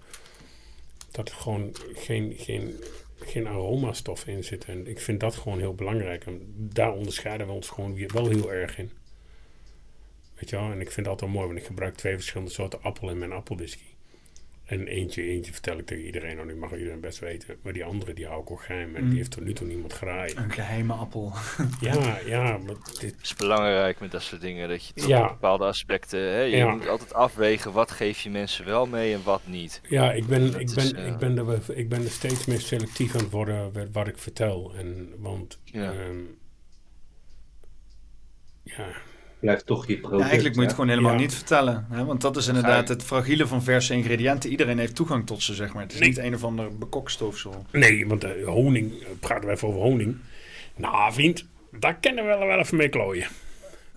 dat er gewoon geen, geen, geen aromastoffen in zitten. En ik vind dat gewoon heel belangrijk. En daar onderscheiden we ons gewoon wel heel erg in. Weet je wel, en ik vind het altijd mooi, want ik gebruik twee verschillende soorten appel in mijn appelwhisky. En eentje, eentje vertel ik tegen iedereen, nou, die mag iedereen best weten. Maar die andere, die hou ik ook geheim. En Mm. die heeft tot nu toe niemand geraaid. Een geheime appel. Ja, ja, maar dit, Het is belangrijk met dat soort dingen, dat je toch Ja. bepaalde aspecten, hè, je Ja. moet altijd afwegen wat geef je mensen wel mee en wat niet. Ja, ik ben, Dat ik, is, ben, eh, ik, ben er, ik ben er steeds meer selectief aan het worden met wat ik vertel. En, want, Ja. ehm, ja, Blijft toch je product. Ja, eigenlijk moet je het hè? gewoon helemaal Ja. niet vertellen. Hè? Want dat is inderdaad het fragiele van verse ingrediënten. Iedereen heeft toegang tot ze, zeg maar. Het is Nee. niet een of ander bekokstoofsel. nee, want eh, honing, eh, praten we even over honing. Nou, vriend, daar kunnen we wel wel even mee klooien.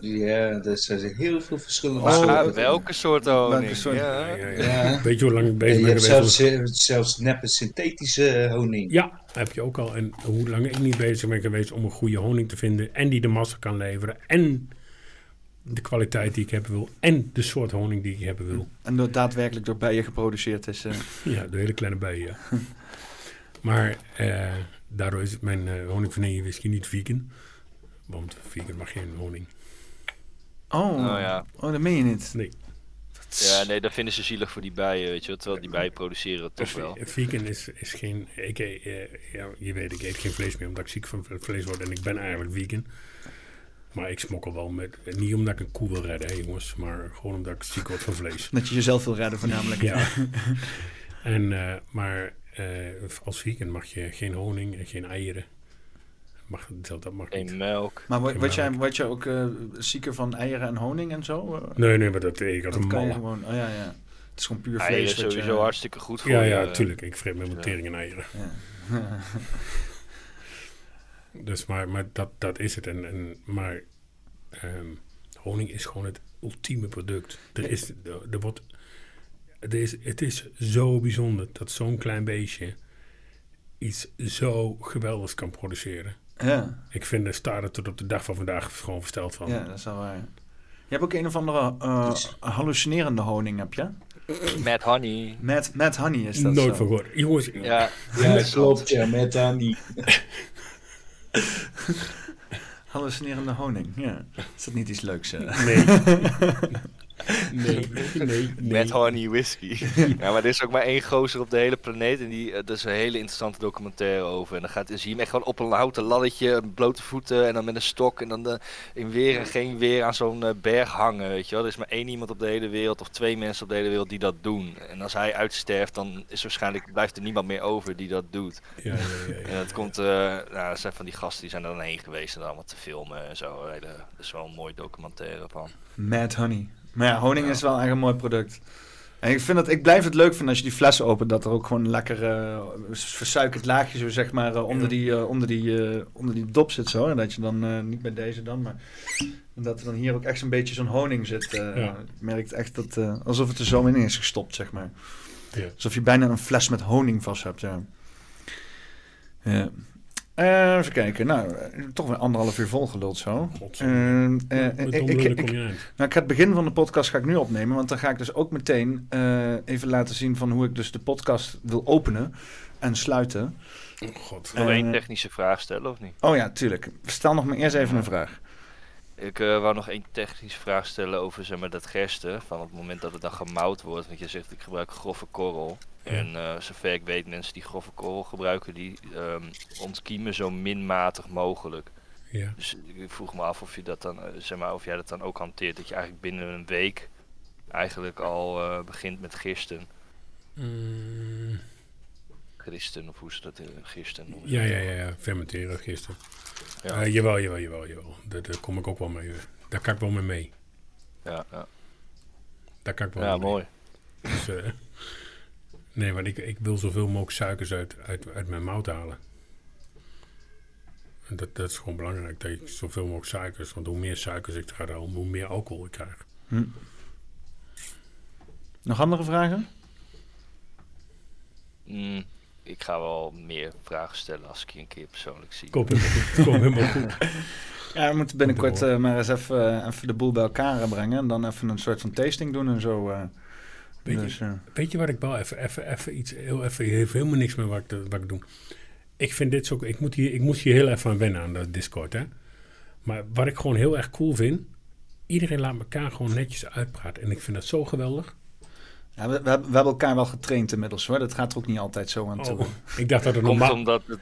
Ja, er zijn heel veel verschillende Oh, soorten. Ah, welke soort honing? welke soort? Ja. Ja, ja. Ja. Weet je hoe lang ik bezig ben geweest? zelfs, eh, zelfs neppe synthetische honing. Ja, heb je ook al. En hoe lang ik niet bezig ben geweest om een goede honing te vinden. En die de massa kan leveren. En de kwaliteit die ik hebben wil. En de soort honing die ik hebben wil. En door, daadwerkelijk door bijen geproduceerd is. eh. Ja, de hele kleine bijen. ja. maar eh, daardoor is mijn eh honing vanille whisky niet vegan. Want vegan mag geen honing. Oh, Oh, ja. oh, dat meen je niet. Nee. Ja, nee, dat vinden ze zielig voor die bijen, weet je wel. Terwijl die bijen produceren het toch wel. Ve- Vegan is, is geen... Ik, eh, ja, je weet, ik eet geen vlees meer omdat ik ziek van vlees word. En ik ben eigenlijk vegan. Maar ik smokkel wel met... Niet omdat ik een koe wil redden, hè, jongens. Maar gewoon omdat ik ziek word van vlees. Dat je jezelf wil redden voornamelijk. Ja. en, eh, maar eh, als vegan mag je geen honing en geen eieren. Mag, dat, dat mag niet. Geen melk. Maar word, word, jij, word je ook eh, zieker van eieren en honing en zo? Nee, nee, maar dat, ik had dat een kan je gewoon... Oh ja, ja. Het is gewoon puur Eieren vlees. je- sowieso hartstikke goed voor Ja, ja, tuurlijk. Ik vreet met mijn Ja. tering en eieren. Ja. Dus maar, maar dat, dat is het. En, en, maar ehm, honing is gewoon het ultieme product. Er is, er, er wordt, er is, het is zo bijzonder dat zo'n klein beestje iets zo geweldigs kan produceren. ja. Ik vind de staren tot op de dag van vandaag gewoon versteld van. Ja, dat is wel waar. Je hebt ook een of andere eh, hallucinerende honing, heb je? Met honey. Met, met honey is dat Nooit zo. van gehoord. Jongens, Ja, Ja, dat klopt, ja, met Annie. Hallucinerende honing, ja. Is dat niet iets leuks? eh? nee. Nee, nee, nee. Met honey whisky. ja, maar er is ook maar één gozer op de hele planeet. En die, eh, dat is een hele interessante documentaire over. En dan, gaat, zie je hem echt gewoon op een houten laddertje, blote voeten en dan met een stok. En dan de, in weer en geen weer aan zo'n eh, berg hangen, weet je wel. Er is maar één iemand op de hele wereld, of twee mensen op de hele wereld die dat doen. En als hij uitsterft, dan is waarschijnlijk, blijft er niemand meer over die dat doet. Ja, ja, ja, ja. En het komt, eh nou, dat zijn van die gasten die zijn er dan heen geweest en dan wat te filmen en zo. Hele, dat is wel een mooi documentaire van. Mad honey. Maar ja, honing is wel echt een mooi product. En ik, vind dat, ik blijf het leuk vinden als je die fles opent, dat er ook gewoon een lekker eh, versuikerd laagje zo zeg maar eh, onder, Ja. die, eh, onder, die, eh, onder die dop zit zo. En dat je dan, eh, niet bij deze dan, maar dat er dan hier ook echt zo'n beetje zo'n honing zit. eh Ja. Je merkt echt dat, eh, alsof het er zo in is gestopt, zeg maar. Ja. Alsof je bijna een fles met honing vast hebt, ja. ja. Eh, even kijken, nou, eh, toch weer anderhalf uur volgeluld zo. Godzijdank. Eh, Met ik- nou, ik ga het begin van de podcast ga ik nu opnemen, want dan ga ik dus ook meteen eh, even laten zien van hoe ik dus de podcast wil openen en sluiten. Oh, God. Nog één technische vraag stellen of niet? Oh ja, tuurlijk. Stel nog maar eerst even een vraag. Ik eh, wou nog één technische vraag stellen over zeg maar, dat gersten. Van het moment dat het dan gemouwd wordt. Want je zegt ik gebruik grove korrel. En eh, zover ik weet, mensen die grove korrel gebruiken, die ehm, ontkiemen zo minmatig mogelijk. Ja. Dus ik vroeg me af of je dat dan, eh, zeg maar, of jij dat dan ook hanteert. Dat je eigenlijk binnen een week eigenlijk al eh, begint met gisten. Mm, Gristen, of hoe ze dat gisten noemen. ja, ja, ja, ja. Fermenteren gisteren. Ja. Jawel, jawel, jawel, jawel. Daar, daar kom ik ook wel mee. Daar kan ik wel mee mee. Ja, ja. Daar kan ik wel ja mee. mooi. Dus, nee, want ik, ik wil zoveel mogelijk suikers uit, uit, uit mijn mout halen. En dat, dat is gewoon belangrijk, dat ik zoveel mogelijk suikers... Want hoe meer suikers ik eruit haal, hoe meer alcohol ik krijg. Nog andere vragen? Mm, ik ga wel meer vragen stellen als ik je een keer persoonlijk zie. Komt helemaal goed. Komt helemaal goed. Ja, we moeten binnenkort eh, maar eens even, eh, even de boel bij elkaar brengen en dan even een soort van tasting doen en zo. eh. Weet je- dus, eh, Weet je wat ik wel even, even, even iets, heel even, heeft helemaal niks meer wat ik, wat ik doe. Ik vind dit zo, ik moet hier, ik moet hier heel even aan wennen aan dat Discord, hè. Maar wat ik gewoon heel erg cool vind, iedereen laat elkaar gewoon netjes uitpraten. En ik vind dat zo geweldig. ja, we, we, hebben- we hebben elkaar wel getraind inmiddels hoor. Dat gaat er ook niet altijd zo aan toe. Oh, ik dacht dat het komt normaal... omdat het,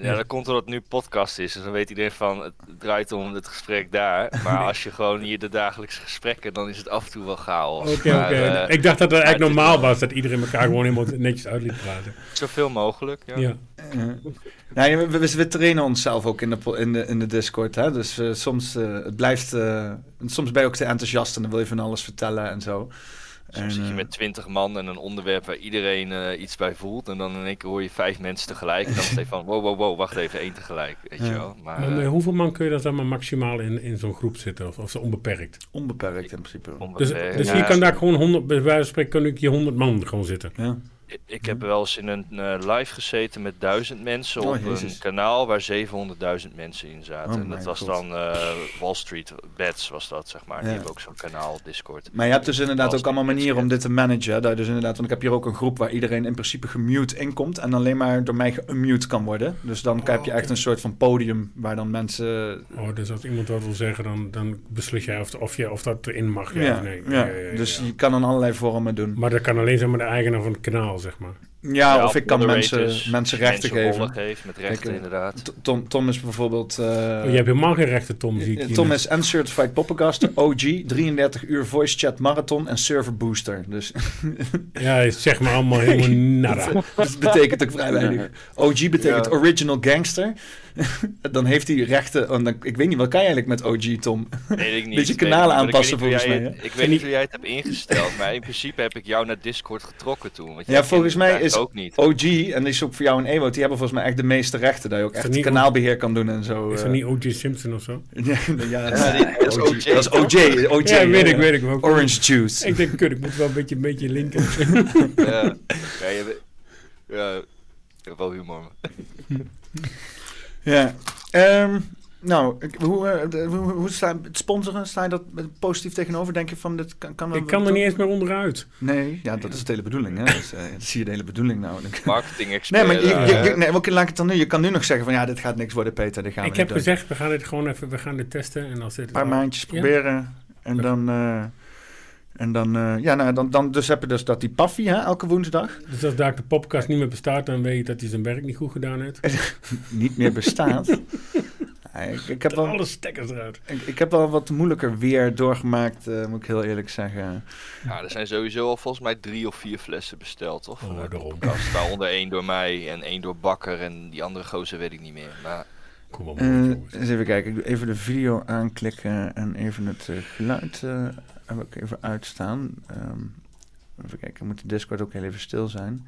ja, dat komt omdat het nu podcast is. Dus dan weet iedereen van het draait om het gesprek daar. Maar als je gewoon hier de dagelijkse gesprekken, dan is het af en toe wel chaos. Oké, oké. eh, ik dacht dat het eigenlijk normaal was, dat iedereen elkaar gewoon helemaal netjes uit liet praten. zoveel mogelijk. Ja. Ja. Nee, we, we, we trainen onszelf ook in de, in de, in de Discord. Hè? Dus eh, soms, eh, het blijft, eh, soms ben je ook te enthousiast en dan wil je van alles vertellen en zo. Soms En, zit je eh, met twintig man en een onderwerp waar iedereen eh, iets bij voelt. En dan in één keer hoor je vijf mensen tegelijk. En dan is het van, wow, wow, wow, wacht even, één tegelijk. Weet je wel. Maar, eh, hoeveel man kun je dat dan maar maximaal in, in zo'n groep zitten? Of, of is het onbeperkt? Onbeperkt in principe. Dus, onbeperkt. dus Ja, hier kan daar gewoon 100, bij wijze van spreken, kan ik hier 100 man gewoon zitten. Ja. Ik- Ik heb wel eens in een eh, live gezeten met duizend mensen Oh, op Jezus. een kanaal waar 700.000 mensen in zaten. Oh en dat was God. dan eh, Wall Street Bets was dat, zeg maar. Ja. Die hebben ook zo'n kanaal Discord. Maar je hebt dus inderdaad ook allemaal manieren om dit te managen. Dat dus inderdaad, want ik heb hier ook een groep waar iedereen in principe gemute inkomt en alleen maar door mij geunmute kan worden. Dus dan heb je echt oké. een soort van podium waar dan mensen. Oh, dus als iemand wat wil zeggen, dan, dan beslis jij of, of, je, of dat erin mag. Ja, Ja, of nee. ja, Ja, ja, ja, dus ja. je kan dan allerlei vormen doen. Maar dat kan alleen zeg maar de eigenaar van het kanaal, zeg maar. Ja, of ik kan mensen, mensen rechten geven. geven. Met rechten, Kijk, eh, inderdaad. Tom, Tom is bijvoorbeeld. eh, Oh, je hebt helemaal geen rechten, Tom. Zie ik eh, hier Tom net. is Uncertified Poppengaster, OG, 33 uur voice chat marathon en server booster. Dus Ja, zeg maar allemaal helemaal nada. dat betekent ook vrij weinig. OG betekent Ja. original gangster. dan heeft hij rechten. dan, ik weet niet, wat kan je eigenlijk met OG, Tom? Weet ik niet. Beetje kanalen aanpassen volgens mij, het- Ik weet niet hoe jij het hebt ingesteld, maar in principe heb ik jou naar Discord getrokken toen. Want Ja, volgens mij is eigenlijk ook niet. OG, en die is ook voor jou en Ewout, die hebben volgens mij echt de meeste rechten. Dat je ook echt er niet kanaalbeheer kan doen en zo. Is eh. er niet O.J. Simpson of zo? ja, ja, dat is OG, Dat is OJ. OJ Ja, weet ja. ik, weet ik. Maar ook- Orange juice. Ik denk, kut, ik moet wel een beetje, een beetje linken. Ja, ja, je ja, wel humor. Ja. Ehm, nou, ik- hoe, eh, hoe, hoe sta het sponsoren? Sta je dat met- positief tegenover? Denk je van dit kan, kan Ik kan er niet eens meer onderuit. Nee, ja, dat is de hele bedoeling. Hè? Dus, eh, dat zie je de hele bedoeling nou. Marketing Nee, expert. maar je, eh, je, je- nee, oké, laat ik het dan nu. Je kan nu nog zeggen van ja, dit gaat niks worden, Peter. Dit gaan we Ik heb doen. gezegd, we gaan dit gewoon even, we gaan dit testen. En als dit Een paar maandjes Ja. proberen. En dan, eh, En dan, eh, ja, nou, dan, dan dus heb je dus dat die paffie, hè, elke woensdag, Dus als daar de podcast niet meer bestaat, dan weet je dat hij zijn werk niet goed gedaan heeft. niet meer bestaat. Ja, ik, ik, heb wel, Alle stekkers eruit. ik, ik heb wel wat moeilijker weer doorgemaakt, eh, moet ik heel eerlijk zeggen. Ja, er zijn sowieso al volgens mij drie of vier flessen besteld, toch? Oh, de podcast. Waaronder één door mij en één door Bakker en die andere gozer weet ik niet meer. Maar Kom maar, Eh, eens even kijken, ik doe even de video aanklikken en even het geluid eh, heb ik even uitstaan. Ehm, even kijken, moet de Discord ook heel even stil zijn.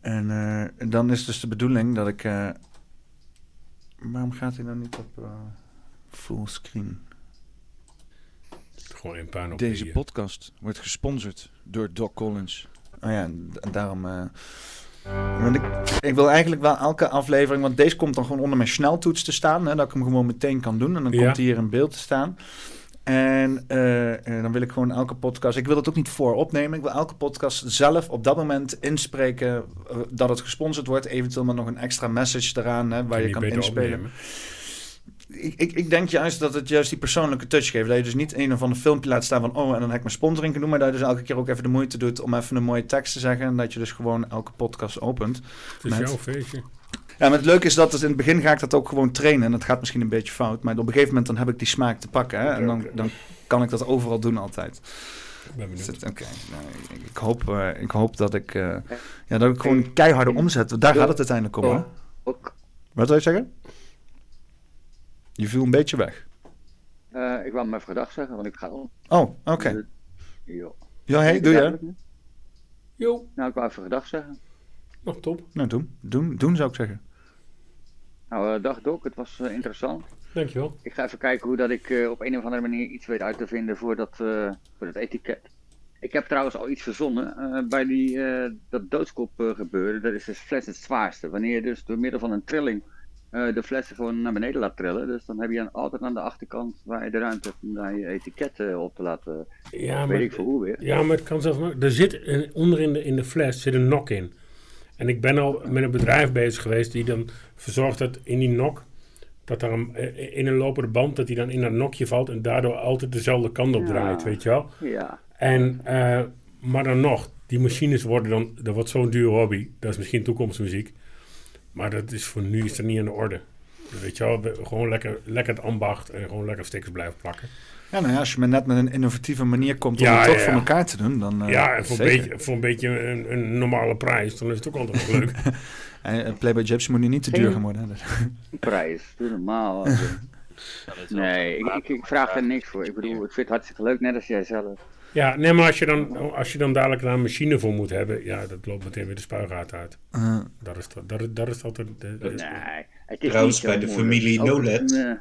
En eh, dan is dus de bedoeling dat ik... eh, waarom gaat hij nou niet op eh, fullscreen? Gewoon een puin op Deze die, podcast wordt gesponsord door Doc Collins. Oh ja, daarom. eh, want ik, ik wil eigenlijk wel elke aflevering, want deze komt dan gewoon onder mijn sneltoets te staan, hè, dat ik hem gewoon meteen kan doen en dan Ja. komt hij hier in beeld te staan. En eh, eh, dan wil ik gewoon elke podcast, ik wil het ook niet voor opnemen, ik wil elke podcast zelf op dat moment inspreken eh, dat het gesponsord wordt, eventueel met nog een extra message eraan hè, waar je kan inspelen. opnemen. Ik, ik, ik denk juist dat het juist die persoonlijke touch geeft. Dat je dus niet een of ander filmpje laat staan van... oh, en dan heb ik mijn sponsoring kunnen doen... maar dat je dus elke keer ook even de moeite doet om even een mooie tekst te zeggen... en dat je dus gewoon elke podcast opent. Het is Met- jouw feestje. Ja, maar het leuke is dat het in het begin ga ik dat ook gewoon trainen... en dat gaat misschien een beetje fout... maar op een gegeven moment dan heb ik die smaak te pakken... Hè, en dan, dan kan ik dat overal doen altijd. Ik ben Dus benieuwd. het- Oké, nou, ik, ik hoop, eh, ik hoop dat ik... eh, ja, dat ik gewoon keiharde omzet... daar gaat het uiteindelijk om, hè? Ook, Wat wil je zeggen? Je viel een beetje weg. eh, ik wou hem even gedag zeggen, want ik ga om. Oh, oké. Joh. Ja, hey, doe je. Jo, Nou, ik wou even gedag zeggen. Nog top. Nou, doen. Doen, doen zou ik zeggen. Nou, eh, dag Doc, het was eh, interessant. Dankjewel. Ik ga even kijken hoe dat ik eh, op een of andere manier iets weet uit te vinden voor dat, eh, voor dat etiket. Ik heb trouwens al iets verzonnen. eh, bij die, eh, dat doodskop eh, gebeuren, dat is de fles het zwaarste. Wanneer je dus door middel van een trilling eh, de flessen gewoon naar beneden laat trillen. Dus dan heb je dan altijd aan de achterkant waar je de ruimte hebt om daar je etiket eh, op te laten. Ja, weet ik maar, hoe weer. ja, maar het kan zelfs nog. Er zit een, onder in de, in de fles zit een nok in. En ik ben al met een bedrijf bezig geweest die dan verzorgt dat in die nok. Dat er een, eh, in een lopende band, dat die dan in dat nokje valt en daardoor altijd dezelfde kant op Ja. draait, weet je wel. Ja, En, eh, maar dan nog, die machines worden dan, dat wordt zo'n duur hobby. Dat is misschien toekomstmuziek. Maar dat is voor nu is dat niet aan de orde. Weet je wel, we- gewoon lekker, lekker het ambacht en gewoon lekker stickers blijven plakken. Ja, nou ja, als je maar net met een innovatieve manier komt om Ja, het toch ja, voor elkaar te doen, dan. eh, ja, voor een, beetje, voor een beetje een, een normale prijs, dan is het ook altijd wel leuk. En, eh, Playboy Gypsy moet nu niet te duur gaan worden. een prijs. Doe normaal. Nee, ik, ik, ik vraag er niks voor. Ik bedoel, ik vind het hartstikke leuk, net als jij zelf. ja, nee, maar als je, dan, als je dan dadelijk daar een machine voor moet hebben, ja, dat loopt meteen weer de spuigaat uit. Eh, Dat is, dat, dat, is- dat is altijd... De, de- Nee, het is Trouwens, niet bij de moeilijk. familie Nolet.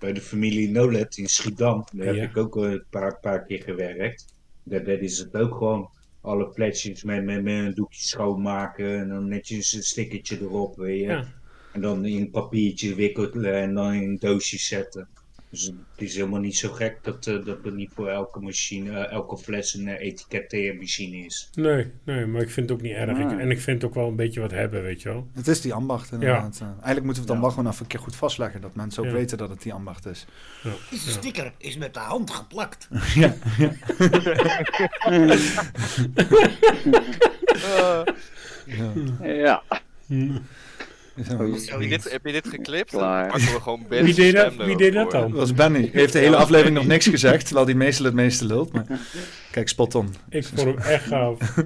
Bij de familie Nolet in Schiedam, daar Ja. heb ik ook een paar, paar keer gewerkt. Daar, daar is het ook gewoon alle flesjes met, met, met een doekje schoonmaken en dan netjes een stickertje erop, weet je. Ja. En dan in papiertje wikkelen en dan in doosjes zetten. Dus het is helemaal niet zo gek dat, eh, dat er niet voor elke machine, eh, elke fles een uh, etiketteermachine is. Nee, nee, maar ik vind het ook niet erg. Ik- en ik vind het ook wel een beetje wat hebben, weet je wel. het is die ambacht inderdaad. Eh, eigenlijk moeten we het dan wel gewoon even een keer goed vastleggen. Dat mensen ook Ja. weten dat het die ambacht is. Ja. De sticker is met de hand geplakt. ja, ja. ja, Zo. Heb je, dit, heb je dit geklipt? Klaar. Dan pakken we gewoon Wie deed dat, wie deed dat dan? Dat was Benny. Hij heeft de hele aflevering nog niks gezegd, terwijl die meestal het meeste lult. Maar kijk, spot on. Ik vond hem echt gaaf.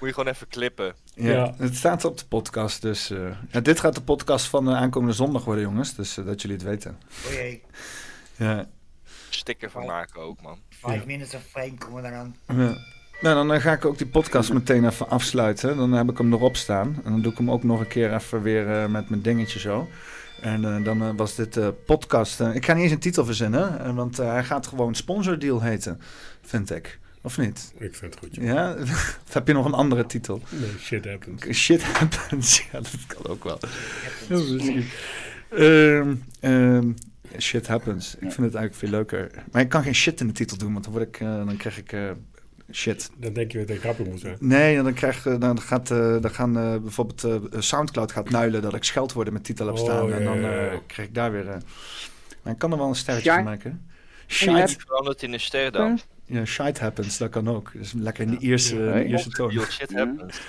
Moet je gewoon even klippen. Ja, Ja. Het staat op de podcast, dus... eh, ja, dit gaat de podcast van de aankomende zondag worden, jongens. Dus eh, dat jullie het weten. O jee, Ja. Sticker van maken ook, man. five minutes of fame komen eraan. Ja. Nou, dan eh, ga ik ook die podcast meteen even afsluiten. Dan heb ik hem erop staan. En dan doe ik hem ook nog een keer even weer eh, met mijn dingetje zo. En eh, dan was dit podcast... ik ga niet eens een titel verzinnen, want hij gaat gewoon sponsordeal heten, vind ik. Of niet? Ik vind het goed. Ja? heb je nog een andere titel? Nee, shit happens. Shit happens. Ja, dat kan ook wel. Ehm, ehm, shit happens. Ik vind het eigenlijk veel leuker. Maar ik kan geen shit in de titel doen, want dan, word ik, dan krijg ik shit. Dan denk je dat ik grappig moet zijn. Nee, dan, krijg, eh, dan gaat eh, dan gaan eh, bijvoorbeeld eh, Soundcloud gaat nuilen dat ik scheldwoorden met titel heb Oh, staan. ja, en dan ja, ja. eh, krijg ik daar weer... eh, maar ik kan er wel een sterretje van maken. Shite, verandert in een ster dan. Ja, shite happens, dat kan ook. Dus lekker in de de Nee. Ierse toon. Shit Ja. happens.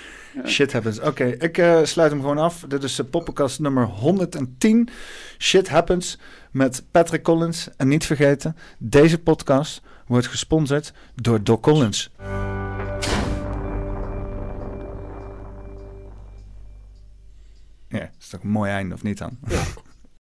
Shit happens. Oké, ik eh, sluit hem gewoon af. Dit is de poppenkast nummer 110. Shit happens met Patrick Collins. En niet vergeten, deze podcast wordt gesponsord door Doc Collins. Ja, is toch een mooi einde of niet dan?